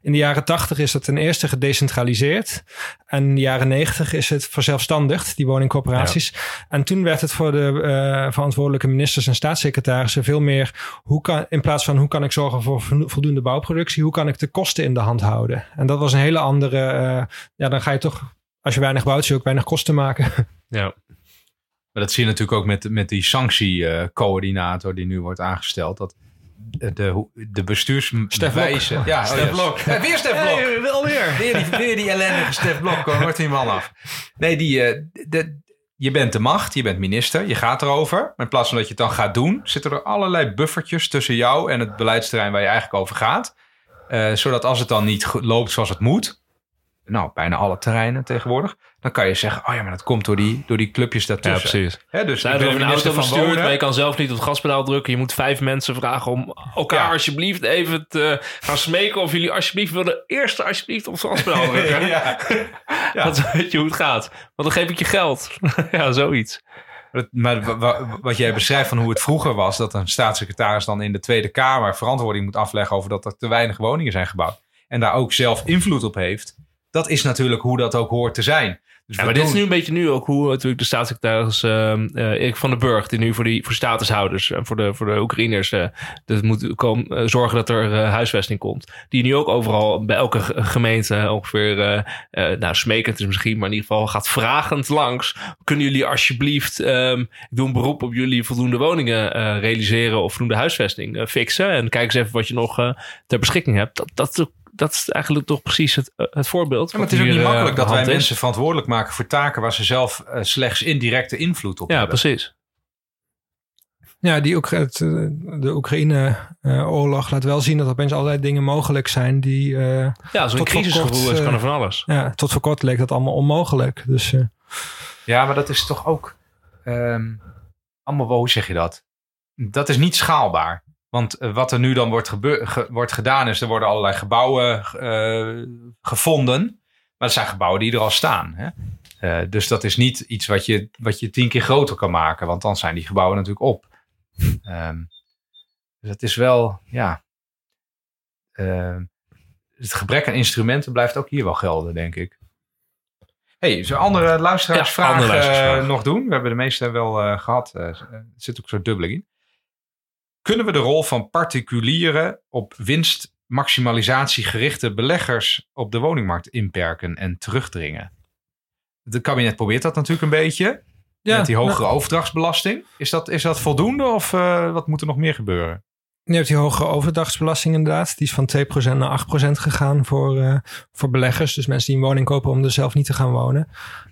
In de jaren 80 is dat ten eerste gedecentraliseerd. En in de jaren 90 is het verzelfstandigd, die woningcorporaties. En toen werd het voor de eh, verantwoordelijke ministers en staatssecretarissen veel meer hoe kan, in plaats van hoe kan ik zorgen voor vo- voldoende bouwproductie, hoe kan ik de kosten in de hand houden. En dat was een hele andere, eh, ja, dan ga je toch, als je weinig bouwt, zul je ook weinig kosten maken. Ja. Maar dat zie je natuurlijk ook met, met die sanctiecoördinator die nu wordt aangesteld. Dat de, de, bestuurswijze... Ja, oh Stef. Blok. Ja, weer Stef Blok. Hey, wel weer. Die, weer die ellendige Stef Blok. Kom, wordt die man af. Nee, die, eh, de, je bent de macht, je bent minister, je gaat erover. Maar in plaats van dat je het dan gaat doen, zitten er allerlei buffertjes tussen jou en het beleidsterrein waar je eigenlijk over gaat. Eh, zodat als het dan niet loopt zoals het moet, nou, bijna alle terreinen tegenwoordig, dan kan je zeggen, oh ja, maar dat komt door die, door die clubjes Ja, daartussen. precies. Hè, dus Zij een auto van bestuurd, Wonen. maar je kan zelf niet op het gaspedaal drukken. Je moet vijf mensen vragen om elkaar Ja. alsjeblieft even te gaan smeken of jullie alsjeblieft willen eerst alsjeblieft op het gaspedaal drukken. ja. Ja. Dat weet je hoe het gaat. Want dan geef ik je geld. ja, zoiets. Maar wa- wa- wat jij beschrijft van hoe het vroeger was, dat een staatssecretaris dan in de Tweede Kamer verantwoording moet afleggen over dat er te weinig woningen zijn gebouwd. En daar ook zelf invloed op heeft. Dat is natuurlijk hoe dat ook hoort te zijn. Dus Ja, maar dit is nu een beetje nu ook hoe natuurlijk de staatssecretaris eh, eh, Erik van den Burg, die nu voor, die, voor statushouders en voor de, voor de Oekraïners eh, dus moet komen, eh, zorgen dat er eh, huisvesting komt. Die nu ook overal bij elke ge- gemeente ongeveer, eh, eh, nou smekend is misschien, maar in ieder geval gaat vragend langs. Kunnen jullie alsjeblieft, ehm, ik doe een beroep op jullie voldoende woningen eh, realiseren of voldoende huisvesting eh, fixen. En kijk eens even wat je nog eh, ter beschikking hebt. Dat, dat, dat is eigenlijk toch precies het, eh, het voorbeeld. Ja, maar het is ook niet eh, makkelijk dat wij is. mensen verantwoordelijk maken voor taken waar ze zelf eh, slechts indirecte invloed op Ja, hebben. precies. Ja, die ook het, eh, de Oekraïne-oorlog laat wel zien dat opeens allerlei dingen mogelijk zijn die eh, Ja, voor crisisgevoel kort, is, kan er van alles. ja, tot voor kort leek dat allemaal onmogelijk. Dus eh, Ja, maar dat is toch ook ehm, allemaal wel, hoe zeg je dat? Dat is niet schaalbaar. Want eh, wat er nu dan wordt, gebeur- ge- wordt gedaan is, er worden allerlei gebouwen eh, gevonden. Maar het zijn gebouwen die er al staan. Hè? Eh, dus dat is niet iets wat je, wat je tien keer groter kan maken. Want dan zijn die gebouwen natuurlijk op. Ehm, dus het is wel, ja... ehm, het gebrek aan instrumenten blijft ook hier wel gelden, denk ik. hey, zullen andere luisteraarsvragen Ja, nog doen? We hebben de meeste wel eh, gehad. Eh, er zit ook zo dubbeling in. Kunnen we de rol van particulieren op winstmaximalisatie gerichte beleggers op de woningmarkt inperken en terugdringen? Het kabinet probeert dat natuurlijk een beetje. Ja, met die hogere overdrachtsbelasting. Is dat, is dat voldoende of eh, wat moet er nog meer gebeuren? Je hebt die hogere overdrachtsbelasting inderdaad. Die is van 2% naar 8% gegaan voor, eh, voor beleggers. Dus mensen die een woning kopen om er zelf niet te gaan wonen.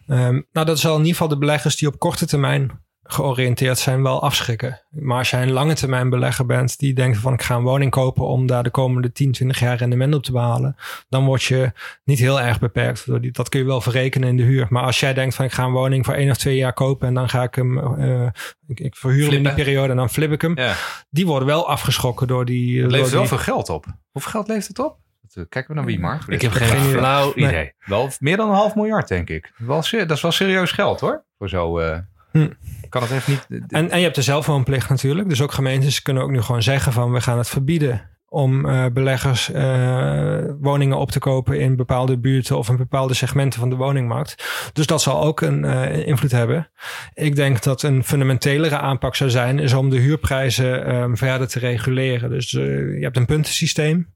Ehm, nou, dat is al in ieder geval de beleggers die op korte termijn georiënteerd zijn wel afschrikken. Maar als jij een lange termijn belegger bent die denkt van ik ga een woning kopen om daar de komende 10, 20 jaar rendement op te behalen, dan word je niet heel erg beperkt. Door die- Dat kun je wel verrekenen in de huur. Maar als jij denkt van ik ga een woning voor één of twee jaar kopen en dan ga ik hem, eh, ik, ik verhuur hem in die periode en dan flip ik hem. Ja. Die worden wel afgeschrokken door die... Het door levert wel die- veel geld op. Hoeveel geld levert het op? Dat, eh, Kijken we naar wie, Mark? Ik heb geen idee. flauw Nee. idee. Wel meer dan een half miljard, denk ik. Wel, dat is wel serieus geld, hoor. Voor zo... eh Hm. Kan niet... En, en je hebt de zelfwoonplicht natuurlijk. Dus ook gemeentes kunnen ook nu gewoon zeggen van we gaan het verbieden om eh, beleggers eh, woningen op te kopen in bepaalde buurten of in bepaalde segmenten van de woningmarkt. Dus dat zal ook een eh, invloed hebben. Ik denk dat een fundamentelere aanpak zou zijn, is om de huurprijzen ehm, verder te reguleren. Dus je hebt een puntensysteem.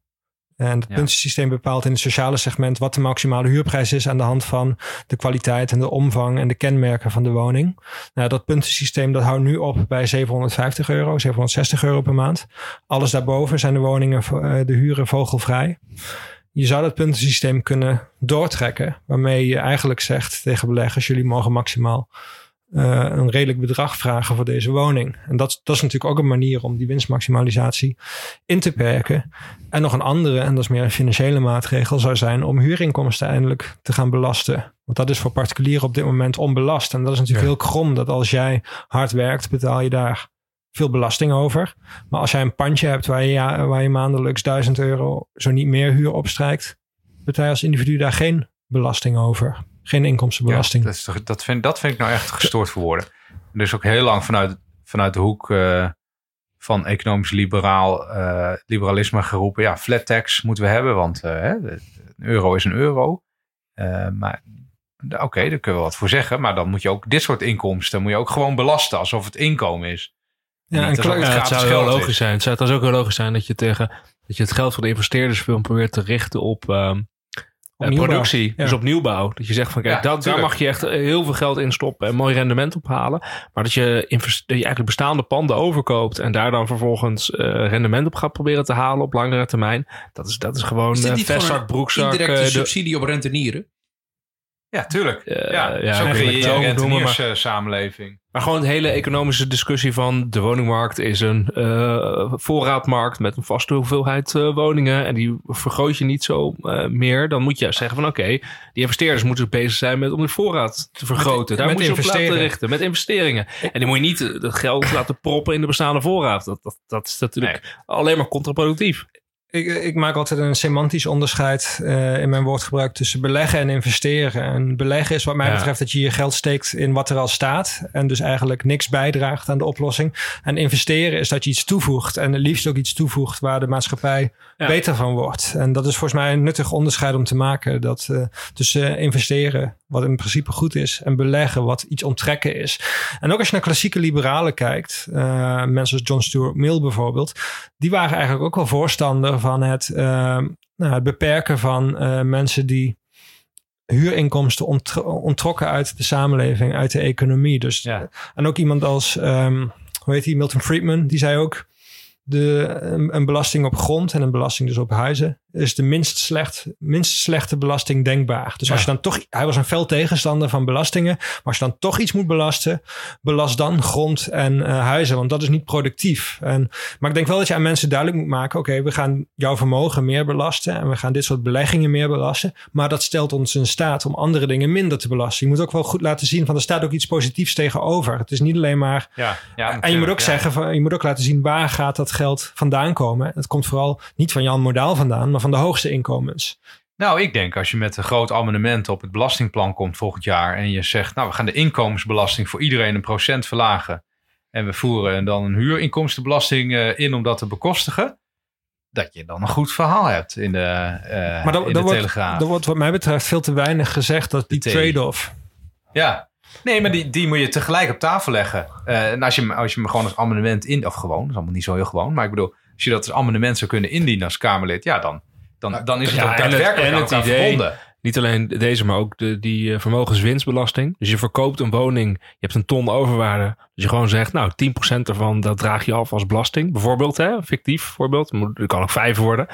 En het Ja. puntensysteem bepaalt in het sociale segment wat de maximale huurprijs is aan de hand van de kwaliteit en de omvang en de kenmerken van de woning. Nou, dat puntensysteem dat houdt nu op bij 750 euro, 760 euro per maand. Alles daarboven zijn de woningen, eh, de huren vogelvrij. Je zou dat puntensysteem kunnen doortrekken, waarmee je eigenlijk zegt tegen beleggers: jullie mogen maximaal eh, een redelijk bedrag vragen voor deze woning. En dat, dat is natuurlijk ook een manier om die winstmaximalisatie in te perken. En nog een andere, en dat is meer een financiële maatregel, zou zijn om huurinkomsten eindelijk te gaan belasten. Want dat is voor particulieren op dit moment onbelast. En dat is natuurlijk Ja. heel krom dat als jij hard werkt, betaal je daar veel belasting over. Maar als jij een pandje hebt waar je, ja, waar je maandelijks 1000 euro, zo niet meer huur opstrijkt, betaal je als individu daar geen belasting over. Geen inkomstenbelasting. Ja, dat, is toch- dat, vind, dat vind ik nou echt gestoord voor woorden. Er is ook heel lang vanuit, vanuit de hoek eh, van economisch liberaal, eh, liberalisme geroepen. Ja, flat tax moeten we hebben, want eh, een euro is een euro. Maar oké, daar kunnen we wat voor zeggen. Maar dan moet je ook dit soort inkomsten moet je ook gewoon belasten alsof het inkomen is. Ja, en het Ja, het gratis zou heel logisch is. zijn. Het zou trouwens ook heel logisch zijn dat je tegen dat je het geld van de investeerders wil proberen te richten op, ehm, eh. Productie. Ja. Dus op nieuwbouw. Dat je zegt van kijk, Ja, dat, daar mag je echt heel veel geld in stoppen en mooi rendement ophalen. Maar dat je, invest- dat je eigenlijk bestaande panden overkoopt en daar dan vervolgens eh, rendement op gaat proberen te halen op langere termijn. Dat is, dat is gewoon Is uh, vestzak, een broekzak. indirecte eh, de- subsidie op rentenieren? Ja, tuurlijk. Eh, ja, ja, zo kun je wel noemen, maar- gewoon de hele economische discussie van de woningmarkt is een eh, voorraadmarkt met een vaste hoeveelheid eh, woningen. En die vergroot je niet zo eh, meer. Dan moet je zeggen van oké, die investeerders moeten bezig zijn met om de voorraad te vergroten. Daar met moet je op laten richten met investeringen. En die moet je niet eh, dat geld laten proppen in de bestaande voorraad. Dat, dat, dat is natuurlijk alleen maar contraproductief. Ik, ik maak altijd een semantisch onderscheid eh, in mijn woordgebruik tussen beleggen en investeren. En beleggen is wat mij Ja. betreft dat je je geld steekt in wat er al staat. En dus eigenlijk niks bijdraagt aan de oplossing. En investeren is dat je iets toevoegt. En het liefst ook iets toevoegt waar de maatschappij Ja. beter van wordt. En dat is volgens mij een nuttig onderscheid om te maken. Dat eh, tussen investeren, wat in principe goed is, en beleggen, wat iets onttrekken is. En ook als je naar klassieke liberalen kijkt, eh, mensen als John Stuart Mill bijvoorbeeld, die waren eigenlijk ook wel voorstander van het, eh, nou, het beperken van eh, mensen die huurinkomsten ontrokken uit de samenleving, uit de economie. Dus, Ja. En ook iemand als, ehm, hoe heet die, Milton Friedman, die zei ook, de, een, een belasting op grond en een belasting dus op huizen is de minst, slecht, minst slechte belasting denkbaar. Dus als je dan toch, hij was een fel tegenstander van belastingen, maar als je dan toch iets moet belasten, belast dan grond en eh, huizen, want dat is niet productief. En, maar ik denk wel dat je aan mensen duidelijk moet maken, oké, we gaan jouw vermogen meer belasten en we gaan dit soort beleggingen meer belasten, maar dat stelt ons in staat om andere dingen minder te belasten. Je moet ook wel goed laten zien van er staat ook iets positiefs tegenover. Het is niet alleen maar Ja, ja, en je moet ook ja. zeggen, van, je moet ook laten zien waar gaat dat geld vandaan komen. Het komt vooral niet van Jan Modaal vandaan, maar van de hoogste inkomens. Nou, ik denk als je met een groot amendement op het belastingplan komt volgend jaar en je zegt, nou, we gaan de inkomensbelasting voor iedereen een procent verlagen en we voeren dan een huurinkomstenbelasting eh, in om dat te bekostigen, dat je dan een goed verhaal hebt in de, eh Maar in de wordt, Telegraaf. dan wordt wat mij betreft veel te weinig gezegd dat die trade-off. Ja. Nee, maar die, die moet je tegelijk op tafel leggen. Eh, en als je, als je hem gewoon als amendement in... Of gewoon, dat is allemaal niet zo heel gewoon. Maar ik bedoel, als je dat als amendement zou kunnen indienen als Kamerlid... Ja, dan, dan, dan is het Ja, ook en het- daadwerkelijk en aan het idee- verbonden. Niet alleen deze, maar ook de, die eh, vermogenswinstbelasting. Dus je verkoopt een woning, je hebt een ton overwaarde. Dus je gewoon zegt, nou 10% ervan, dat draag je af als belasting. Bijvoorbeeld, hè, fictief voorbeeld. Er kan ook vijf worden.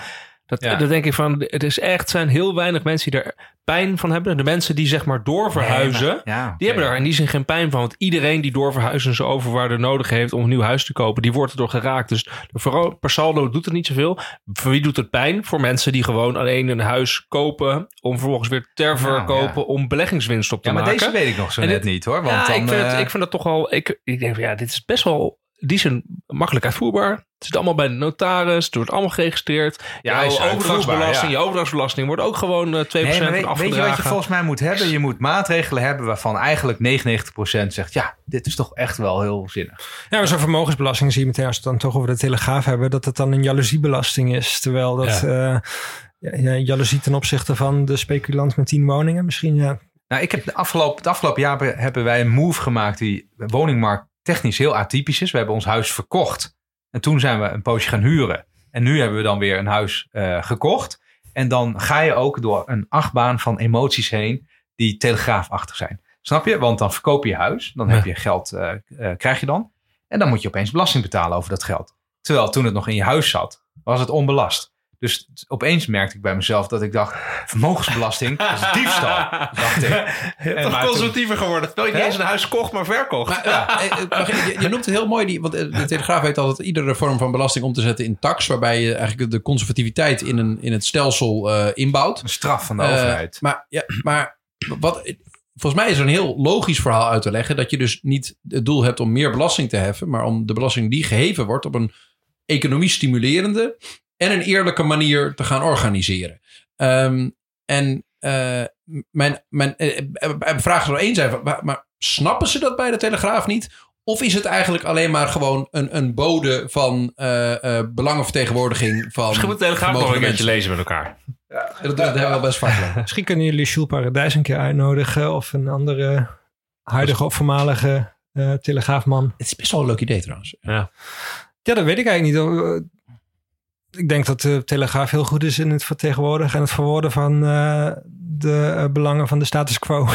Dat, Ja. dat denk ik van, het is echt, zijn heel weinig mensen die er pijn van hebben. De mensen die zeg maar doorverhuizen, Nee, maar- ja, die hebben daar in die zin geen pijn van. Want iedereen die doorverhuizen en zijn overwaarde nodig heeft om een nieuw huis te kopen, die wordt erdoor geraakt. Dus vooral per saldo doet het niet zoveel. Voor wie doet het pijn? Voor mensen die gewoon alleen een huis kopen om vervolgens weer ter verkopen om beleggingswinst op te Ja, maar maken. deze weet ik nog zo En net dit- niet hoor. Want ja, dan, ik, vind het, eh, ik vind dat toch wel. Ik, ik denk van ja, dit is best wel. Die zijn makkelijk uitvoerbaar. Het zit allemaal bij de notaris. Het wordt allemaal geregistreerd. Ja, jouw overdrachtsbelasting, ja. je overdrachtsbelasting wordt ook gewoon eh 2% Nee, maar weet, je wat je volgens mij moet hebben? Je moet maatregelen hebben waarvan eigenlijk 99% zegt... ja, dit is toch echt wel heel zinnig. Ja, maar zo'n vermogensbelasting zie je meteen als we het dan toch over de telegraaf hebben, dat het dan een jaloeziebelasting is. Terwijl dat eh, ja, ja, jaloezie ten opzichte van de speculant met tien woningen misschien. Ja. Nou, ik heb de afgelopen, het afgelopen jaar hebben wij een move gemaakt... die woningmarkt technisch heel atypisch is. We hebben ons huis verkocht. En toen zijn we een poosje gaan huren. En nu hebben we dan weer een huis eh, gekocht. En dan ga je ook door een achtbaan van emoties heen... die telegraafachtig zijn. Snap je? Want dan verkoop je je huis. Dan heb je geld, eh, eh, krijg je dan. En dan moet je opeens belasting betalen over dat geld. Terwijl toen het nog in je huis zat, was het onbelast. Dus opeens merkte ik bij mezelf dat ik dacht... vermogensbelasting, is diefstal. Dacht ik. En toch maar toen- conservatiever geworden. Terwijl je niet eens een huis kocht, maar verkocht. Maar, eh, eh, je, je noemt het heel mooi, die, want eh, de Telegraaf weet altijd iedere vorm van belasting om te zetten in tax, waarbij je eigenlijk de conservativiteit in, een, in het stelsel inbouwt. Een straf van de overheid. maar, ja, maar wat, volgens mij is er een heel logisch verhaal uit te leggen dat je dus niet het doel hebt om meer belasting te heffen, maar om de belasting die geheven wordt op een economie stimulerende en een eerlijke manier te gaan organiseren. Ehm, en eh, mijn, mijn eh, vraag zou één zijn, van, maar, maar snappen ze dat bij de Telegraaf niet? Of is het eigenlijk alleen maar gewoon een, een bode van eh, eh, belangenvertegenwoordiging van Misschien moet de Telegraaf nog een keertje lezen met elkaar. mensen? Dat, dat hebben we wel best vaak gedaan. Misschien kunnen jullie Jules Paradijs een keer uitnodigen of een andere huidige of voormalige eh, telegraafman. Het is best wel een leuk idee trouwens. Ja, dat weet ik eigenlijk niet. Ik denk dat de Telegraaf heel goed is in het vertegenwoordigen en het verwoorden van eh, de eh, belangen van de status quo.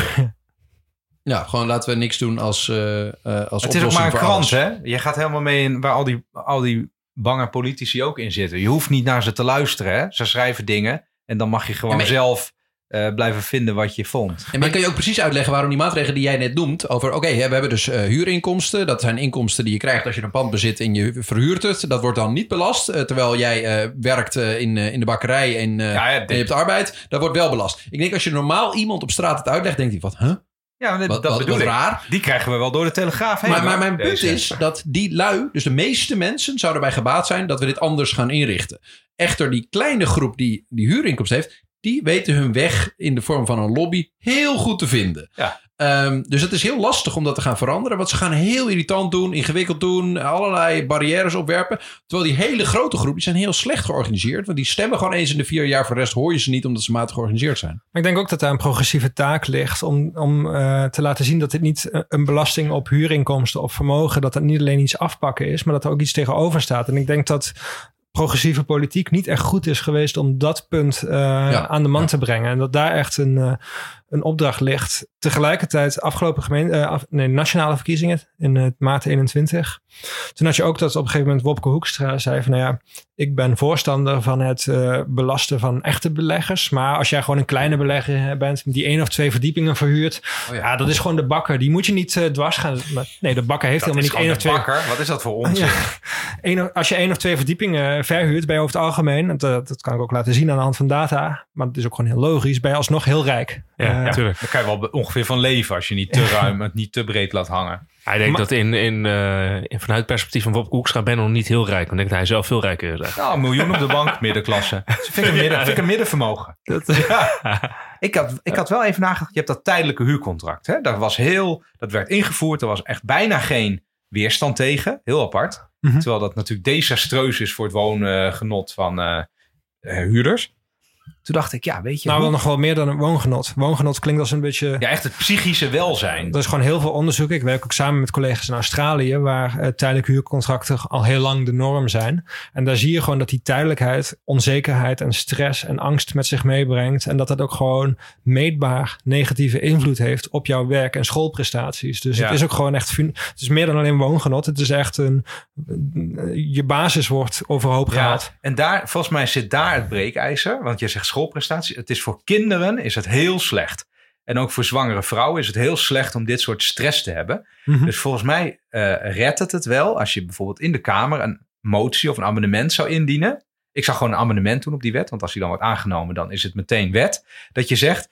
Ja, gewoon laten we niks doen als, eh eh als Het is ook maar een krant, alles. hè? Je gaat helemaal mee in waar al die, al die bange politici ook in zitten. Je hoeft niet naar ze te luisteren, hè? Ze schrijven dingen en dan mag je gewoon Ja, maar- zelf eh, blijven vinden wat je vond. En dan kan je ook precies uitleggen waarom die maatregelen die jij net noemt... over, oké, we hebben dus eh, huurinkomsten. Dat zijn inkomsten die je krijgt als je een pand bezit en je verhuurt het. Dat wordt dan niet belast. eh, terwijl jij eh, werkt in, eh, in de bakkerij en, eh, Ja, ja, en je hebt arbeid. Dat wordt wel belast. Ik denk als je normaal iemand op straat het uitlegt, denkt hij wat, huh? Ja, dat, Wat, dat wat, bedoel wat ik. raar. Die krijgen we wel door de Telegraaf heen. Maar, maar mijn punt is dat die lui, dus de meeste mensen, zouden bij gebaat zijn dat we dit anders gaan inrichten. Echter, die kleine groep die die huurinkomsten heeft, die weten hun weg in de vorm van een lobby heel goed te vinden. Ja. Ehm, dus het is heel lastig om dat te gaan veranderen. Want ze gaan heel irritant doen, ingewikkeld doen, allerlei barrières opwerpen. Terwijl die hele grote groep, die zijn heel slecht georganiseerd. Want die stemmen gewoon eens in de vier jaar. Voor de rest hoor je ze niet omdat ze matig georganiseerd zijn. Maar ik denk ook dat daar een progressieve taak ligt om, om eh, te laten zien dat dit niet eh, een belasting op huurinkomsten of vermogen, dat dat niet alleen iets afpakken is, maar dat er ook iets tegenover staat. En ik denk dat progressieve politiek niet echt goed is geweest om dat punt eh, aan de man te brengen. En dat daar echt een, eh, een opdracht ligt. Tegelijkertijd, afgelopen gemeente, eh, af- nee, nationale verkiezingen in het maart 21. Toen had je ook dat op een gegeven moment Wopke Hoekstra zei van, nou ja, ik ben voorstander van het eh, belasten van echte beleggers. Maar als jij gewoon een kleine belegger bent die één of twee verdiepingen verhuurt, Oh ja. dat is gewoon de bakker. Die moet je niet dwars gaan. Maar, nee, de bakker heeft Dat helemaal niet één of twee. bakker. Wat is dat voor onzin? Ja. Eén of- als je één of twee verdiepingen verhuurt, ben je over het algemeen, dat, dat kan ik ook laten zien aan de hand van data, maar het is ook gewoon heel logisch, ben je alsnog heel rijk. Ja, ja, tuurlijk. Daar kan je wel ongeveer van leven als je niet te ruim, het niet te breed laat hangen. Hij denkt Maar- dat in, in, eh, in- vanuit het perspectief van Bob Koekstra ben nog niet heel rijk. Dan denk ik dat hij zelf veel rijker is. eigenlijk. Nou, een miljoen op de bank, middenklasse. Dat vind ik een, midden, vind ik een middenvermogen. Ja. Ik, had, ik had wel even nagedacht, je hebt dat tijdelijke huurcontract. Hè? Dat, was heel, dat werd ingevoerd, er was echt bijna geen weerstand tegen. Heel apart. Mhm. Terwijl dat natuurlijk desastreus is voor het woongenot van eh, eh, huurders. Toen dacht ik, ja, weet je, Nou, hoe- wel nog wel meer dan een woongenot. Woongenot klinkt als een beetje... ja, echt het psychische welzijn. Er is gewoon heel veel onderzoek. Ik werk ook samen met collega's in Australië, waar eh, tijdelijke huurcontracten al heel lang de norm zijn. En daar zie je gewoon dat die tijdelijkheid onzekerheid en stress en angst met zich meebrengt. En dat dat ook gewoon meetbaar negatieve invloed heeft op jouw werk- en schoolprestaties. Dus Ja. het is ook gewoon echt, fun- het is meer dan alleen woongenot. Het is echt een, je basis wordt overhoop gehaald. Ja, en daar, volgens mij zit daar het breekijzer. Want je zegt schoolprestatie. Het is voor kinderen is het heel slecht. En ook voor zwangere vrouwen is het heel slecht om dit soort stress te hebben. Mhm. Dus volgens mij eh, redt het het wel als je bijvoorbeeld in de Kamer een motie of een amendement zou indienen. Ik zou gewoon een amendement doen op die wet. Want als die dan wordt aangenomen, dan is het meteen wet. Dat je zegt,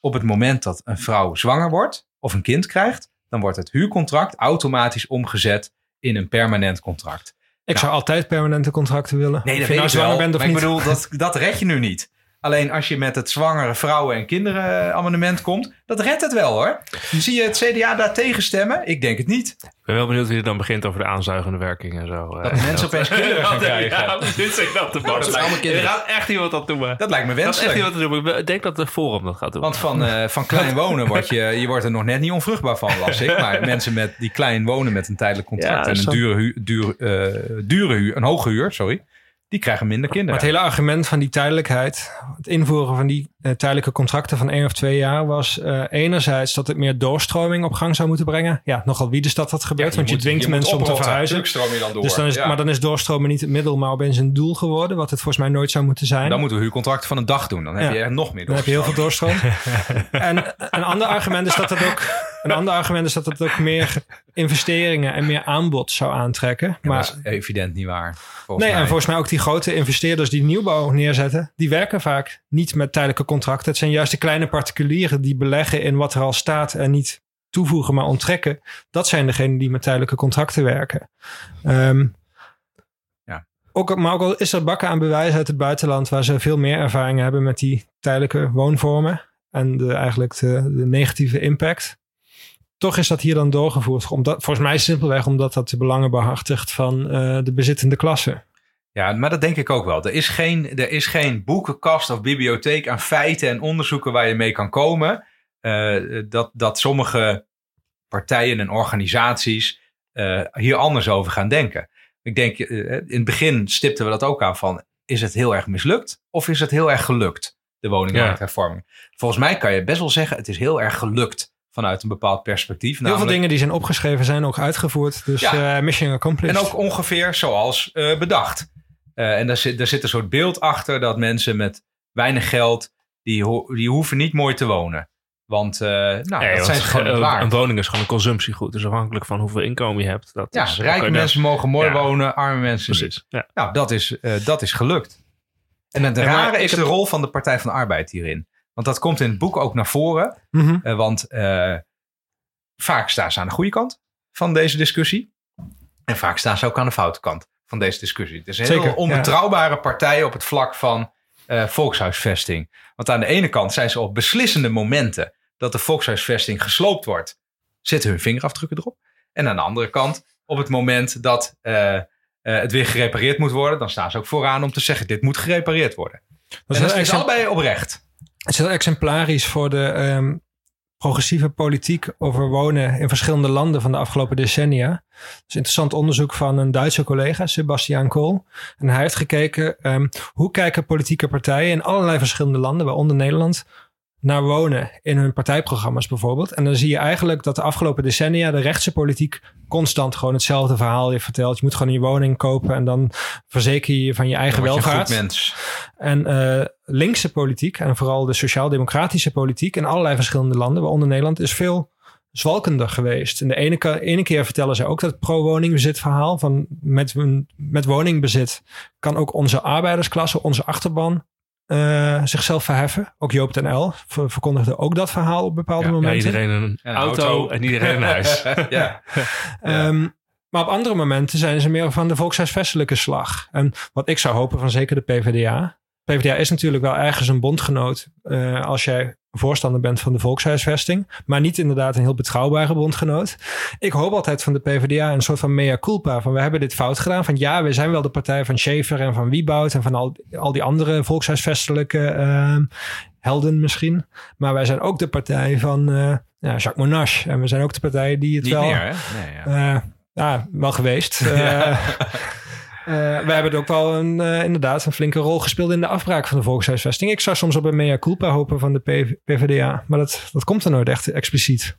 op het moment dat een vrouw zwanger wordt of een kind krijgt, dan wordt het huurcontract automatisch omgezet in een permanent contract. Ik zou altijd permanente contracten willen. Nee, of dat je weet nou ik zwanger wel. bent of maar ik niet. bedoel, dat, dat red je nu niet. Alleen als je met het zwangere vrouwen- en kinderen amendement komt, dat redt het wel hoor. Zie je het CDA daar tegen stemmen? Ik denk het niet. Ik ben wel benieuwd wie er dan begint over de aanzuigende werking en zo. eh. Dat mensen opeens kinderen gaan krijgen. Ja, dit ik dat te dat zijn Er gaat echt iemand dat doen. Dat lijkt me Dat is echt wenselijk. iemand te doen. Ik denk dat de Forum dat gaat doen. Want van, eh, van klein wonen word je, je wordt er nog net niet onvruchtbaar van, las ik. Maar mensen met, die klein wonen met een tijdelijk contract Ja, en een dure, huur, duur, eh, dure huur, een hoge huur, sorry, die krijgen minder Maar kinderen. het hele argument van die tijdelijkheid, het invoeren van die eh, tijdelijke contracten van één of twee jaar, was eh, enerzijds dat het meer doorstroming op gang zou moeten brengen. Ja, nogal wie is dat dat gebeurt, want je, dwingt mensen om te verhuizen. stroom je dan door. Dus dan is, Ja. Maar dan is doorstromen niet het middel, maar opeens een doel geworden, wat het volgens mij nooit zou moeten zijn. Dan moeten we huurcontracten van een dag doen. Dan heb Ja. je er nog meer Dan heb je heel veel doorstroom. en een ander argument is dat het ook, een ander argument is dat het ook meer investeringen en meer aanbod zou aantrekken. Maar dat is evident niet waar. Nee, mij. en volgens mij ook die grote investeerders die nieuwbouw neerzetten, die werken vaak niet met tijdelijke contracten. Het zijn juist de kleine particulieren die beleggen in wat er al staat en niet toevoegen, maar onttrekken. Dat zijn degenen die met tijdelijke contracten werken. Ehm, Ja. Ook, maar ook al is er bakken aan bewijs uit het buitenland waar ze veel meer ervaring hebben met die tijdelijke woonvormen en de, eigenlijk de, de negatieve impact. Toch is dat hier dan doorgevoerd. Omdat, volgens mij simpelweg omdat dat de belangen behartigt van eh, de bezittende klasse. Ja, maar dat denk ik ook wel. Er is, geen, er is geen boekenkast of bibliotheek aan feiten en onderzoeken waar je mee kan komen. eh, dat, dat sommige partijen en organisaties eh, hier anders over gaan denken. Ik denk, eh, in het begin stipten we dat ook aan van, is het heel erg mislukt of is het heel erg gelukt, de woningmarkthervorming? Volgens mij kan je best wel zeggen, het is heel erg gelukt vanuit een bepaald perspectief. Heel veel dingen die zijn opgeschreven zijn ook uitgevoerd. Dus Ja. mission accomplished. En ook ongeveer zoals bedacht. Eh, en daar zit, daar zit een soort beeld achter dat mensen met weinig geld, die, ho- die hoeven niet mooi te wonen. Want eh, nou, Nee, dat zijn ze gewoon niet een- waard. Een woning is gewoon een consumptiegoed. Dus afhankelijk van hoeveel inkomen je hebt. Dat ja, is, rijke mensen mogen mooi Ja. wonen, arme mensen niet. Precies. Ja. Nou, dat is, eh, dat is gelukt. En het maar rare is heb- de rol van de Partij van de Arbeid hierin. Want dat komt in het boek ook naar voren. Mhm. Want vaak staan ze aan de goede kant van deze discussie. En vaak staan ze ook aan de foute kant van deze discussie. Het is een Zeker, heel onbetrouwbare partij op het vlak van eh, volkshuisvesting. Want aan de ene kant zijn ze op beslissende momenten dat de volkshuisvesting gesloopt wordt, zetten hun vingerafdrukken erop. En aan de andere kant, op het moment dat eh, eh, het weer gerepareerd moet worden, dan staan ze ook vooraan om te zeggen: dit moet gerepareerd worden. Dat en is, dat is allebei oprecht. het is heel exemplarisch voor de ehm, progressieve politiek over wonen in verschillende landen van de afgelopen decennia. Een interessant onderzoek van een Duitse collega, Sebastian Kool. En hij heeft gekeken ehm, hoe kijken politieke partijen in allerlei verschillende landen, waaronder Nederland, naar wonen in hun partijprogramma's bijvoorbeeld. En dan zie je eigenlijk dat de afgelopen decennia de rechtse politiek constant gewoon hetzelfde verhaal je vertelt. Je moet gewoon je woning kopen en dan verzeker je je van je eigen Dan je welvaart. goed mens. En eh, linkse politiek en vooral de sociaal-democratische politiek in allerlei verschillende landen, waaronder Nederland, is veel zwalkender geweest. En de ene, ene keer vertellen ze ook dat pro-woningbezit verhaal van met, met woningbezit kan ook onze arbeidersklasse, onze achterban eh, zichzelf verheffen. Ook Joop den L ver- verkondigde ook dat verhaal op bepaalde Ja, ja, Ja, momenten. iedereen een auto, auto. en iedereen een huis. ja. Ja. Ehm, maar op andere momenten zijn ze meer van de volkshuisvestelijke slag. En wat ik zou hopen van zeker de PvdA. PvdA is natuurlijk wel ergens een bondgenoot. eh, als jij voorstander bent van de volkshuisvesting. Maar niet inderdaad een heel betrouwbare bondgenoot. Ik hoop altijd van de PvdA een soort van mea culpa. Van we hebben dit fout gedaan. Van ja, we zijn wel de partij van Schaefer en van Wieboud. En van al, al die andere volkshuisvestelijke uh, helden misschien. Maar wij zijn ook de partij van uh, ja, Jacques Monash. En we zijn ook de partij die het Niet wel... meer, hè? Nee, ja. Uh, ja, wel geweest. Uh, Uh, we hebben ook wel een, uh, inderdaad een flinke rol gespeeld in de afbraak van de volkshuisvesting. Ik zou soms op een mea culpa hopen van de PV PvdA, maar dat, dat komt er nooit echt expliciet.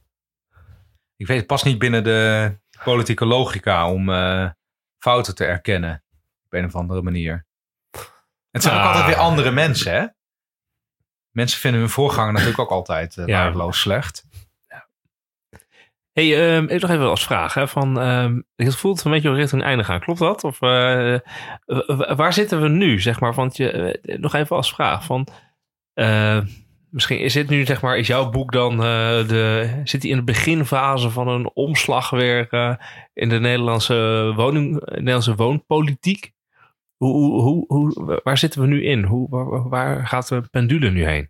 Ik weet, het past niet binnen de politieke logica om uh, fouten te erkennen op een of andere manier. Het zijn ah. ook altijd weer andere mensen, hè? Mensen vinden hun voorganger natuurlijk ook altijd uh, ja. waardeloos slecht. Hey, um, ik nog even als vraag. Hè, van, um, het voelt een beetje richting einde gaan. Klopt dat? Of uh, waar zitten we nu? Zeg maar, want je, uh, nog even als vraag. Van, uh, misschien is dit nu, zeg maar, is jouw boek dan de, zit hij in de beginfase van een omslag weer in de Nederlandse, woning, Nederlandse woonpolitiek? Hoe, hoe, hoe, waar zitten we nu in? Hoe, waar, waar gaat de pendule nu heen?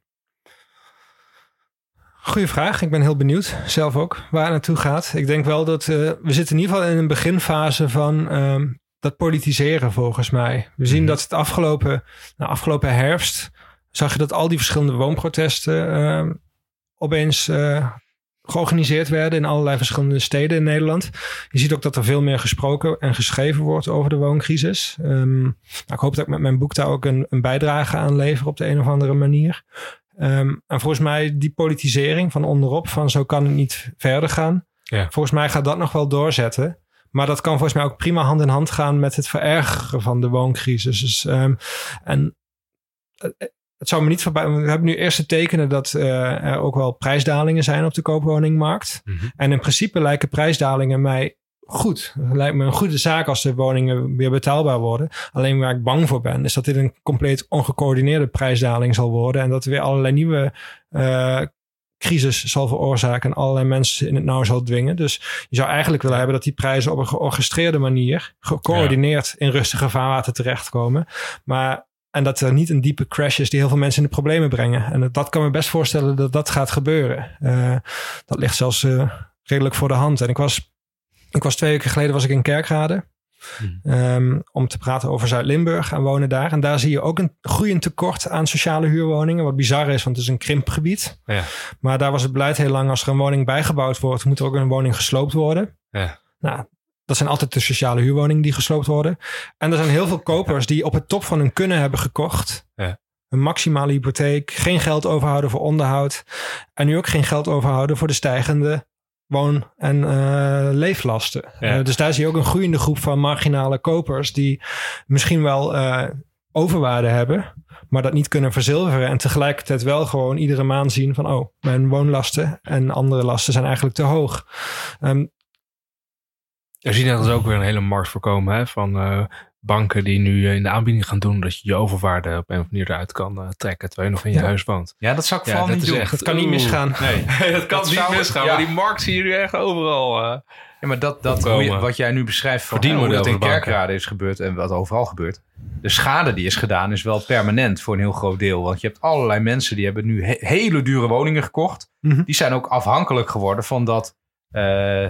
Goeie vraag. Ik ben heel benieuwd zelf ook waar het naartoe gaat. Ik denk wel dat uh, we zitten in ieder geval in een beginfase van um, dat politiseren volgens mij. We zien mm. dat het afgelopen, nou, afgelopen herfst zag je dat al die verschillende woonprotesten uh, opeens uh, georganiseerd werden in allerlei verschillende steden in Nederland. Je ziet ook dat er veel meer gesproken en geschreven wordt over de wooncrisis. Um, nou, ik hoop dat ik met mijn boek daar ook een, een bijdrage aan lever op de een of andere manier. Um, en volgens mij die politisering van onderop, van zo kan het niet verder gaan. Ja. Volgens mij gaat dat nog wel doorzetten. Maar dat kan volgens mij ook prima hand in hand gaan met het verergeren van de wooncrisis. Dus, um, en het zou me niet voorbij. We hebben nu eerste tekenen dat uh, er ook wel prijsdalingen zijn op de koopwoningmarkt. Mm -hmm. En in principe lijken prijsdalingen mij goed. Het lijkt me een goede zaak als de woningen weer betaalbaar worden. Alleen waar ik bang voor ben, is dat dit een compleet ongecoördineerde prijsdaling zal worden. En dat er weer allerlei nieuwe uh, crisis zal veroorzaken en allerlei mensen in het nauw zal dwingen. Dus je zou eigenlijk willen hebben dat die prijzen op een georchestreerde manier, gecoördineerd ja. in rustige vaarwater terechtkomen. Maar en dat er niet een diepe crash is die heel veel mensen in de problemen brengen. En dat kan me best voorstellen dat dat gaat gebeuren. Uh, dat ligt zelfs uh, redelijk voor de hand. En ik was ik was twee weken geleden was ik in Kerkrade. Hmm. Um, om te praten over Zuid-Limburg en wonen daar. En daar zie je ook een groeiend tekort aan sociale huurwoningen. Wat bizar is, want het is een krimpgebied. Ja. Maar daar was het beleid heel lang. Als er een woning bijgebouwd wordt, moet er ook een woning gesloopt worden. Ja. Nou, dat zijn altijd de sociale huurwoningen die gesloopt worden. En er zijn heel veel kopers die op het top van hun kunnen hebben gekocht. Ja. Een maximale hypotheek, geen geld overhouden voor onderhoud. En nu ook geen geld overhouden voor de stijgende woon- en uh, leeflasten. Ja. Uh, dus daar zie je ook een groeiende groep van marginale kopers die misschien wel uh, overwaarde hebben, maar dat niet kunnen verzilveren en tegelijkertijd wel gewoon iedere maand zien van oh, mijn woonlasten en andere lasten zijn eigenlijk te hoog. Um, er zie je dat dus ook weer een hele markt voorkomen hè, van banken die nu in de aanbieding gaan doen dat je je overwaarde op een of andere manier eruit kan uh, trekken terwijl je nog in je ja. huis woont. Ja, dat zou ik vooral ja, niet doen. Echt, dat kan niet misgaan. Nee, dat kan dat niet zou, misgaan. Ja. Maar die markt zie je nu echt overal. Uh, ja, maar dat, dat hoe je, wat jij nu beschrijft van hoe dat in kerkraden is gebeurd en wat overal gebeurt. De schade die is gedaan is wel permanent voor een heel groot deel. Want je hebt allerlei mensen die hebben nu he hele dure woningen gekocht. Mm -hmm. Die zijn ook afhankelijk geworden van dat, uh,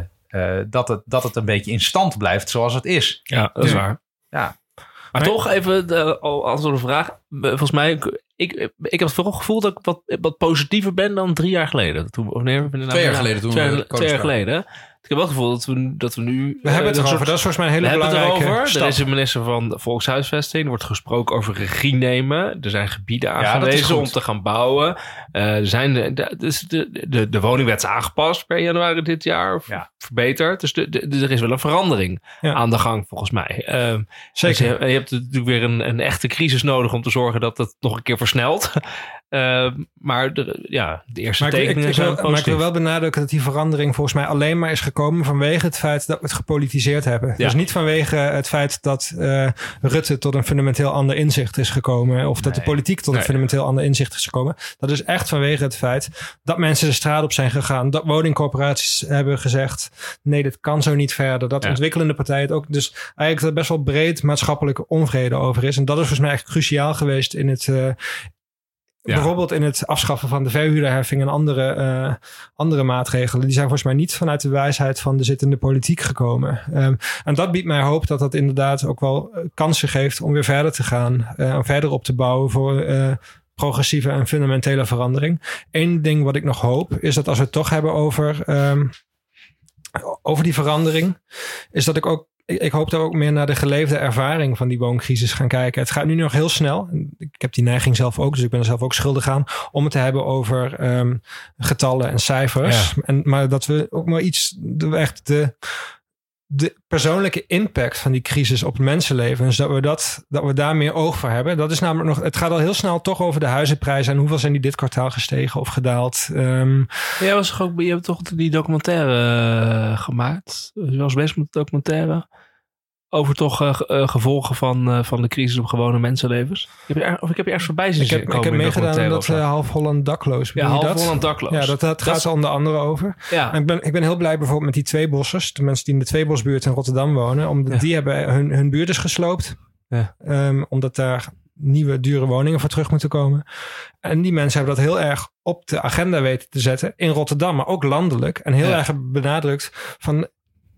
dat, het, dat het een beetje in stand blijft zoals het is. Ja, dat is waar. Ja, maar, maar, toch even de, als een vraag. Volgens mij, ik, ik heb het vooral gevoel dat ik wat, wat positiever ben dan drie jaar geleden. Toen, nou, twee jaar geleden. Toen twee, twee jaar geleden. Ik heb wel het gevoel dat we, dat we nu... We hebben het erover. Dat is volgens mij een hele belangrijke het erover. stap. Er is een minister van Volkshuisvesting. Er wordt gesproken over regie nemen. Er zijn gebieden aangewezen ja, om te gaan bouwen. Uh, er zijn de, de, dus de, de, de woningwet is aangepast per januari dit jaar. Of ja. verbeterd. Dus de, de, er is wel een verandering ja. aan de gang volgens mij. Uh, Zeker. Dus je, je, hebt natuurlijk weer een, een echte crisis nodig om te zorgen dat het nog een keer versnelt. Uh, maar de, ja, de eerste maar tekeningen ik, ik, zijn wil, Maar ik wil wel benadrukken dat die verandering volgens mij alleen maar is gekomen vanwege het feit dat we het gepolitiseerd hebben. Ja. Dus niet vanwege het feit dat uh, Rutte tot een fundamenteel ander inzicht is gekomen. Of dat de politiek tot nee. een fundamenteel ander inzicht is gekomen. Dat is echt vanwege het feit dat mensen de straat op zijn gegaan. Dat woningcorporaties hebben gezegd, nee, dit kan zo niet verder. Dat ja. ontwikkelende partijen het ook. Dus eigenlijk dat best wel breed maatschappelijke onvrede over is. En dat is volgens mij echt cruciaal geweest in het, uh, bijvoorbeeld in het afschaffen van de verhuurderheffing en andere, eh, andere maatregelen, die zijn volgens mij niet vanuit de wijsheid van de zittende politiek gekomen. Ehm, en dat biedt mij hoop dat dat inderdaad ook wel eh, kansen geeft om weer verder te gaan eh, en verder op te bouwen voor eh, progressieve en fundamentele verandering. Eén ding wat ik nog hoop is dat als we het toch hebben over, ehm, over die verandering, is dat ik ook ik, hoop dat we ook meer naar de geleefde ervaring van die wooncrisis gaan kijken. Het gaat nu nog heel snel. Ik heb die neiging zelf ook, dus ik ben er zelf ook schuldig aan. Om het te hebben over ehm, getallen en cijfers. En, maar dat we ook maar iets, echt de, de persoonlijke impact van die crisis op het mensenleven. Dus dat we, dat, dat we daar meer oog voor hebben. Dat is namelijk nog, het gaat al heel snel toch over de huizenprijzen. En hoeveel zijn die dit kwartaal gestegen of gedaald. Um, Jij was ook, je hebt toch die documentaire uh, gemaakt? Je was bezig met de documentaire over toch uh, uh, gevolgen van, uh, van de crisis op gewone mensenlevens. Ik heb er, of ik heb je ergens voorbij zien Ik heb, ik heb meegedaan aan dat half Holland dakloos. Ja, half Holland dakloos. Ja, dat, dat, dat gaat er onder andere over. Ja. En ik, ben, ik ben heel blij bijvoorbeeld met die twee bossers. De mensen die in de tweebosbuurt in Rotterdam wonen. Omdat ja. die hebben hun, hun buurt is gesloopt. Ja. Um, omdat daar nieuwe dure woningen voor terug moeten komen. En die mensen hebben dat heel erg op de agenda weten te zetten. In Rotterdam, maar ook landelijk. En heel ja. erg benadrukt van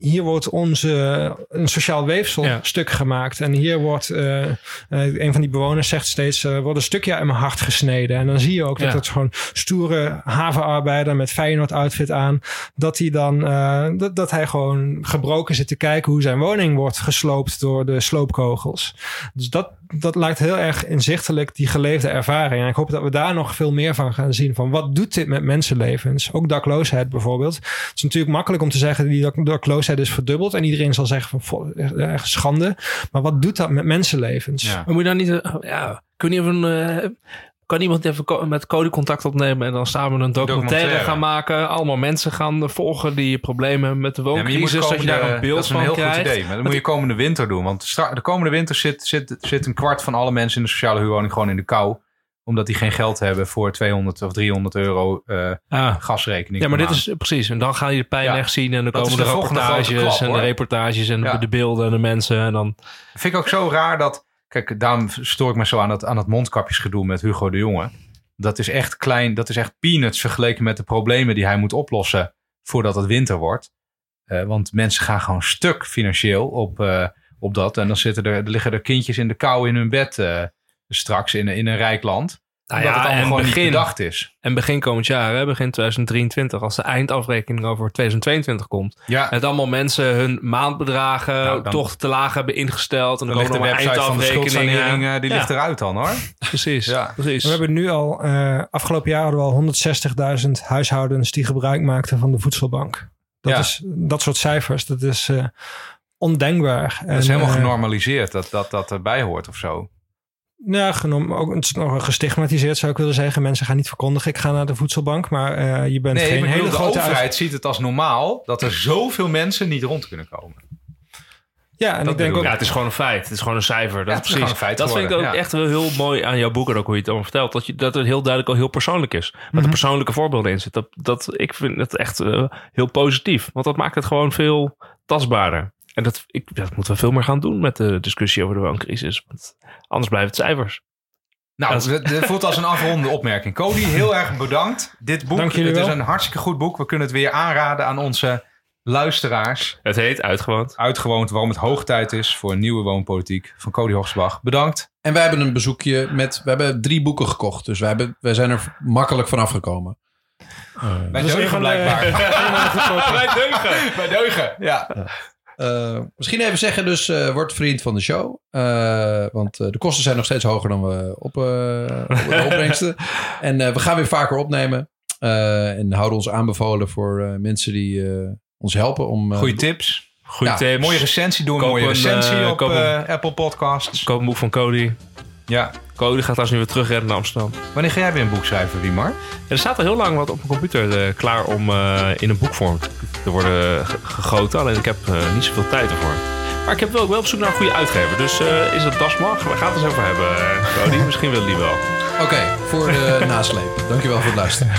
hier wordt onze een sociaal weefsel Ja. stuk gemaakt. En hier wordt eh, eh, een van die bewoners zegt steeds: er wordt een stukje uit mijn hart gesneden. En dan zie je ook dat het gewoon stoere havenarbeider met Feyenoord outfit aan, dat hij dan dat, dat hij gewoon gebroken zit te kijken hoe zijn woning wordt gesloopt door de sloopkogels. Dus dat, dat lijkt heel erg inzichtelijk, die geleefde ervaring. En ik hoop dat we daar nog veel meer van gaan zien. Van wat doet dit met mensenlevens? Ook dakloosheid bijvoorbeeld. Het is natuurlijk makkelijk om te zeggen, die dak- dakloosheid is verdubbeld. En iedereen zal zeggen van echt- schande. Maar wat doet dat met mensenlevens? Ja. Maar moet je dan niet... eh, ja, kun je even... eh, kan iemand even met Cody contact opnemen en dan samen een documentaire, Documentaire. gaan maken? Allemaal mensen gaan volgen die problemen met de Ja, wooncrisis. dat je daar een beeld dat is een van heel krijgt. goed idee. Maar dat moet je komende winter doen. Want de komende winter zit, zit, zit een kwart van alle mensen in de sociale huurwoning gewoon in de kou. Omdat die geen geld hebben voor 200 of 300 euro eh, Ah. gasrekening. Ja, maar dit is precies. En dan ga je de pijn Ja. echt zien. En dan komen de, de reportages klap, en de reportages en Ja. de beelden en de mensen. En dan, Vind ik ook zo raar dat... Kijk, daarom stoor ik me zo aan dat, aan het mondkapjesgedoe met Hugo de Jonge. Dat is echt klein, dat is echt peanuts vergeleken met de problemen die hij moet oplossen voordat het winter wordt. Eh, want mensen gaan gewoon stuk financieel op, eh, op dat. En dan zitten er, er liggen er kindjes in de kou in hun bed eh, straks in, in een rijk land. Nou omdat ja, het allemaal en gewoon begin- niet bedacht is. en begin komend jaar, hè, begin 2023, als de eindafrekening over 2022 komt. Ja, En allemaal mensen hun maandbedragen Nou, dan- toch te laag hebben ingesteld. En dan, dan ligt de komen er website van de schuldsanering, eh, die Ja. ligt eruit dan hoor. Precies, Ja. precies. We hebben nu al, eh, afgelopen jaar hadden we al 160.000 huishoudens die gebruik maakten van de voedselbank. Dat, Ja. is, dat soort cijfers, dat is eh, ondenkbaar. Dat is helemaal genormaliseerd dat dat, dat erbij hoort of zo. Ja, genom, ook, het is nog gestigmatiseerd zou ik willen zeggen. Mensen gaan niet verkondigen, ik ga naar de voedselbank. Maar eh, je bent Nee, geen bedoel, hele de grote overheid uit- ziet het als normaal dat er zoveel mensen niet rond kunnen komen. Ja, en dat ik denk ook... Ja, het is gewoon een feit. Het is gewoon een cijfer. Dat, Ja, is precies. gewoon een feit dat vind ik ook ja. echt wel heel mooi aan jouw boek en ook hoe je het allemaal vertelt. Dat, je, dat het heel duidelijk al heel persoonlijk is. Met er persoonlijke voorbeelden in zit. Dat, dat, ik vind het echt eh, heel positief. Want dat maakt het gewoon veel tastbaarder. En dat, ik, dat moeten we veel meer gaan doen met de discussie over de wooncrisis. Want anders blijven het cijfers. Nou, dit voelt als een afronde opmerking. Cody, heel erg bedankt. Dit boek Dank het is een hartstikke goed boek. We kunnen het weer aanraden aan onze luisteraars. Het heet Uitgewoond. Uitgewoond waarom het hoog tijd is voor een nieuwe woonpolitiek van Cody Hogsbach. Bedankt. En wij hebben een bezoekje met... We hebben drie boeken gekocht. Dus wij, hebben, wij zijn er makkelijk vanaf gekomen. Bij Dat is een deugen van de- blijkbaar. Bij deugen. Bij deugen, ja. Eh, misschien even zeggen dus, eh word vriend van de show. Eh, want eh, de kosten zijn nog steeds hoger dan we op, eh, op de opbrengsten. En eh, we gaan weer vaker opnemen. Eh, en houden ons aanbevolen voor eh, mensen die eh, ons helpen om... eh, Goeie tips. Goeie Ja, tips. Mooie recensie. Doe een Koop mooie een, recensie op koop een- eh, Apple Podcasts. Koop een boek van Cody. Ja. Cody gaat trouwens nu weer terugrennen naar Amsterdam. Wanneer ga jij weer een boek schrijven, Wiemar? Ja, er staat al heel lang wat op mijn computer eh, klaar om eh, in een boekvorm te, worden ge- gegoten. Alleen ik heb eh, niet zoveel tijd ervoor. Maar ik heb wel, wel op zoek naar een goede uitgever. Dus eh, is het Dasmag? We gaan het eens over hebben, Cody. Misschien wil die wel. Oké, voor de nasleep. Dankjewel voor het luisteren.